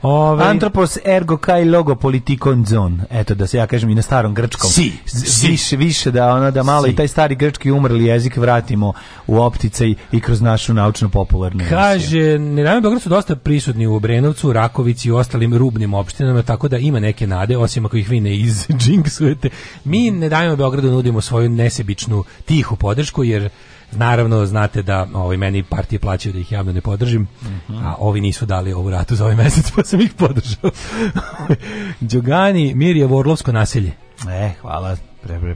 B: Ove... Ovaj- Antropos ergo kai logo politikon zon. Eto, da se ja kažem i na starom grčkom.
A: Si, si.
B: Više, više da, ona da malo
A: si. i taj stari grčki umrli jezik vratimo u opticaj i kroz našu naučno-popularnu Kaže, Nename Beograd su dosta prisutni u Obrenovcu, Rakovici i ostalim rubnim opštinama, tako da ima neke nade, osim ako ih vi ne izđinksujete. Mi ne dajemo Beogradu, da nudimo svoju nesebičnu tihu podršku, jer Naravno, znate da ovi ovaj, meni partije plaćaju da ih javno ne podržim, uh mhm. -huh. a ovi nisu dali ovu ratu za ovaj mesec, pa sam ih podržao. mir je Vorlovsko naselje.
B: E, hvala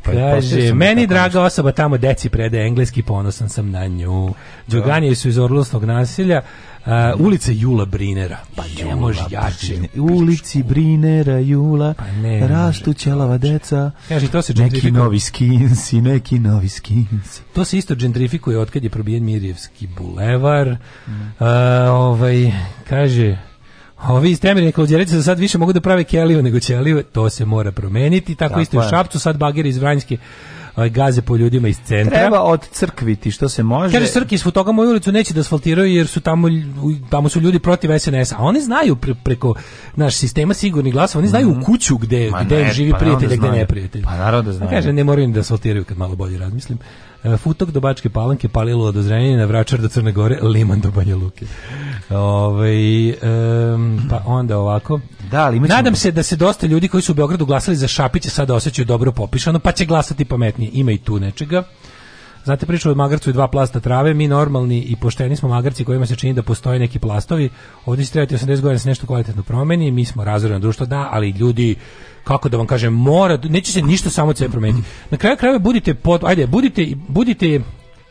A: pa, Kaže, meni draga osoba tamo deci predaje engleski, ponosan sam na nju. Đoganije su iz Orlovskog nasilja, uh, ulica Jula Brinera.
B: Pa
A: ne
B: može jače.
A: Ulici Brinera, Jula, pa ne, rastu ćelava deca.
B: Kaže, to se neki
A: novi skinsi, neki novi skinsi. To se isto džendrifikuje otkad je probijen Mirjevski bulevar. Mm. Uh, ovaj, kaže, Ovi iz temeljne klođerice za sad više mogu da prave keliju nego ćeliju, to se mora promeniti. Tako, Tako isto je. u Šapcu, sad bageri iz Vranjske ovaj, gaze po ljudima iz centra.
B: Treba od crkviti što se može.
A: Kaže Srki iz Futoga moju ulicu neće da asfaltiraju jer su tamo tamo su ljudi protiv SNS-a. A oni znaju pre, preko naš sistema sigurnih glasova, oni znaju u mhm. kuću gde, gde ne, živi pa da prijatelj, gde neprijatelj.
B: Pa naravno da znaju.
A: Kaže ne moraju da asfaltiraju kad malo bolje razmislim. E, futok do Bačke Palanke, Palilo do Zrenjanina, Vračar do Crne Gore, Liman do Banja Luke. Ove, ovaj, um, pa onda ovako. Da, ali imaćemo... Nadam se da se dosta ljudi koji su u Beogradu glasali za Šapića sada osjećaju dobro popišano, pa će glasati pametnije. Ima i tu nečega. Znate priču od magarcu i dva plasta trave, mi normalni i pošteni smo magarci kojima se čini da postoje neki plastovi. Ovdje će trebati 80 godina da se nešto kvalitetno promeni, mi smo razvoreno društvo, da, ali ljudi kako da vam kažem, mora, neće se ništa samo od sebe promeniti. Na kraju krajeva budite pod, ajde, budite, budite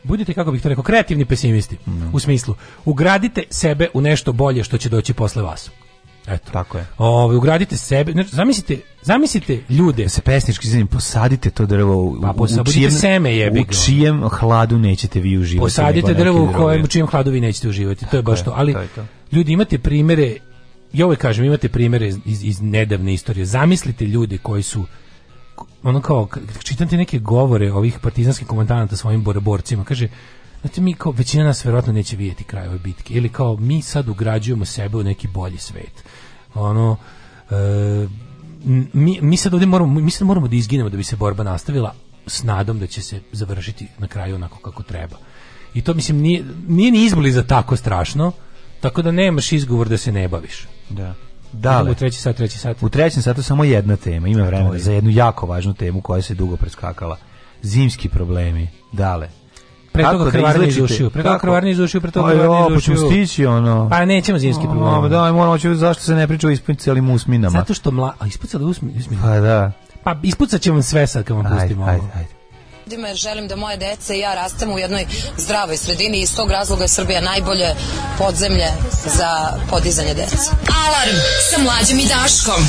A: budite kako bih to rekao kreativni pesimisti mm. u smislu ugradite sebe u nešto bolje što će doći posle vas
B: Eto. Tako
A: je. Ove, ugradite sebe, znači, zamislite, zamislite ljude. Da
B: se pesnički zanim, posadite to drvo u, pa, u čijem,
A: seme jebi U
B: čijem hladu nećete vi uživati.
A: Posadite drvo u kojem, u čijem hladu vi nećete uživati. Tako to je baš to. Ali, to to. ljudi, imate primere, ja uvek kažem, imate primere iz, iz, nedavne istorije. Zamislite ljude koji su ono kao, čitam neke govore ovih partizanskih komentanata svojim boraborcima, kaže, Znači mi kao većina nas verovatno neće vidjeti kraj ove bitke ili kao mi sad ugrađujemo sebe u neki bolji svet. Ono e, mi, mi sad ovdje moramo mi sad moramo da izginemo da bi se borba nastavila s nadom da će se završiti na kraju onako kako treba. I to mislim nije, nije ni za tako strašno, tako da nemaš izgovor da se ne baviš. Da.
B: Da, u
A: da. treći sat, treći
B: sat. U
A: trećem satu
B: samo jedna tema, ima vremena je. za jednu jako važnu temu koja se dugo preskakala. Zimski problemi. Dale,
A: pre toga da krvarni iz pre toga krvarni iz pre toga krvarni iz
B: ušiju. Ajde, pa stići ono.
A: Pa nećemo zimski problem.
B: da, moramo ću zašto se ne priča o ispucalim usminama.
A: Zato što mla, a ispucali usmine. Pa
B: da.
A: Pa ispucaćemo vam sve sad kad vam
G: pustimo. Ajde, ajde, ajde ljudima jer želim da moje dece i ja rastemo u jednoj zdravoj sredini i iz tog razloga je Srbija najbolje podzemlje za podizanje dece. Alarm sa mlađim i Daškom.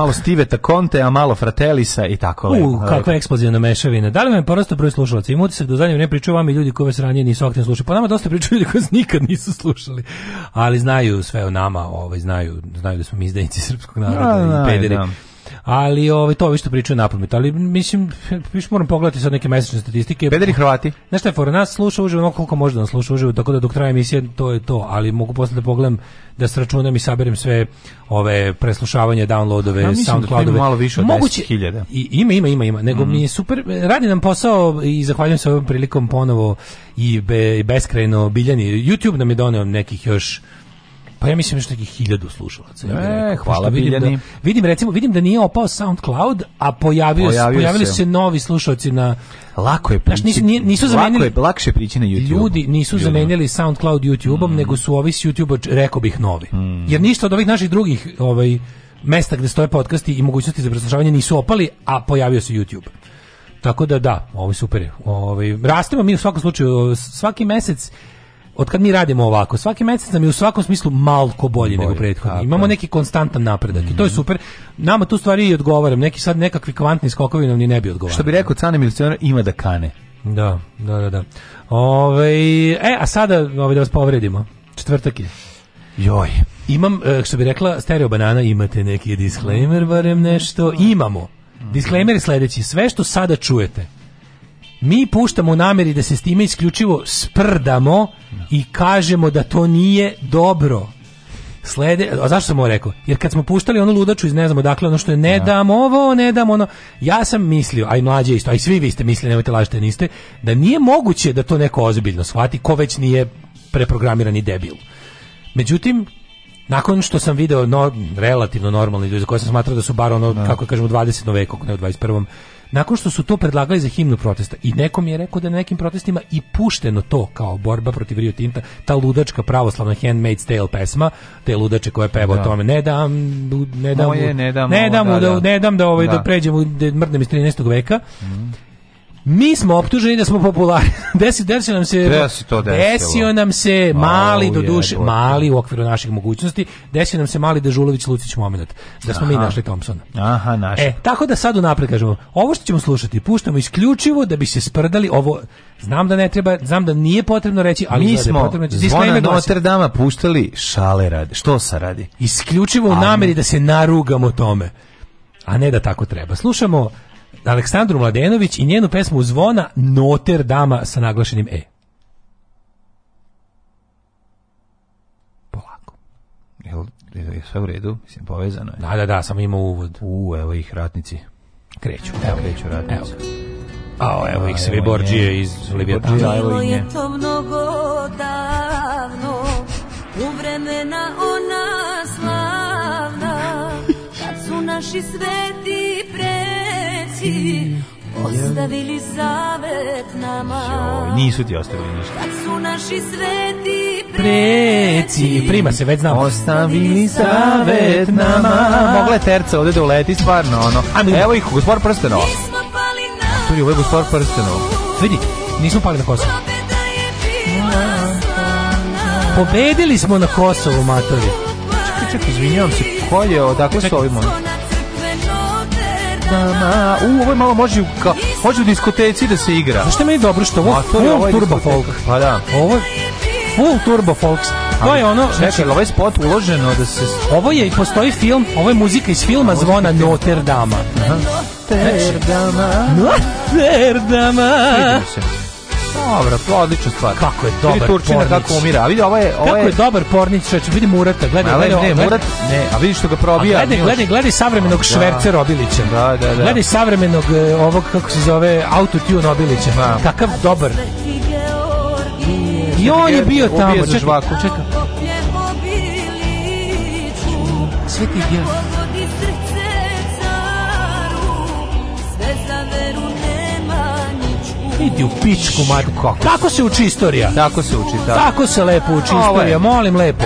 A: malo Stiveta Conte, a malo Fratelisa i tako lepo. U, kakva eksplozivna mešavina. Da li vam je porastao broj slušalaca? Imam utisak da u zadnje vreme pričaju vama i ljudi koji vas ranije nisu aktivno slušali. Pa nama dosta pričaju ljudi koji nikad nisu slušali. Ali znaju sve o nama, ovaj, znaju, znaju da smo mi izdajnici srpskog naroda da, i da, pederi. Da. Ali ovaj to vi što pričaju napamet, ali mislim viš moram pogledati sad neke mesečne statistike.
B: Bederi Hrvati.
A: Znaš šta je fora nas sluša uživo ono koliko može da nas sluša uživo, tako da dok traje emisija to je to, ali mogu posle da pogledam da sračunam i saberem sve ove preslušavanje, downloadove, ja, da SoundCloudove.
B: Malo više od Moguće, 10.000.
A: I ima ima ima ima, nego mm. mi je super radi nam posao i zahvaljujem se ovom prilikom ponovo i, be, i beskrajno Biljani. YouTube nam je doneo nekih još Pa ja mislim što je hiljadu slušalaca.
B: Ja e, hvala vidim, da,
A: vidim, recimo, vidim da nije opao SoundCloud, a pojavio, pojavio se, pojavili se. se novi slušalci na...
B: Lako je prići. Znaš,
A: nisu, nisu zamenili,
B: lako je, lakše prići na YouTube.
A: Ljudi nisu YouTube. zamenili SoundCloud YouTube-om, mm. nego su ovi s youtube rekao bih, novi. Mm. Jer ništa od ovih naših drugih ovaj, mesta gde stoje podcasti i mogućnosti za preslušavanje nisu opali, a pojavio se YouTube. Tako da da, ovo je super. Ovaj rastemo mi u svakom slučaju svaki mesec od kad mi radimo ovako, svaki mesec nam je u svakom smislu malko bolji nego prethodni. Imamo neki konstantan napredak mm -hmm. i to je mhm. super. Nama tu stvari i odgovaram, neki sad nekakvi kvantni skokovi nam ni ne bi odgovarali.
B: Što bi rekao Cane Milicioner, ima da kane.
A: Da, da, da, da. Ove, e, a sada ove, da vas povredimo. Četvrtak je.
B: Joj.
A: Imam, e, što bi rekla Stereo Banana, imate neki disclaimer, barem nešto. Imamo. Disclaimer je sledeći. Sve što sada čujete, mi puštamo u nameri da se s time isključivo sprdamo i kažemo da to nije dobro. Slede, a zašto sam ovo rekao? Jer kad smo puštali onu ludaču iz ne znamo dakle, ono što je ne da. dam ovo, ne dam ono, ja sam mislio, a i mlađe isto, a i svi vi ste mislili, nemojte lažite, niste, da nije moguće da to neko ozbiljno shvati, ko već nije preprogramirani debil. Međutim, nakon što sam video no, relativno normalni ljudi za koje sam smatrao da su bar ono, da. kako kažemo, 20. veku, ne u 21 nakon što su to predlagali za himnu protesta i nekom je rekao da na nekim protestima i pušteno to kao borba protiv Rio Tinta, ta ludačka pravoslavna handmade Tale pesma, te ludače koje peva da. o tome, ne dam, ne dam, Moje, ne dam, ne dam, ovo, da, da, da, ne dam da, ovaj, da. da pređemo, da mrdnem iz 13. veka. Mm Mi smo optuženi da smo popularni. Desi, desio nam se, Desi
B: to desio
A: nam se mali do duše, mali u okviru naših mogućnosti, desio nam se mali Dežulović Lucić moment. da smo Aha. mi našli Thompsona. Aha, naši. E, tako da sad unapred kažemo, ovo što ćemo slušati, puštamo isključivo da bi se sprdali ovo, znam da ne treba, znam da nije potrebno reći, ali
B: mi da, da smo potrebno reći. Zvona Notre Dama puštali šale radi, što sa radi?
A: Isključivo u nameri da se narugamo tome, a ne da tako treba. Slušamo Aleksandru Mladenović i njenu pesmu Zvona Noter Dama sa naglašenim E.
B: Polako. Jel, je sve u redu? Mislim, povezano je.
A: Da, da, da, samo ima uvod.
B: U, evo ih ratnici.
A: Kreću.
B: Evo, kreću ratnici.
A: Evo, evo, ih sve Borđije iz Leviatana.
H: Da,
A: Bilo
H: je to mnogo davno u vremena ona slavna kad su naši sveti si ostavili zavet nama.
A: Jo, nisu ti ostavili ništa. Kad
H: su naši sveti preci,
A: prima se već znam.
H: Ostavili zavet nama.
A: Mogla je terca ovde da uleti, stvarno ono. A,
B: Evo ih,
A: gospod Prstenova.
B: Prvi, ovo je gospod Prstenova.
A: Vidi, nismo pali na Kosovo. Da da. Pobedili smo na Kosovu, matovi.
B: Čekaj, čekaj, izvinjavam se, ko odakle su ovi momenti?
A: nama. U, ovo je malo može, ka, može u diskoteci da se igra.
B: Zašto je meni dobro što ovo, ovo je ovaj turbo folk.
A: Pa da.
B: Ovo je full turbo folk.
A: To je ono,
B: čekaj, znači, ovaj spot uloženo da se
A: Ovo je i postoji film, ovo je muzika iz filma Zvona Notre Dame.
B: Notre
A: znači- Dame. Notre
B: Dame. Dobro, to je odlična stvar.
A: Kako je dobar vidi
B: Turčina kako umira. A vidi, ovo je...
A: Ovo je... Kako je dobar pornić, šeć, vidi Murata, gledaj, gledaj, ne, gledaj, Murat,
B: ne, a vidi što ga probija.
A: Gledaj, gledaj, gledaj, gledaj savremenog da. Švercer Obilića.
B: Da, da, da.
A: Gledaj savremenog e, ovog, kako se zove, autotune Obilića. Da. Kakav dobar. I on je bio tamo. Čekaj,
B: čekaj.
A: Sveti Georg. Idi u pičku majku. Kako? Tako se uči istorija.
B: Tako se uči, tako.
A: Tako se lepo uči ovaj. istorija, molim lepo.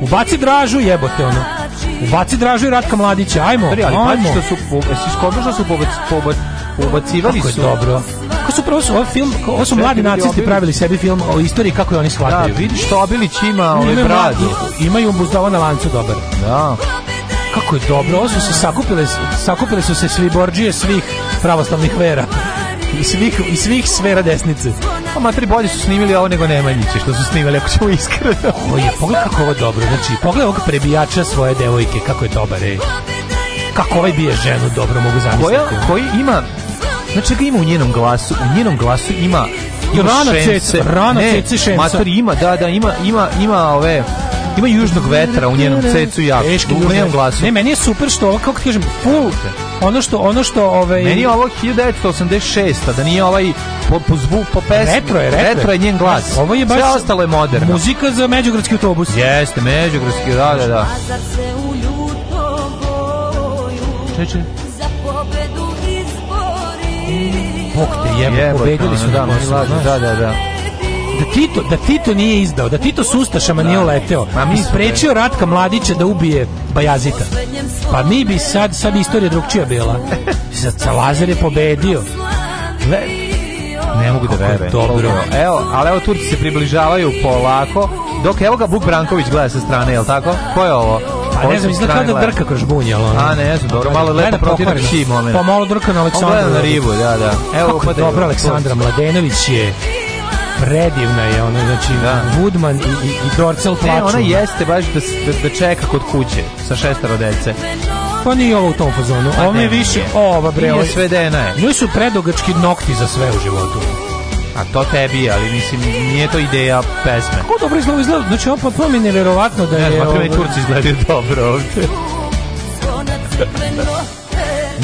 A: Ubaci dražu, jebote ono. Ubaci dražu i Ratka Mladića, ajmo, Pri, ali ajmo. što su,
B: što da su pobac, pobac, pobacivali
A: su. dobro. Kako su prvo
B: su
A: ovaj film, ovo su mladi nacisti pravili sebi film o istoriji kako je oni shvataju. Da,
B: vidiš što Obilić ima ove
A: bradu. Imaju buzdava na lancu dobar.
B: Da.
A: Kako je dobro, ovo su se sakupile, sakupile su se sliborđije svih pravoslavnih vera svih, i svih sfera desnice. A
B: pa matri bolje su snimili ovo nego Nemanjiće, što su snimili, ako ćemo iskreno.
A: Ovo je, pogledaj kako ovo dobro, znači, pogledaj ovog prebijača svoje devojke, kako je dobar, ej. Kako ovaj bije ženu, dobro mogu zamisliti.
B: Koja, koji ima, znači ga ima u njenom glasu, u njenom glasu ima, ima
A: rana šence, cece, rana ne, cece šenca. Mater
B: ima, da, da, ima, ima, ima ove, Ima južnog vetra u njenom cecu ja. Teški u njenom glasu.
A: Ne, meni je super što ovo kako ti kažem full ono što ono što ovaj
B: Meni je ovo 1986, da nije ovaj po, po zvu po pesmi.
A: Retro je, retro,
B: retro je njen glas.
A: Ovo je
B: baš Sve ostalo
A: je moderno. Muzika za međugradski autobus.
B: Jeste, međugradski, da, da, da. Čeče. Za pobedu izbori. Bog
A: te jebe, pobedili da, su
B: da, da, da. da
A: da Tito, da Tito nije izdao, da Tito s ustašama nije uleteo da. mi da sprečio Ratka Mladića da ubije Bajazita. Pa mi bi sad, sad istorija drugčija bila. Za Lazar je pobedio. Le,
B: ne mogu da verujem.
A: Dobro.
B: Evo, ali evo Turci se približavaju polako. Dok evo ga Vuk Branković gleda sa strane, je tako? Ko je ovo?
A: A pa ne znam, izgleda kao da drka kroz bunje, ali
B: A ne znam, dobro, malo lepo protirak ši moment.
A: Pa malo drka na Aleksandra. On
B: na ribu, da, da.
A: Evo, Kako dobro, Aleksandra Mladenović je predivna je ona, znači da. Woodman i, i, i Dorcel plaču. Ne, ona
B: jeste baš da, da, da čeka kod kuće sa šestero dece.
A: Pa nije ovo u tom fazonu. Ovo je više, ova bre. Nije
B: svedena je. Njoj
A: su predogački nokti za sve u životu.
B: A to tebi, ali mislim, nije to ideja pesme.
A: Kako dobro izgleda, izgleda, znači on pa, pa mi je nevjerovatno da je... Ne, smatram
B: da i Turci izgledaju dobro ovde.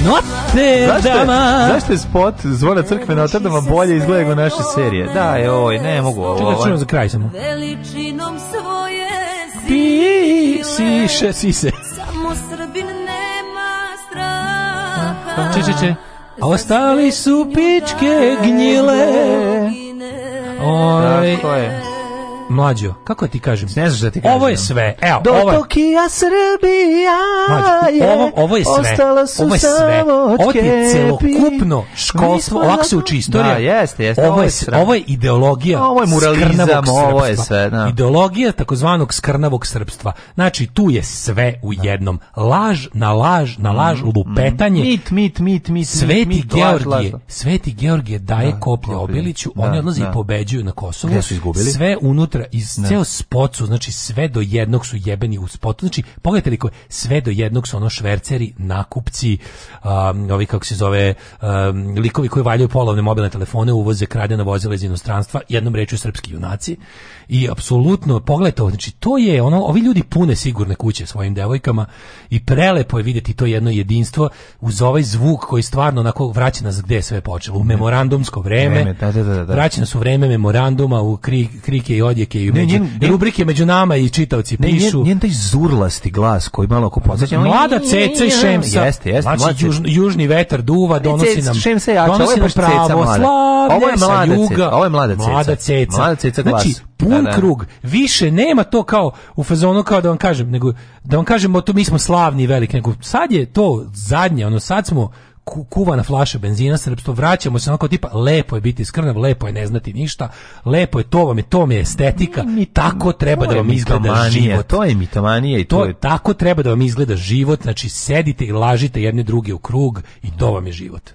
A: Notre Dame.
B: Zašto je spot zvona crkve Notre Dame bolje izgleda nego naše serije? Da, joj, ne mogu
A: ovo.
B: Čekaj,
A: čujem za kraj samo. Veličinom svoje Pi, si, še, si se. Samo Srbin nema straha. Če, če, če. Ostali su pičke gnjile. Oj, tako Mlađo, kako ti kažem?
B: Ne znaš da ti kažem.
A: Ovo je sve. Evo, Do ovo... Tokija Srbija je, ovo, ovo je sve. Ostala su ovo je sve. Ovo ti je celokupno školstvo. Ovako se uči istorija. Da,
B: jeste, jeste.
A: Ovo,
B: ovo
A: je, ovo je ideologija ovo je muralizam,
B: ovo je sve.
A: Da. Ideologija takozvanog skrnavog srpstva. Znači, tu je sve u da. jednom. Laž na laž na laž, mm, lupetanje. Mm,
B: mit, mit, mit, mit.
A: Sveti mit, Georgije, laž, laž. Sveti Georgije daje da, koplje Obiliću, da, oni odlaze da. i pobeđuju na Kosovu. Gde
B: su izgubili?
A: Sve unutra unutra iz ne. Da. ceo spot znači sve do jednog su jebeni u spotu. Znači, pogledajte liko, sve do jednog su ono šverceri, nakupci, um, ovi kako se zove, um, likovi koji valjaju polovne mobilne telefone, uvoze kradena vozila iz inostranstva, jednom rečju srpski junaci i apsolutno pogledajte znači to je ono ovi ljudi pune sigurne kuće svojim devojkama i prelepo je videti to jedno jedinstvo uz ovaj zvuk koji stvarno onako vraća nas gde je sve počelo u memorandumsko vreme, vreme da, da, da, da, da. vraća nas u vreme memoranduma u kri, krike i odjeke i ne, među, njen, rubrike među nama i čitaoci ne, pišu njen,
B: njen taj zurlasti glas koji malo oko podseća
A: mlada ceca i šemsa
B: jeste, jeste, znači
A: mlada, južni, južni vetar duva donosi nam šemsa jača, donosi
B: je
A: nam pravo
B: ceca,
A: mlada.
B: ovo je
A: ceca,
B: mlada ceca, mlada ceca, mlada ceca
A: glas. Znači, pun da, da. krug. Više nema to kao u fazonu kao da vam kažem, nego da vam kažemo to mi smo slavni i veliki, nego sad je to zadnje, ono sad smo ku, kuvana flaša benzina, srpsko vraćamo se onako tipa, lepo je biti skrnav, lepo je ne znati ništa, lepo je to vam je, to mi je estetika, mi, tako treba da vam izgleda život.
B: To je mitomanija i to,
A: to
B: je...
A: Tako treba da vam izgleda život, znači sedite i lažite jedne druge u krug i to vam je život.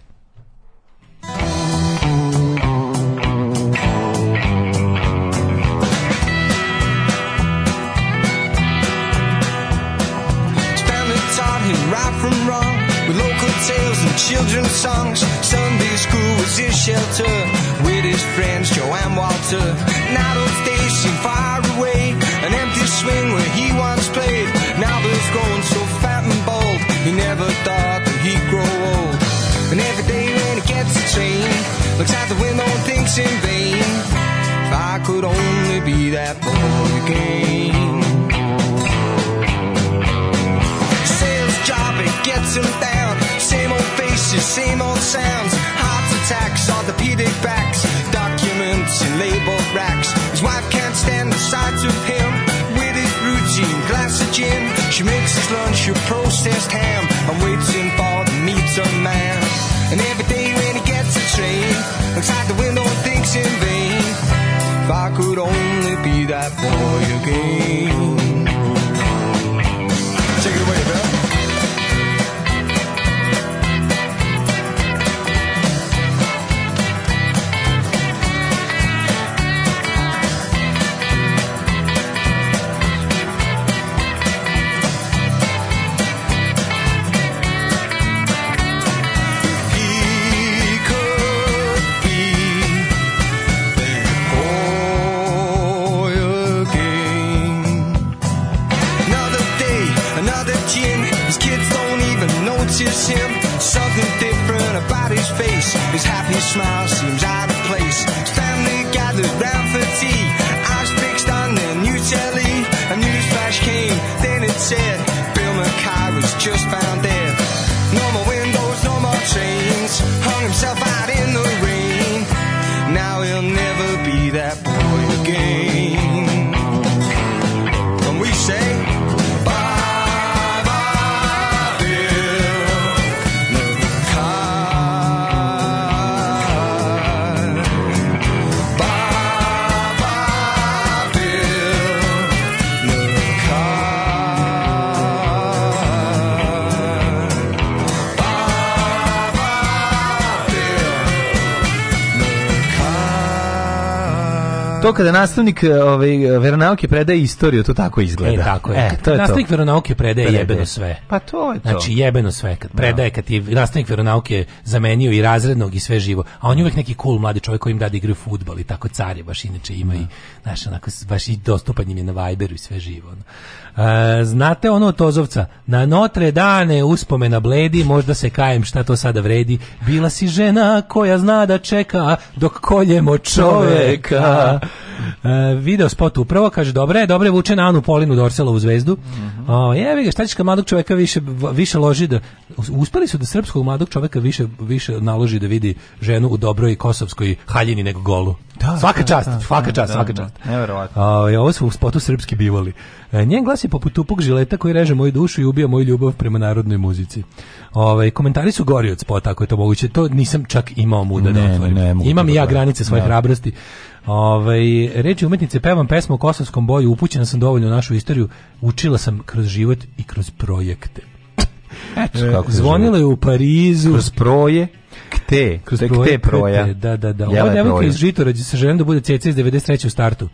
A: tales and children's songs. Sunday school was his shelter with his friends Joe and Walter. Now those days seem far away. An empty swing where he once played. Now Bill's grown so fat and bald. He never thought that he'd grow old. And every day when he gets the train, looks out the window and thinks in vain. If I could only be that boy again. gets him down. Same old faces, same old sounds. Heart attacks, orthopedic backs, documents in labeled racks. His wife can't stand the sight of him. With his routine, glass of gin. She makes his lunch of processed ham. I'm waiting for the meat to man. And every day when he gets a train, looks out the window and thinks in vain. If I could only be that boy again.
B: your smile seems out of place. Family gathered round for tea. Eyes fixed on the new telly. A newsflash came, then it said. To kada nastavnik e, ovaj, veronauke predaje istoriju, to tako izgleda.
A: E, tako je. E, to je nastavnik to. veronauke predaje, predaje jebeno sve.
B: Pa to je to.
A: Znači jebeno sve. Kad da. predaje, kad je nastavnik veronauke zamenio i razrednog i sve živo. A on je uvijek neki cool mladi čovjek kojim im da da igraju fudbal i tako car je baš inače ima i, da. znaš, onako, baš i dostupan im je na Viberu i sve živo. Ono. E, znate ono Tozovca, na Notre Dane uspomena bledi, možda se kajem šta to sada vredi, bila si žena koja zna da čeka dok koljemo čoveka, E, video spot upravo, kaže, dobra je, dobra je, vuče na Anu Polinu Dorselovu zvezdu. Mm -hmm. Ovaj, jevi ga, šta ćeš kad mladog čoveka više, više loži da... Uspeli su da srpskog mladog čoveka više, više naloži da vidi ženu u dobroj kosovskoj haljini nego golu. Da, svaka da, čast, da, svaka da, čast, da, svaka čast. Neverovatno. Ovaj, ovo su u spotu srpski bivali. E, njen glas je poput tupog žileta koji reže moju dušu i ubija moju ljubav prema narodnoj muzici. Ove, ovaj, komentari su gori od spota, ako je to moguće. To nisam čak imao muda da ne, da otvorim. Ne, ne, Imam i ja granice svoje hrabrosti. Ove, ovaj, reči umetnice, pevam pesmu o kosovskom boju, upućena sam dovoljno u našu istoriju, učila sam kroz život i kroz projekte. Eto, kako Zvonila je u Parizu.
B: Kroz proje Kte, kroz te, proje, kte proja. Kte,
A: da, da, da. Jela Ova devojka iz Žitorađa sa želim da bude CC iz 93. u startu.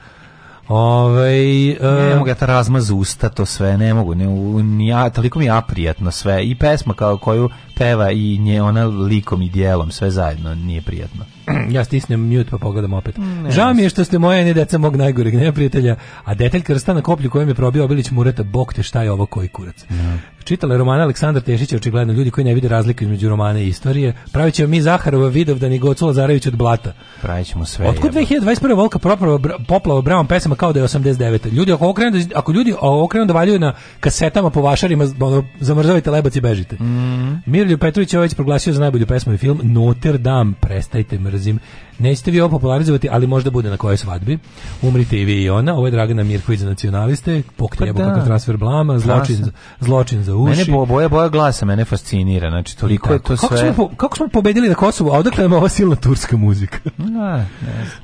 A: Ovaj uh,
B: ne mogu ja ta razmaz usta to sve ne mogu ne ni ja toliko mi je aprijatno sve i pesma kao koju peva i nje ona likom i dijelom sve zajedno nije prijatno
A: ja stisnem mute pa pogledam opet. Ne, Žao mi je što ste moje ne deca mog najgoreg neprijatelja, a detalj krsta na koplju kojem je probio Obilić Mureta, bog te šta je ovo koji kurac. Ne. Čitala je romana Aleksandar Tešića, očigledno ljudi koji ne vide razlike između romane i istorije. Pravit ćemo mi Zaharova vidov da ni Gocula Zarević od blata.
B: Pravit ćemo sve.
A: Otkud 2021. Volka proprava, poplava Brown pesama kao da je 89. Ljudi, ako, okrenu, da ako ljudi okrenu da valjuju na kasetama po vašarima, ono, zamrzavajte lebac i bežite. Mm. Mirlju Petrović je ovaj proglasio za najbolju pesmu i film Notre Dame, prestajte mrziti izrazim. Nećete vi ovo popularizovati, ali možda bude na kojoj svadbi. Umrite i vi i ona. Ovo je Dragana Mirković za nacionaliste. Pokrijebo pa da. kakav transfer blama, zločin, zločin za uši. Mene
B: boja, boja glasa mene fascinira. Znači, toliko je to sve... Kako smo,
A: kako smo pobedili na Kosovu, a odakle nam ova silna turska muzika?
B: A, ne.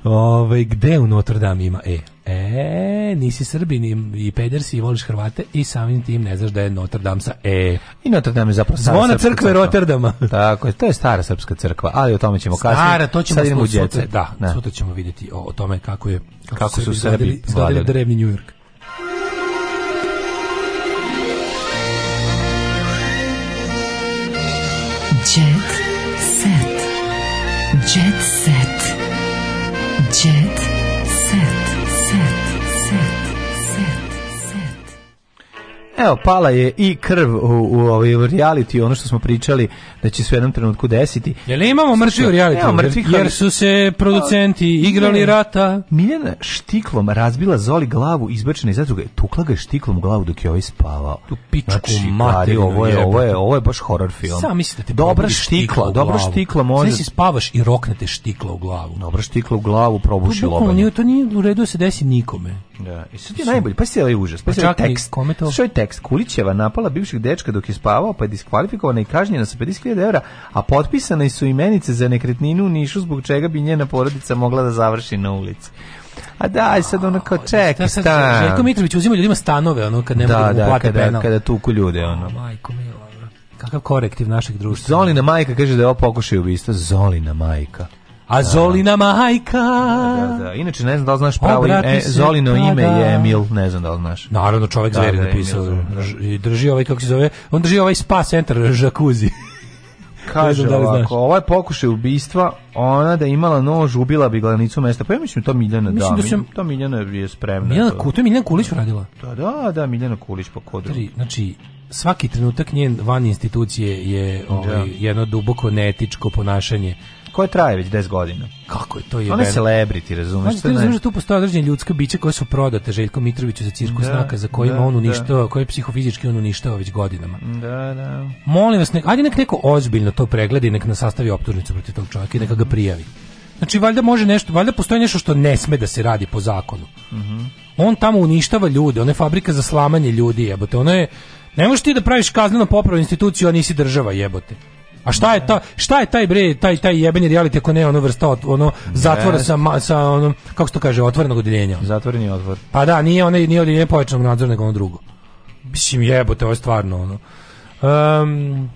A: Ove, ovaj, gde u Notre Dame ima E? E, nisi srbin i peder si i voliš Hrvate i samim tim ne znaš da je Notre Dame sa E.
B: I Notre Dame je zapravo stara
A: Zvona crkve crkva. Rotterdama.
B: Tako je, to je stara srpska crkva, ali o tome ćemo
A: kasnije. Stara, to ćemo
B: Sad sutra, da, da, sutra ćemo vidjeti o, o, tome kako je kako, kako su Srbi
A: izgledali drevni New York.
B: Evo, pala je i krv u, u, ovaj reality, ono što smo pričali da će se u jednom trenutku desiti. Jel
A: imamo mrtvi u reality? jer, su se producenti pa, igrali rata.
B: Miljana štiklom razbila Zoli glavu, izbačena iz zatruga. Tukla ga je štiklom glavu dok je ovaj spavao.
A: Tu pičku znači, materinu ovo je,
B: ovo, je, ovo je baš horor film.
A: Sam mislite da te
B: dobra štikla, dobra štikla može.
A: Znači si spavaš i roknete štikla u glavu.
B: Dobra štikla u glavu, probuši
A: pa lobanju. To nije u redu da se desi nikome.
B: Da, i sad je najbolji, pa je užas, pa je tekst. To... Što je tekst? Kulićeva napala bivšeg dečka dok je spavao, pa je diskvalifikovana i kažnjena sa 50.000 eura, a potpisane su imenice za nekretninu u Nišu zbog čega bi njena porodica mogla da završi na ulici. A da, aj sad ono kao ček, čekaj,
A: stan. Željko Mitrović uzima ljudima stanove, ono, kad ne da, mogu da, da plate kada, penal.
B: kada tuku ljude, ono.
A: Majko mi, ovaj, kakav korektiv našeg društva.
B: Zolina majka kaže da je ovo pokušaj ubistva. Zolina majka.
A: A da. Zolina majka.
B: Da, da, da. Inače ne znam da li znaš pravo ime. E, Zolino tada. ime je Emil, ne znam da li znaš.
A: Naravno čovjek da, zveri da, napisao. Da. I drži ovaj kako se zove, on drži ovaj spa center, žakuzi.
B: Kaže da ovako, ovaj pokušaj ubistva, ona da imala nož, ubila bi glavnicu mesta. Pa ja mislim to Miljana mislim da. da sam, to Miljana
A: je spremna. Miljana, to. to je Miljana Kulić radila.
B: Da, da, da, Miljana Kulić pa kodu.
A: Tri, znači, svaki trenutak njen van institucije je ovaj, jedno duboko neetičko ponašanje
B: koje traje već 10 godina.
A: Kako je to
B: je?
A: Ona je
B: celebrity, razumeš? Možete razumeš
A: da tu postoje određene ljudska bića koja su prodate Željko Mitroviću za cirkus da, znaka za kojima da, on da. uništava, koje psihofizički on uništava već godinama.
B: Da, da.
A: Molim vas, nek, ajde nek neko ozbiljno to pregledi nek na sastavi optužnicu protiv tog čovjeka i neka ga prijavi. Znači, valjda može nešto, valjda postoji nešto što ne sme da se radi po zakonu. Mm -hmm. On tamo uništava ljude, ona je fabrika za slamanje ljudi, jebote. Ona je, ne možeš ti da praviš kazneno popravu instituciju, a nisi država, jebote. A šta je ta šta je taj bre taj taj jebeni reality ako ne ono vrsta ono zatvora sa sa onom kako se to kaže otvorenog odeljenja.
B: Zatvoreni odvor.
A: Pa da, nije onaj nije odeljenje pojačanog nadzora nego ono drugo. Mislim jebote, ovo je stvarno ono. Um,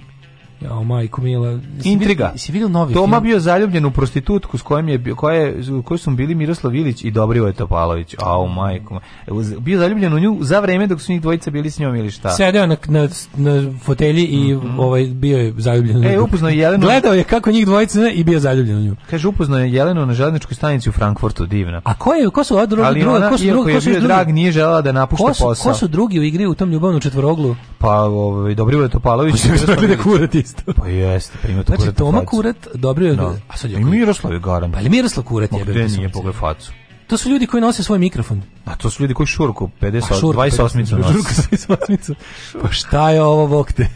A: Jao, majko mila.
B: Intriga. Si vidio novi Toma
A: film?
B: bio zaljubljen u prostitutku s kojom je koje koji su bili Miroslav Ilić i Dobrivoje Topalović. Au majko. E, bio zaljubljen u nju za vreme dok su njih dvojica bili s njom ili
A: šta? Sedeo na na, na fotelji i mm -hmm. ovaj bio je zaljubljen.
B: E, upoznao je Jelenu.
A: Gledao je kako njih dvojica i bio zaljubljen u nju.
B: Kaže upoznao je Jelenu na železničkoj stanici u Frankfurtu, divna.
A: A ko je ko su od drugi,
B: drugi, ko su drugi,
A: ko su drugi? Drag nije želela da napušta posao. Ko su drugi u igri u tom ljubavnom četvoroglu? Pa, ovaj Dobrivoje Topalović. Da Kurati
B: mesto. Pa jeste, pa ima to.
A: Znači,
B: Toma Kurat, dobro je... No. Da. A sad je I Miroslav je garan.
A: Pa ili Miroslav Kurat jebe. Gde
B: nije pogled facu?
A: To su ljudi koji nose svoj mikrofon.
B: A to su ljudi koji šurku, 50, pa šurku 28 nose.
A: Šurku, pa šta je ovo, vokte?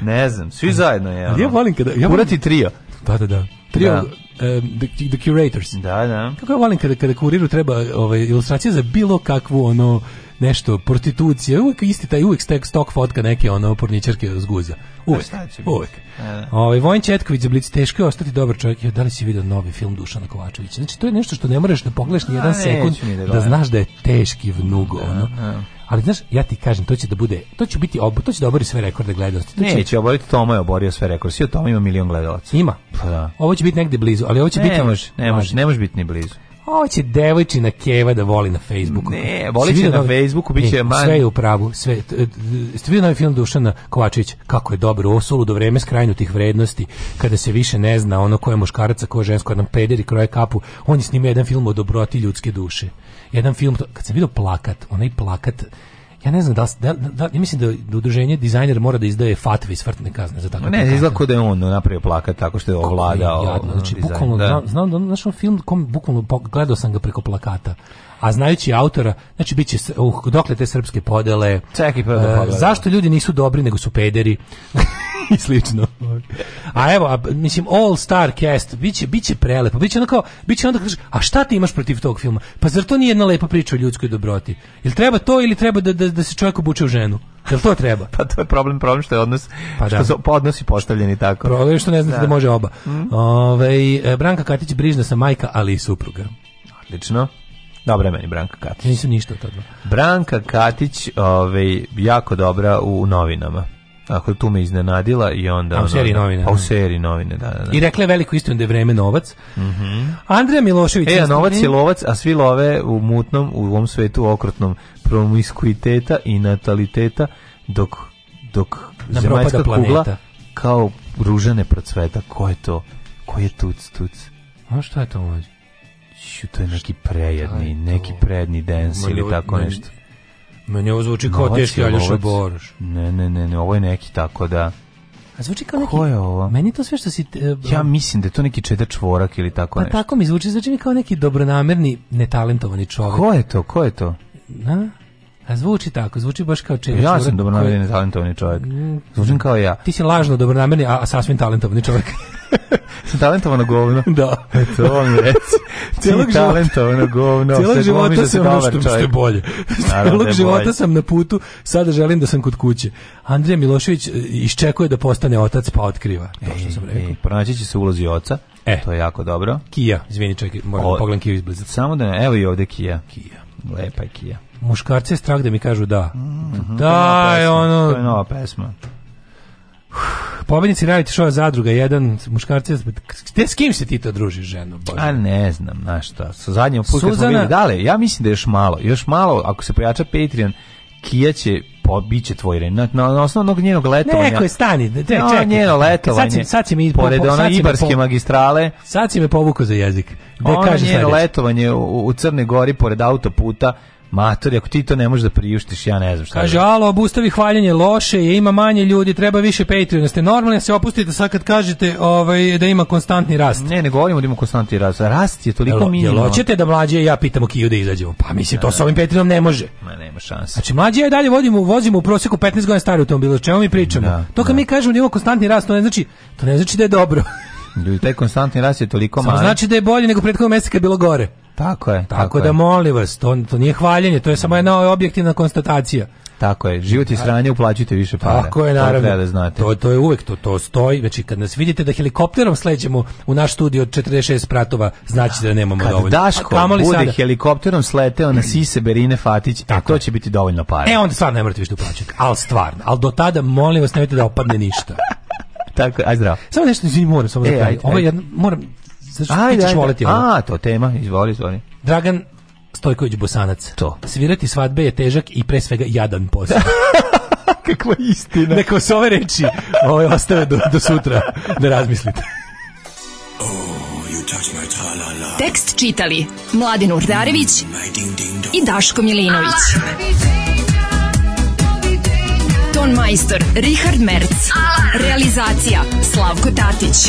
B: Ne znam, svi A, zajedno je. Ali ja
A: volim kada... Ja
B: volim... trio.
A: Da, da, da. Trija, da. Um, the, the, Curators.
B: Da, da.
A: Kako ja volim kada, kada kuriru treba ovaj, ilustracija za bilo kakvu ono nešto, prostitucije, uvek isti taj, uvek stek stok fotka neke ono porničarke iz guza. Pa uvek, uvek. E. Ovaj Vojin Četković za Blic teško je ostati dobar čovjek. Ja, da li si video novi film Dušana Kovačevića? Znači to je nešto što ne moraš da pogledaš ni jedan sekund ne, da, da znaš da je teški vnugo da, ono. Da. Ali znaš, ja ti kažem, to će da bude, to će biti obo, to će da obori sve rekorde gledanosti. To
B: će... Neće oboriti, Toma je oborio sve rekorde. Svi o ima milion gledalaca.
A: Ima. Pa da. Ovo će biti negde blizu, ali ovo će ne biti... Može,
B: ne može, ne može biti ni blizu.
A: Hoće devojčina Keva da voli na Facebooku.
B: Ne, voli će na Facebooku, biće će e, man... Sve je
A: u pravu. Sve, e, ste vidio novi film Dušana Kovačević? Kako je dobro, osulu do vreme skrajnutih vrednosti, kada se više ne zna ono ko je muškaraca, ko je žensko, jedan peder i kroje kapu. On je snimio jedan film o dobroti ljudske duše. Jedan film, kad sam vidio plakat, onaj plakat ja ne znam da, da, da ja mislim da, da udruženje dizajner mora da izdaje fatve i smrtne kazne za
B: tako. Ne,
A: izlako
B: da je on napravio plakat tako što je ovladao. Znači, ovaj,
A: bukvalno, da. znam, znam da on film kom bukvalno gledao sam ga preko plakata a znajući autora, znači biće uh, dokle te srpske podele.
B: Čekaj, pa uh, pa, pa, pa.
A: zašto ljudi nisu dobri nego su pederi? I slično. A evo, a, mislim All Star cast biće biće prelepo. Biće ono kao biće onda kaže, a šta ti imaš protiv tog filma? Pa zar to nije jedna lepa priča o ljudskoj dobroti? Jel treba to ili treba da da, da se čovjek obuče u ženu? Jel to treba?
B: pa to je problem, problem što je odnos, pa da.
A: što
B: su odnosi postavljeni tako.
A: Problem što ne znate da, da može oba. Mm. Ove, e, Branka Katić brižna sa majka, ali i supruga.
B: Odlično. Dobra je meni Branka Katić. Nisam
A: ništa od toga.
B: Branka Katić, ovaj, jako dobra u novinama. Ako tu me iznenadila i onda...
A: A u seriji novine. A u da.
B: seriji novine, da, da, da. I
A: rekla je veliku istinu da je vreme novac. Mm -hmm. Andreja Milošević...
B: E, novac je lovac, a svi love u mutnom, u ovom svetu okrutnom promiskuiteta i nataliteta, dok, dok
A: Nam zemaljska kugla
B: kao ružane procveta. Ko je to? Ko je tuc, tuc?
A: A šta je to mlađe?
B: ju, to je neki prejedni, neki predni dens ili tako nešto.
A: Meni ovo zvuči kao teški Aljoša Boroš.
B: Ne, ne, ne, ne, ovo je neki tako da...
A: A zvuči kao neki...
B: Ko je ovo?
A: Meni to sve što si... Uh,
B: ja mislim da je to neki čeda čvorak ili tako pa nešto. Pa
A: tako mi zvuči, zvuči mi kao neki dobronamerni, netalentovani čovjek.
B: Ko je to? Ko je to? Na?
A: A zvuči tako, zvuči baš kao čega.
B: Ja sam dobronamerni, koji... talentovani čovjek. Mm. Zvučim kao ja.
A: Ti si lažno dobronamerni, a, a sasvim talentovani čovjek.
B: talentovano govno.
A: Da.
B: Eto, on mi reci. Cijelog
A: života, talentovano
B: govno. Cijelog
A: života da sam ono što, što je
B: bolje. Cijelog
A: da života sam na putu, sada želim da sam kod kuće. Andrija Milošević eh, iščekuje da postane otac, pa otkriva.
B: E, što sam rekao. E, pronaći će se ulozi oca. E. To je jako dobro.
A: Kija, izvini čekaj, moram da o, pogledam Kiju izbliza.
B: Samo da ne, evo i ovde Kija.
A: Kija.
B: Lepa je Kija.
A: Muškarce je strah da mi kažu da. Mm -hmm, da, je ono... To
B: je nova pesma.
A: Pobednici najveći šova zadruga, jedan muškarci, te s kim se ti to družiš, ženo? Bože. A
B: ne znam, na šta, sa zadnjom put Suzana... smo bili dale, ja mislim da još malo, još malo, ako se pojača Patreon, Kija će pobiće tvoj ren. Na, na, na osnovnog njenog letovanja.
A: Neko je stani, te, čekaj. No,
B: njeno letovanje. Sad
A: si, sad si mi,
B: pored
A: ona
B: Ibarske po, magistrale.
A: Sad si me povukao za jezik.
B: Da ono njeno sledeći. letovanje u, u Crnoj Gori pored autoputa Matori, ako ti to ne možeš da priuštiš, ja ne znam šta.
A: Kaže, da- alo, obustavi hvaljenje, loše je, ima manje ljudi, treba više Patreona. Ste normalni, da se opustite sad kad kažete ovaj, da ima konstantni rast.
B: Ne, ne govorimo
A: da
B: ima konstantni rast. Rast je toliko minimalan.
A: Jel hoćete da mlađe ja pitamo Kiju da izađemo? Pa mislim, to sa ovim Patreonom ne može. Ma
B: nema šanse.
A: Znači, mlađe ja dalje vodimo, vozimo u prosjeku 15 godina stari automobil. O čemu mi pričamo? Da, to kad da. mi kažemo da ima konstantni rast, to ne znači, to ne znači da je dobro.
B: Ljudi, taj konstantni rast je toliko mali.
A: Znači da je bolje nego prethodnog meseca kad bilo gore.
B: Tako je.
A: Tako, tako da molim vas, to, to nije hvaljenje, to je samo jedna objektivna konstatacija.
B: Tako je. Život i sranje uplaćujete više para.
A: Tako je naravno.
B: To, da znate. to, to je uvek to to stoji. Znači kad nas vidite da helikopterom sleđemo u naš studio od 46 pratova, znači da nemamo kad dovoljno. Kad Daško bude sada... helikopterom sleteo na Sise Berine Fatić, e, tako to će biti dovoljno para.
A: E onda stvarno ne morate više uplaćati. Al stvarno, al do tada molim vas nemojte da opadne ništa.
B: tako, aj zdravo.
A: Samo nešto izvini, moram samo e, da ajde, Ovo je jedno, moram ajde, ajde. voleti A,
B: to tema, izvoli, izvoli.
A: Dragan Stojković Bosanac. To. Svirati svadbe je težak i pre svega jadan posao.
B: Kakva istina.
A: Neko se ove reči ove ostave do, do sutra da razmislite. Oh,
G: Tekst čitali Mladin Urdarević i Daško Milinović. Ton majstor Richard Merc. Realizacija Slavko Tatić